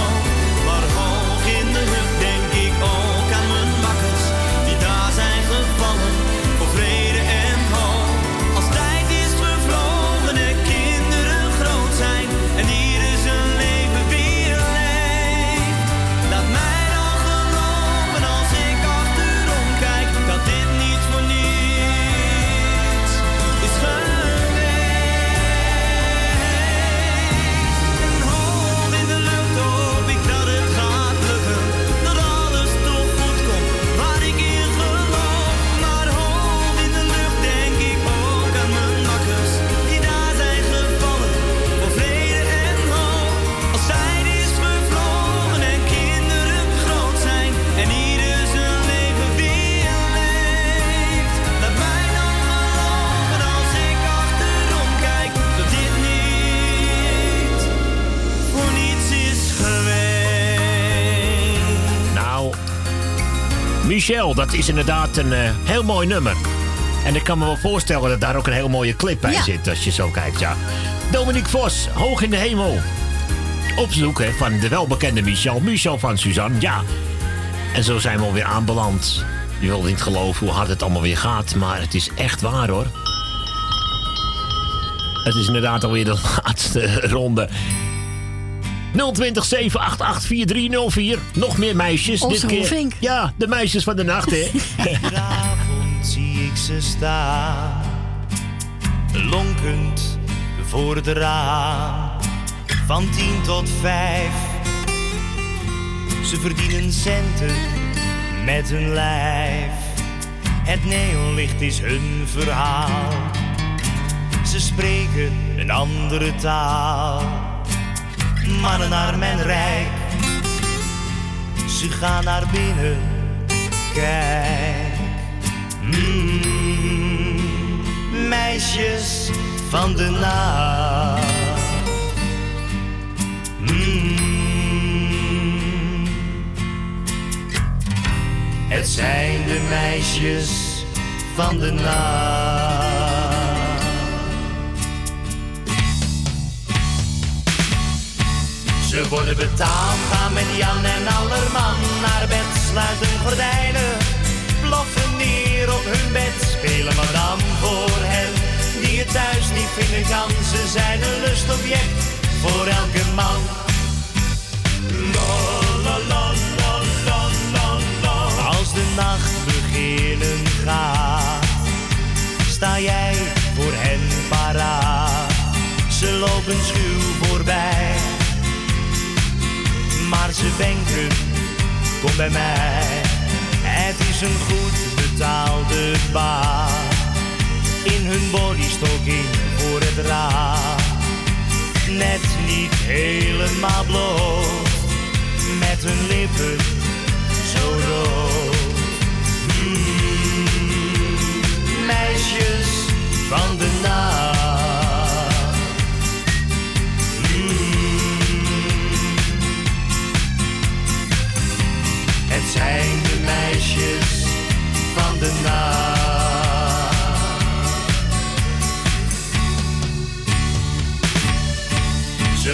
Michel, dat is inderdaad een eh, heel mooi nummer. En ik kan me wel voorstellen dat daar ook een heel mooie clip bij Ja. zit, als je zo kijkt, ja. Dominique Vos, Hoog in de Hemel. Op zoek hè, van de welbekende Michel, Michel van Suzanne, ja. En zo zijn we alweer aanbeland. Je wilt niet geloven hoe hard het allemaal weer gaat, maar het is echt waar hoor. Het is inderdaad alweer de *laughs* laatste ronde. 020 788 4304. Nog meer meisjes. Onze dit keer. Ja, de meisjes van de nacht, hè? *laughs* Vanavond zie ik ze staan, lonkend voor het raam, van tien tot vijf. Ze verdienen centen met hun lijf, het neonlicht is hun verhaal. Ze spreken een andere taal, mannen arm en rijk. Ze gaan naar binnen, kijk. Mm, meisjes van de nacht. Mm, het zijn de meisjes van de nacht. Ze worden betaald, gaan met Jan en Allerman naar bed, sluiten gordijnen, ploffen neer op hun bed, spelen madame voor hen, die het thuis niet vinden kan. Ze zijn een lustobject voor elke man. Als de nacht beginnen gaat, sta jij voor hen paraat. Ze lopen schuw voorbij maar ze wenken, kom bij mij. Het is een goed betaalde baan. In hun bodystocking voor het raam. Net niet helemaal bloot, met hun lippen zo rood. Mm, meisjes van de nacht.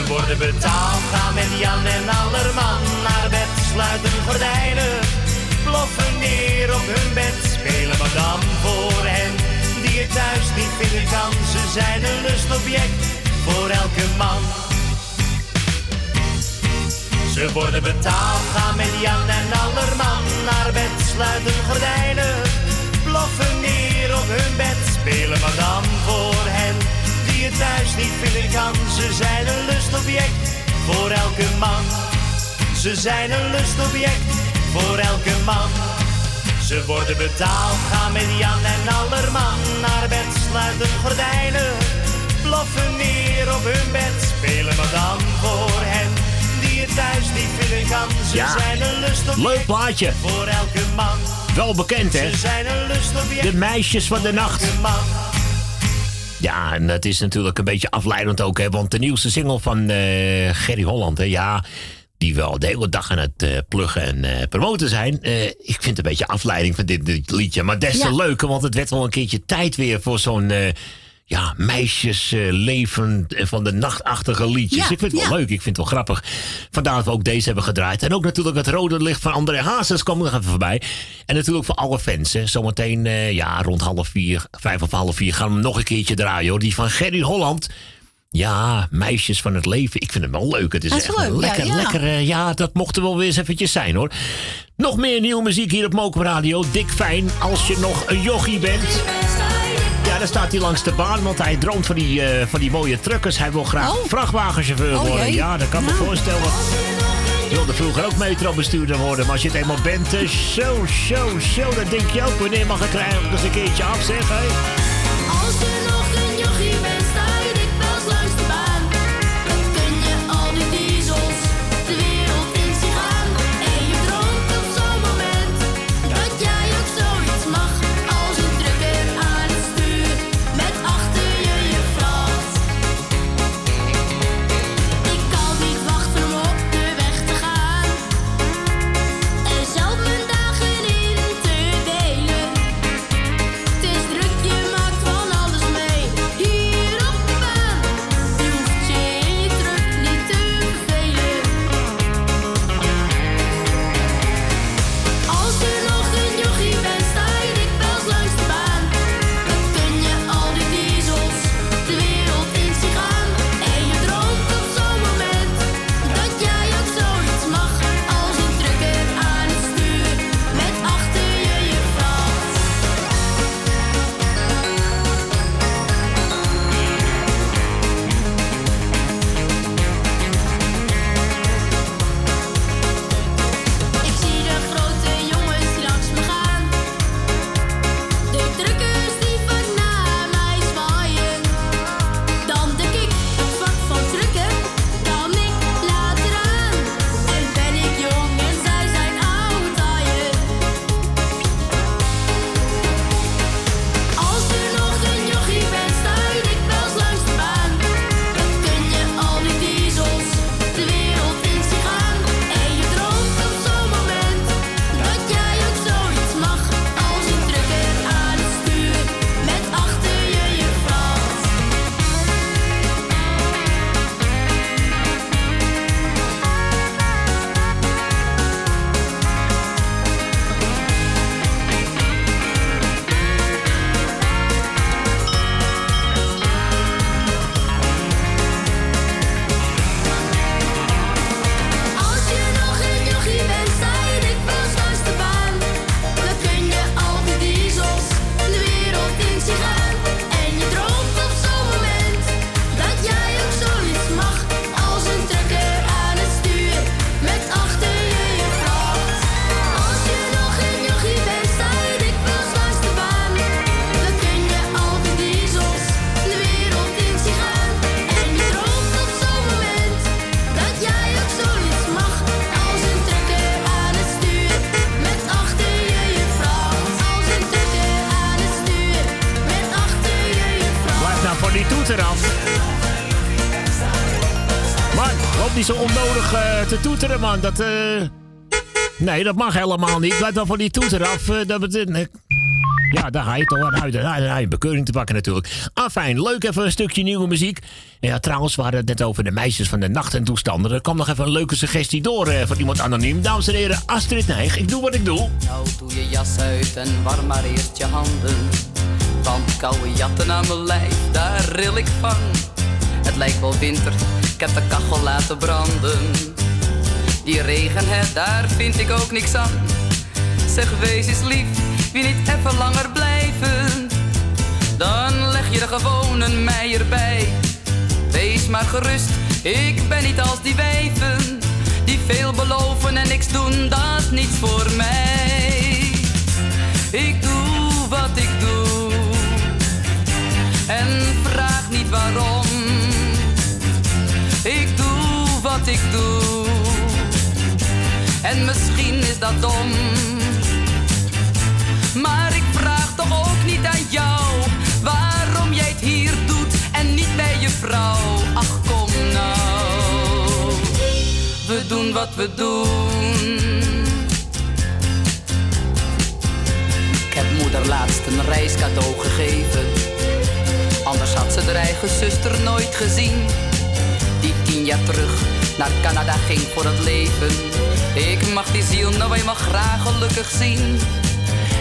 Ze worden betaald, gaan met Jan en Allerman naar bed, sluiten gordijnen, ploffen neer op hun bed, spelen madame voor hen, die het thuis niet vinden kan. Ze zijn een lustobject voor elke man. Ze worden betaald, gaan met Jan en Allerman naar bed, sluiten gordijnen, ploffen neer op hun bed, spelen madame voor hen, die het thuis niet vinden kan. Ze zijn een lustobject voor elke man. Ze zijn een lustobject voor elke man. Ze worden betaald, gaan met Jan en Allerman naar bed, sluiten gordijnen, ploffen neer op hun bed, spelen madame voor hen die het thuis niet vinden kan. Ze Ja. zijn een lustobject Leuk plaatje. voor elke man. Wel bekend, hè? Ze zijn een lustobject De meisjes van de nacht. Ja, en dat is natuurlijk een beetje afleidend ook, hè? Want de nieuwste single van eh, Gerry Holland, hè? Ja, die wel de hele dag aan het eh, pluggen en eh, promoten zijn. Ik vind het een beetje afleiding van dit, dit liedje. Maar des te Ja. leuker, want het werd wel een keertje tijd weer voor zo'n... eh, ja, meisjesleven van de nachtachtige liedjes. Ja, ik vind het wel ja. leuk, ik vind het wel grappig. Vandaar dat we ook deze hebben gedraaid. En ook natuurlijk het rode licht van André Hazes kwam nog even voorbij. En natuurlijk voor alle fans. Hè. Zometeen eh, ja, rond half vier, vijf of half vier gaan we hem nog een keertje draaien. Hoor. Die van Gerry Holland. Ja, meisjes van het leven. Ik vind hem wel leuk. Het is echt leuk, ja, lekker, ja. lekker. eh, ja, dat mocht er wel weer eens eventjes zijn hoor. Nog meer nieuwe muziek hier op Mokum Radio. Dik fijn als je nog een jochie bent. Ja, dan staat hij langs de baan, want hij droomt van die, eh, van die mooie truckers. Hij wil graag Oh. vrachtwagenchauffeur Oh, worden. Ja, dat kan me Nou. voorstellen. Je wilde vroeger ook metrobestuurder worden, maar als je het eenmaal bent, eh, zo, zo, zo, dan denk je ook, wanneer mag ik er eigenlijk eens een keertje af, te toeteren, man. Dat, eh, Nee, dat mag helemaal niet. Blijf dan van die toeter af. eh, dat. Ja, daar ga je toch aan uit. Daar ga je bekeuring te pakken natuurlijk. Ah, fijn. Leuk even een stukje nieuwe muziek. Ja, trouwens, we hadden het net over de meisjes van de nacht en toestanden. Er kwam nog even een leuke suggestie door eh, van iemand anoniem. Dames en heren, Astrid Nijg. Ik doe wat ik doe. Nou, doe je jas uit en warm maar eerst je handen. Want koude jatten aan mijn lijf, daar ril ik van. Het lijkt wel winter, ik heb de kachel laten branden. Die regen, hè, daar vind ik ook niks aan. Zeg, wees eens lief, wie niet even langer blijven? Dan leg je er gewoon een meier bij. Wees maar gerust, ik ben niet als die wijven. Die veel beloven en niks doen, dat is voor mij. Ik doe wat ik doe. En vraag niet waarom. Ik doe wat ik doe. En misschien is dat dom. Maar ik vraag toch ook niet aan jou waarom jij het hier doet en niet bij je vrouw. Ach kom nou, we doen wat we doen. Ik heb moeder laatst een reiscadeau gegeven. Anders had ze haar eigen zuster nooit gezien. Die tien jaar terug naar Canada ging voor het leven. Ik mag die ziel nou eenmaal graag gelukkig zien.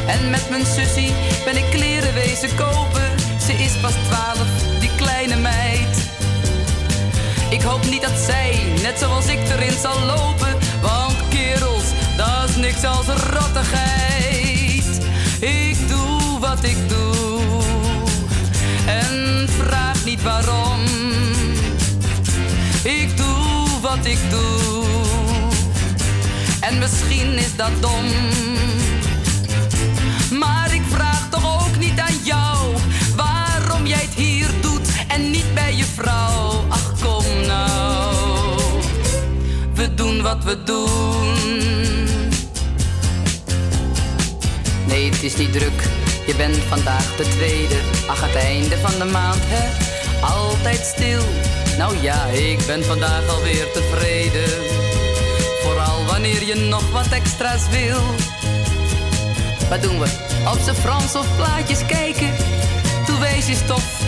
En met mijn sussie ben ik kleren wezen kopen. Ze is pas twaalf, die kleine meid. Ik hoop niet dat zij, net zoals ik, erin zal lopen. Want kerels, dat is niks als rottigheid. Ik doe wat ik doe. En vraag niet waarom. Ik doe wat ik doe. En misschien is dat dom. Maar ik vraag toch ook niet aan jou waarom jij het hier doet en niet bij je vrouw. Ach kom nou, we doen wat we doen. Nee, het is niet druk, je bent vandaag de tweede. Ach, het einde van de maand, hè? Altijd stil. Nou ja, ik ben vandaag alweer tevreden. Wanneer je nog wat extra's wil. Wat doen we? Op z'n Frans of plaatjes kijken? Toe wees je stof.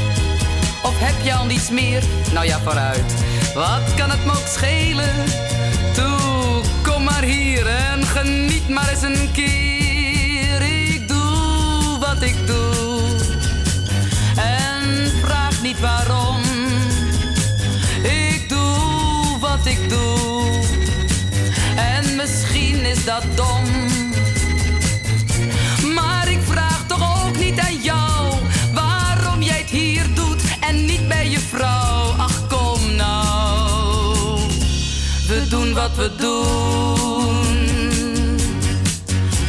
Of heb je al niets meer? Nou ja, vooruit. Wat kan het me ook schelen? Toe, kom maar hier en geniet maar eens een keer. Ik doe wat ik doe. En vraag niet waarom. Ik doe wat ik doe. En misschien is dat dom. Maar ik vraag toch ook niet aan jou waarom jij het hier doet en niet bij je vrouw. Ach kom nou, we doen wat we doen.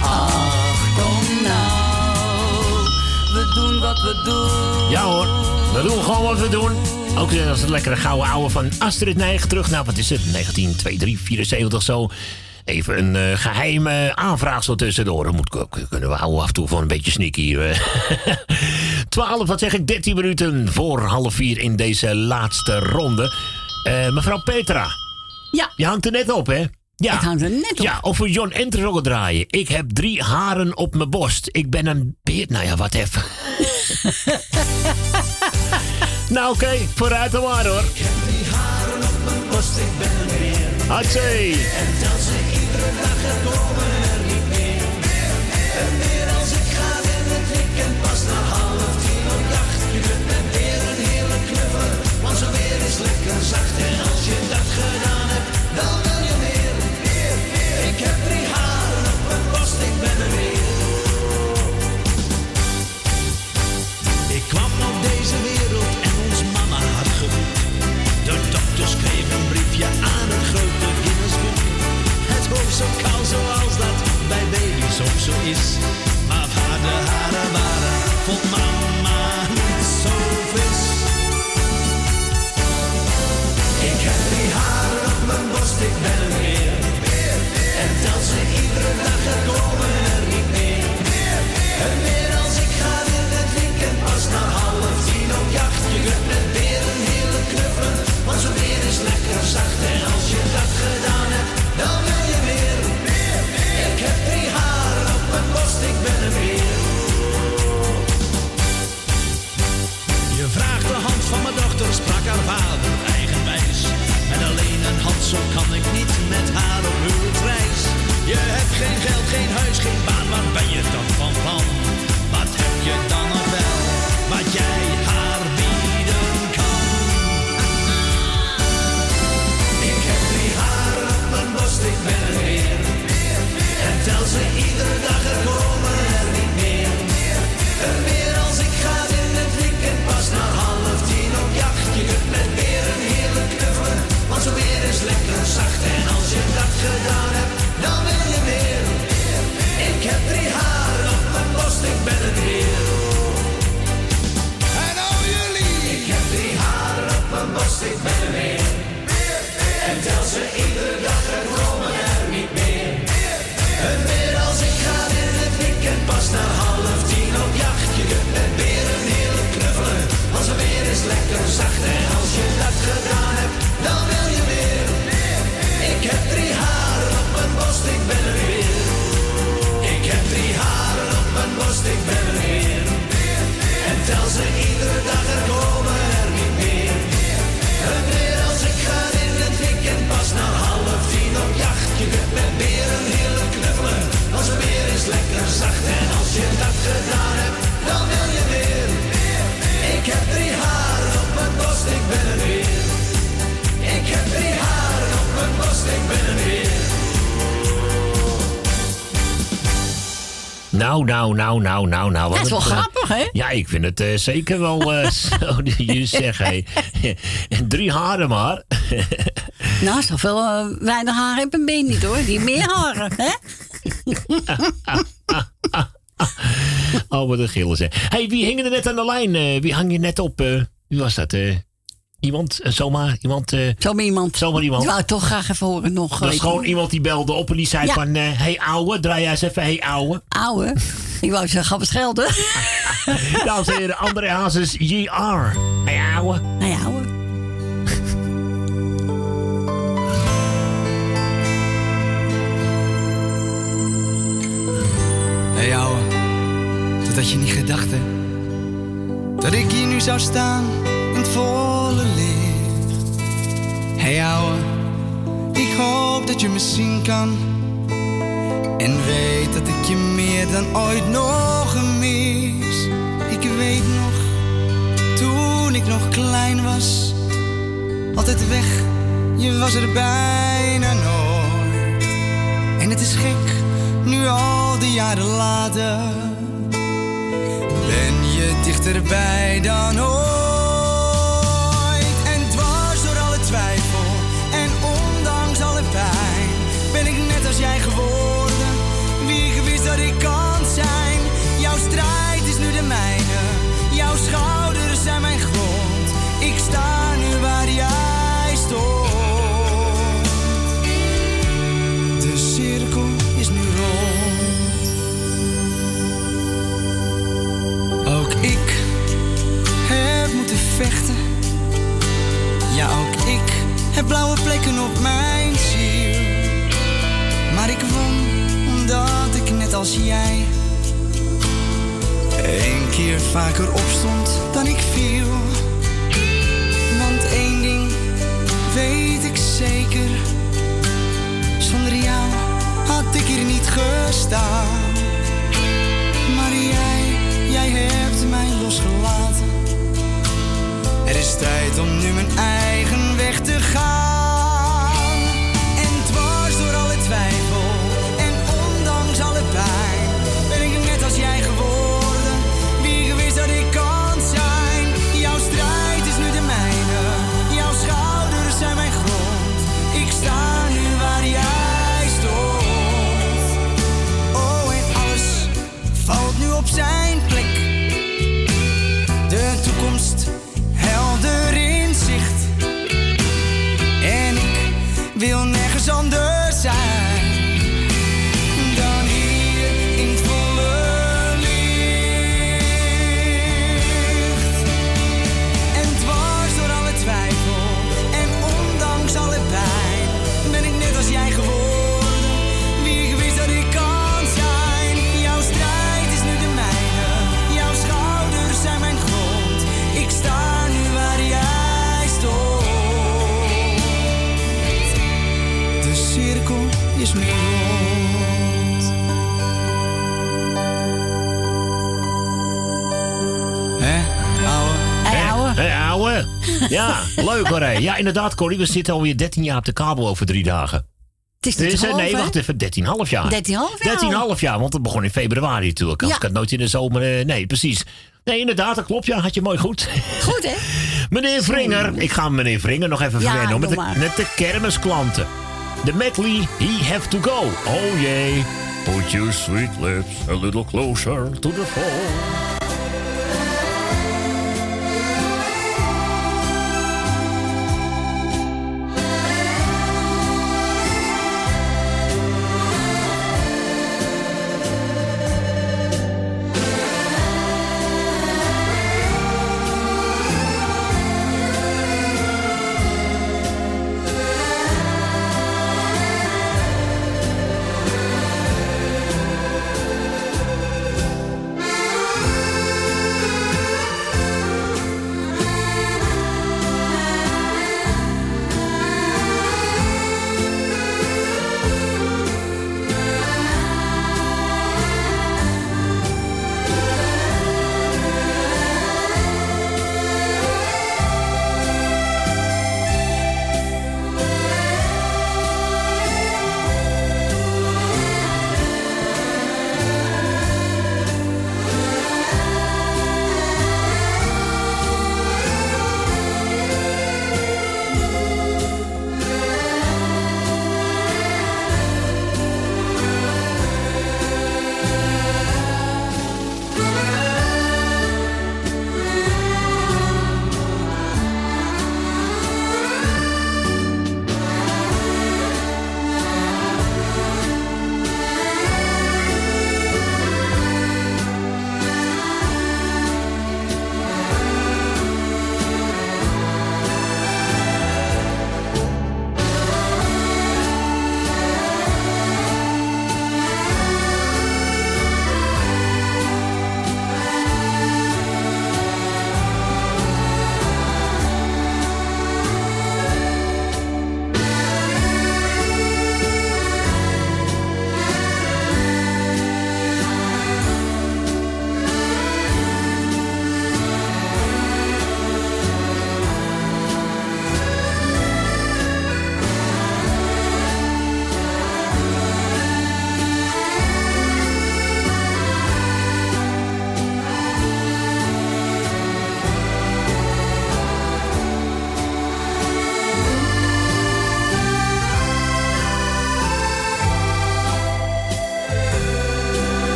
Ach kom nou, we doen wat we doen. Ja hoor, we doen gewoon wat we doen. Ook eh, als een lekkere gouden ouwe van Astrid Nijg terug. Nou, wat is het? 1973 zo. Even een eh, geheime aanvraag zo tussendoor. Dat moet, kunnen we houden af en toe voor een beetje sneaky. eh. *laughs* 12, wat zeg ik, 13 minuten voor half vier in deze laatste ronde. Eh, mevrouw Petra. Ja. Je hangt er net op, hè? Ja. Ik hang er net op. Ja, of we John Enter ook draaien. Ik heb drie haren op mijn borst. Ik ben een beer. Nou ja, wat even. *laughs* nou oké, vooruit dan maar hoor. Borst, ik ben een. Hatsé. En ze iedere dag, zo kaal zoals dat bij baby's ook zo is. ain't hurt. dan wil je meer. Ik heb drie haren op mijn borst, ik ben er weer. Ik heb drie haren op mijn borst, ik ben Nou, nou, nou, nou, nou, nou. Dat is wel eh, grappig, hè? Ja, ik vind het eh, zeker wel eh, *laughs* zo je zegt. hé. Drie haren maar. *laughs* Nou, zoveel uh, weinig haren heb een been niet hoor. Die meer haren, hè? *laughs* Oh, wat een gillen zeg. hey, wie hing er net aan de lijn? Wie hang je net op? wie was dat? Eh? iemand? Eh, zomaar iemand? eh, zomaar iemand. Zomaar iemand. Ik wou het toch graag even horen nog. Dat is gewoon iemand die belde op en die zei Ja. van... eh hey ouwe, draai jij eens even hey ouwe. Ouwe. Ik wou zeggen, gaan we schelden. *laughs* Dames en heren, André Hazes, JR. Hey ouwe. Hey ouwe. Hé hey, ouwe, dat had je niet gedacht hè Dat ik hier nu zou staan het volle licht. Hey, ouwe, ik hoop dat je me zien kan. En weet dat ik je meer dan ooit nog mis Ik weet nog, toen ik nog klein was Altijd weg, je was er bijna nooit. En het is gek, nu al die jaren later Ben je dichterbij dan ooit heb blauwe plekken op mijn ziel. Maar ik won omdat ik net als jij een keer vaker opstond dan ik viel. Want één ding weet ik zeker. Zonder jou had ik hier niet gestaan. Maar jij, jij hebt mij losgelaten. Er is tijd om nu mijn eigen weg te gaan. Ja, leuk hoor. hé. Ja, inderdaad, Corrie. We zitten alweer 13 jaar op de kabel over drie dagen. Het is niet Dus, nee, wacht even. 13,5 jaar. 13,5 jaar 13,5 jaar, want het begon in februari natuurlijk. Als Ja. ik het nooit in de zomer... eh, nee, precies. Nee, inderdaad, dat klopt. Ja, had je mooi goed. Goed, hè? *laughs* Meneer Vringer, ik ga meneer Vringer nog even Ja, verwennen. Met de, met de kermisklanten. De medley, he have to go. Oh jee. Put your sweet lips a little closer to the phone.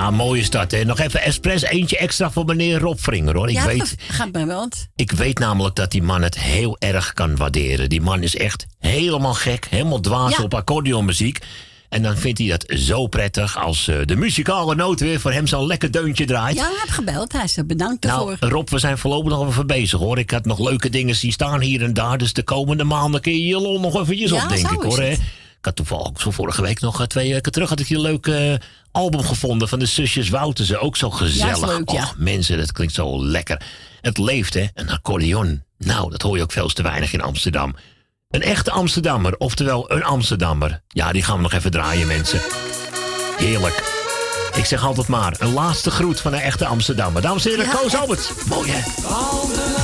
Ja, mooi is dat, hè. Nog even expres eentje extra voor meneer Rob Vringer, hoor. Ik, ja, weet, gaat mij wel. ik weet namelijk dat die man het heel erg kan waarderen. Die man is echt helemaal gek, helemaal dwaas Ja. op accordeonmuziek. En dan vindt hij dat zo prettig als eh, de muzikale noot weer voor hem zo'n lekker deuntje draait. Ja, hij heeft gebeld. Hij is bedankt Nou, ervoor. Rob, we zijn voorlopig nog even bezig hoor. Ik had nog leuke dingen zien staan hier en daar. Dus de komende maanden kun je je lol nog eventjes Ja, op, denk ik hoor. hè. Ik had toevallig zo vorige week nog, eh, twee weken terug, had ik hier leuk eh, album gevonden van de zusjes Woutersen. Ook zo gezellig. Ja, is leuk, ja. Och, mensen, dat klinkt zo lekker. Het leeft, hè. Een accordeon. Nou, dat hoor je ook veel te weinig in Amsterdam. Een echte Amsterdammer, oftewel een Amsterdammer. Ja, die gaan we nog even draaien, mensen. Heerlijk. Ik zeg altijd maar, een laatste groet van een echte Amsterdammer. Dames en heren, Ja, Koos. Albert. Mooi, hè?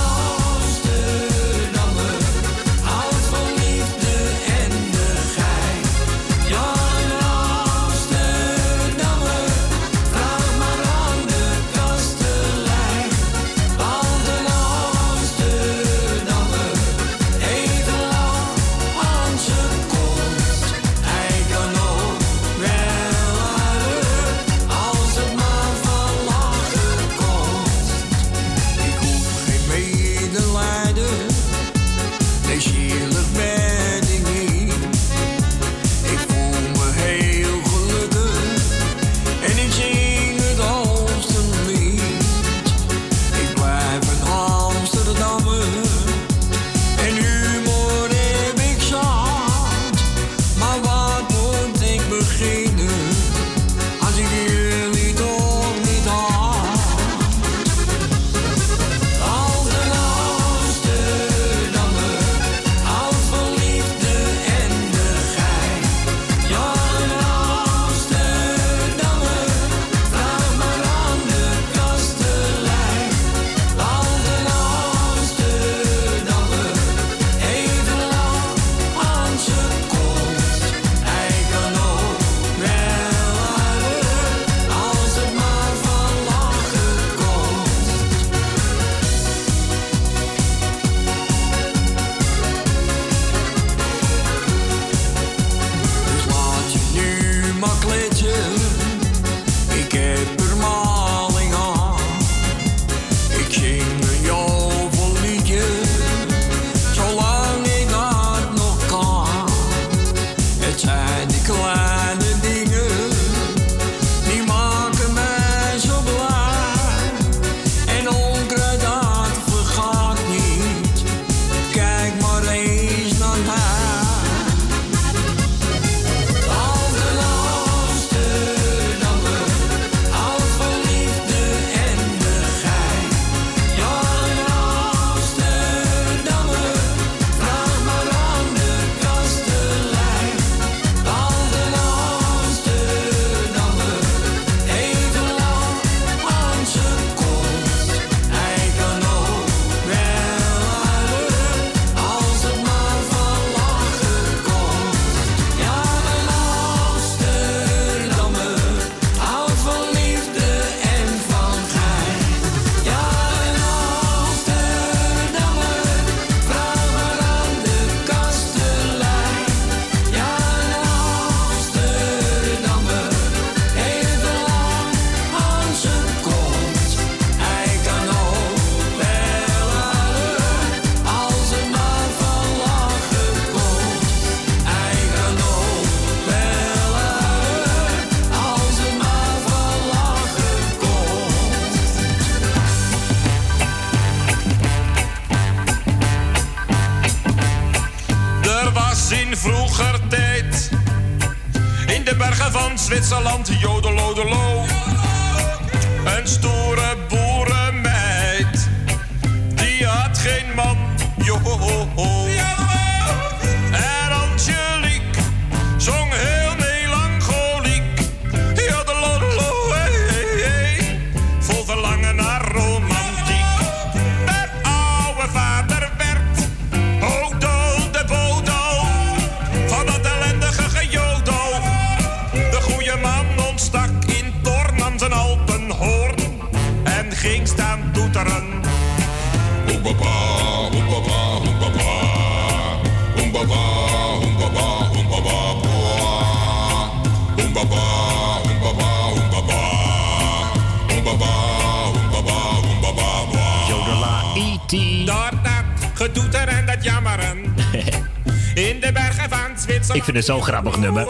Het zo'n grappig nummer.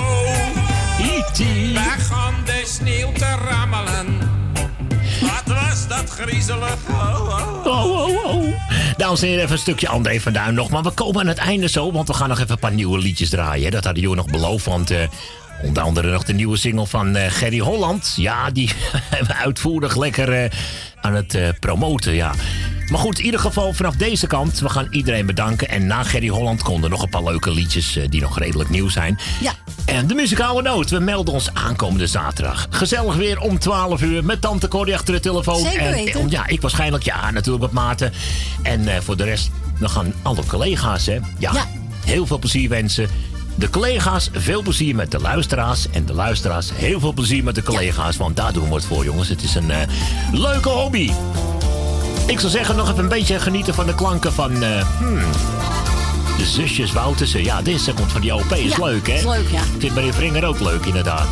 E.T. Begon de sneeuw te rammelen. Wat was dat griezelig. Oh, oh, Oh. Dames en heren, even een stukje André van Duin nog. Maar we komen aan het einde zo, want we gaan nog even een paar nieuwe liedjes draaien. hè. Dat hadden jullie nog beloofd, want eh, onder andere nog de nieuwe single van eh, Gerry Holland. Ja, die *laughs* hebben we uitvoerig lekker eh, aan het promoten, ja. Maar goed, in ieder geval vanaf deze kant, we gaan iedereen bedanken. En na Gerry Holland konden nog een paar leuke liedjes eh, die nog redelijk nieuw zijn. Ja. En de muzikale noot, we melden ons aankomende zaterdag. Gezellig weer om 12 uur met Tante Corrie achter de telefoon. Zeker en, weten. en ja, ik waarschijnlijk, ja, natuurlijk met Maarten. En eh, voor de rest, we gaan alle collega's, hè. Ja, heel veel plezier wensen. De collega's, veel plezier met de luisteraars. En de luisteraars, heel veel plezier met de collega's. Want daar doen we het voor, jongens. Het is een eh, leuke hobby. Ik zou zeggen, nog even een beetje genieten van de klanken van... eh, hmm, de zusjes Woutersen. Ja, deze komt van die OP. Is Ja, leuk, hè? is leuk, ja. Ik vind meneer Vringer ook leuk, inderdaad.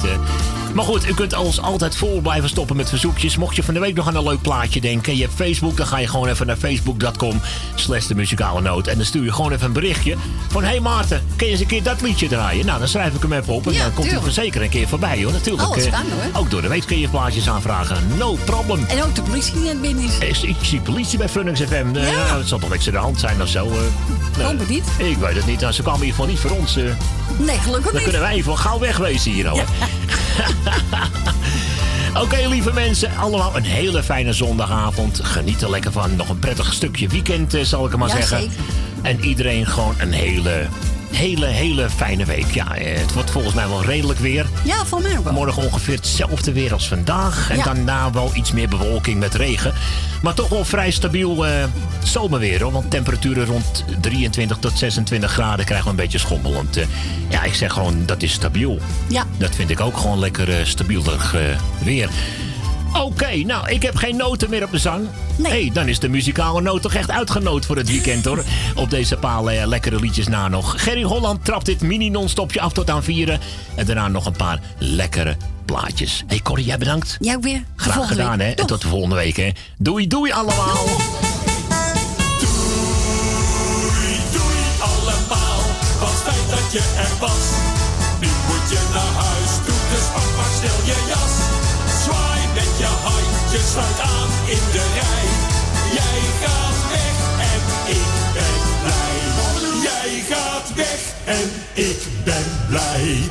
Maar goed, u kunt ons altijd vol blijven stoppen met verzoekjes. Mocht je van de week nog aan een leuk plaatje denken. Je hebt Facebook, dan ga je gewoon even naar facebook.com slash de muzikale noot. En dan stuur je gewoon even een berichtje van... Hé hey Maarten, kun je eens een keer dat liedje draaien? Nou, dan schrijf ik hem even op en Ja, dan komt hij er zeker een keer voorbij, hoor. Natuurlijk. Alles eh, kan, hoor. Ook door de week kun je plaatjes aanvragen. No problem. En ook de politie die net binnen is. Is- Ik zie politie bij Funix FM. Eh, ja, het zal toch niks aan de hand zijn of zo. eh. Hoop het niet. Ik weet het niet. Nou, ze kwamen in ieder geval niet voor ons. Nee, gelukkig Dan niet. kunnen wij even gauw wegwezen hier, hoor. *laughs* Oké, lieve mensen, allemaal een hele fijne zondagavond. Geniet er lekker van. Nog een prettig stukje weekend, eh, zal ik maar Ja, zeggen. zeker. En iedereen gewoon een hele, hele, hele fijne week. Ja, eh, het wordt volgens mij wel redelijk weer. Ja, voor mij wel. Morgen ongeveer hetzelfde weer als vandaag. En Ja. daarna wel iets meer bewolking met regen. Maar toch wel vrij stabiel eh, zomerweer hoor. Want temperaturen rond 23 tot 26 graden krijgen we een beetje schommelend. Eh, ja, ik zeg gewoon dat is stabiel. Ja. Dat vind ik ook gewoon lekker eh, stabieler eh, weer. Oké, nou, ik heb geen noten meer op de zang. Nee. hey, dan is de muzikale noot toch echt uitgenoot voor het weekend, hoor. *laughs* Op deze paar eh, lekkere liedjes na nog. Gerry Holland trapt dit mini-non-stopje af tot aan vieren. En daarna nog een paar lekkere plaatjes. hey Corrie, jij bedankt. Jij ook weer. Graag gedaan, hè. En tot de volgende week, hè. Doei, doei allemaal. Doei je. Nu moet je naar huis toe, dus pak maar snel je jas. Zwaai met je handjes, sluit aan in de rij. Jij gaat weg en ik ben blij. Jij gaat weg en ik ben blij.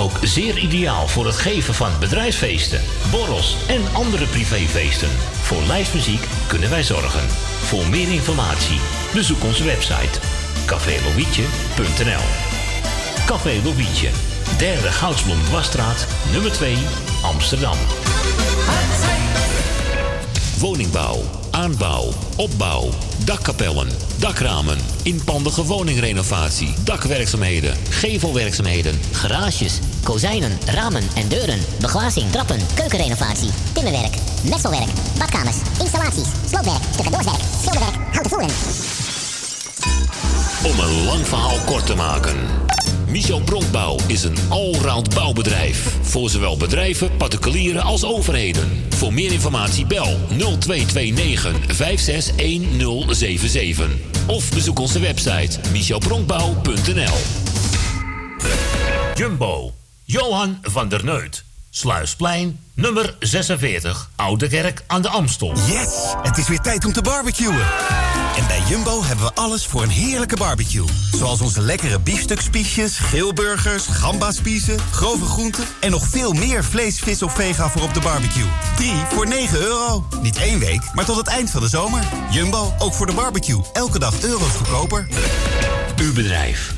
Ook zeer ideaal voor het geven van bedrijfsfeesten, borrels en andere privéfeesten. Voor lijstmuziek kunnen wij zorgen. Voor meer informatie bezoek onze website cafélovietje.nl Café Lovietje, derde Goudsblom Wasstraat, nummer 2, Amsterdam. Woningbouw, aanbouw, opbouw, dakkapellen, dakramen, inpandige woningrenovatie, dakwerkzaamheden, gevelwerkzaamheden, Garages, kozijnen, ramen en deuren, beglazing, trappen, keukenrenovatie, timmerwerk, messelwerk, badkamers, installaties, sloopwerk, stucadoorswerk, schilderwerk, houten voeren. Om een lang verhaal kort te maken. Michel Bronkbouw is een allround bouwbedrijf. Voor zowel bedrijven, particulieren als overheden. Voor meer informatie bel 0229 561077. Of bezoek onze website michelbronkbouw.nl Jumbo, Johan van der Neut. Sluisplein, nummer 46, Oude Kerk aan de Amstel. Yes! Het is weer tijd om te barbecuen. En bij Jumbo hebben we alles voor een heerlijke barbecue. Zoals onze lekkere biefstukspiesjes, geelburgers, gambaspiezen, grove groenten... en nog veel meer vlees, vis of vega voor op de barbecue. 3 voor 9 euro. Niet één week, maar tot het eind van de zomer. Jumbo, ook voor de barbecue. Elke dag euro's goedkoper. Uw bedrijf.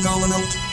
phenomenal.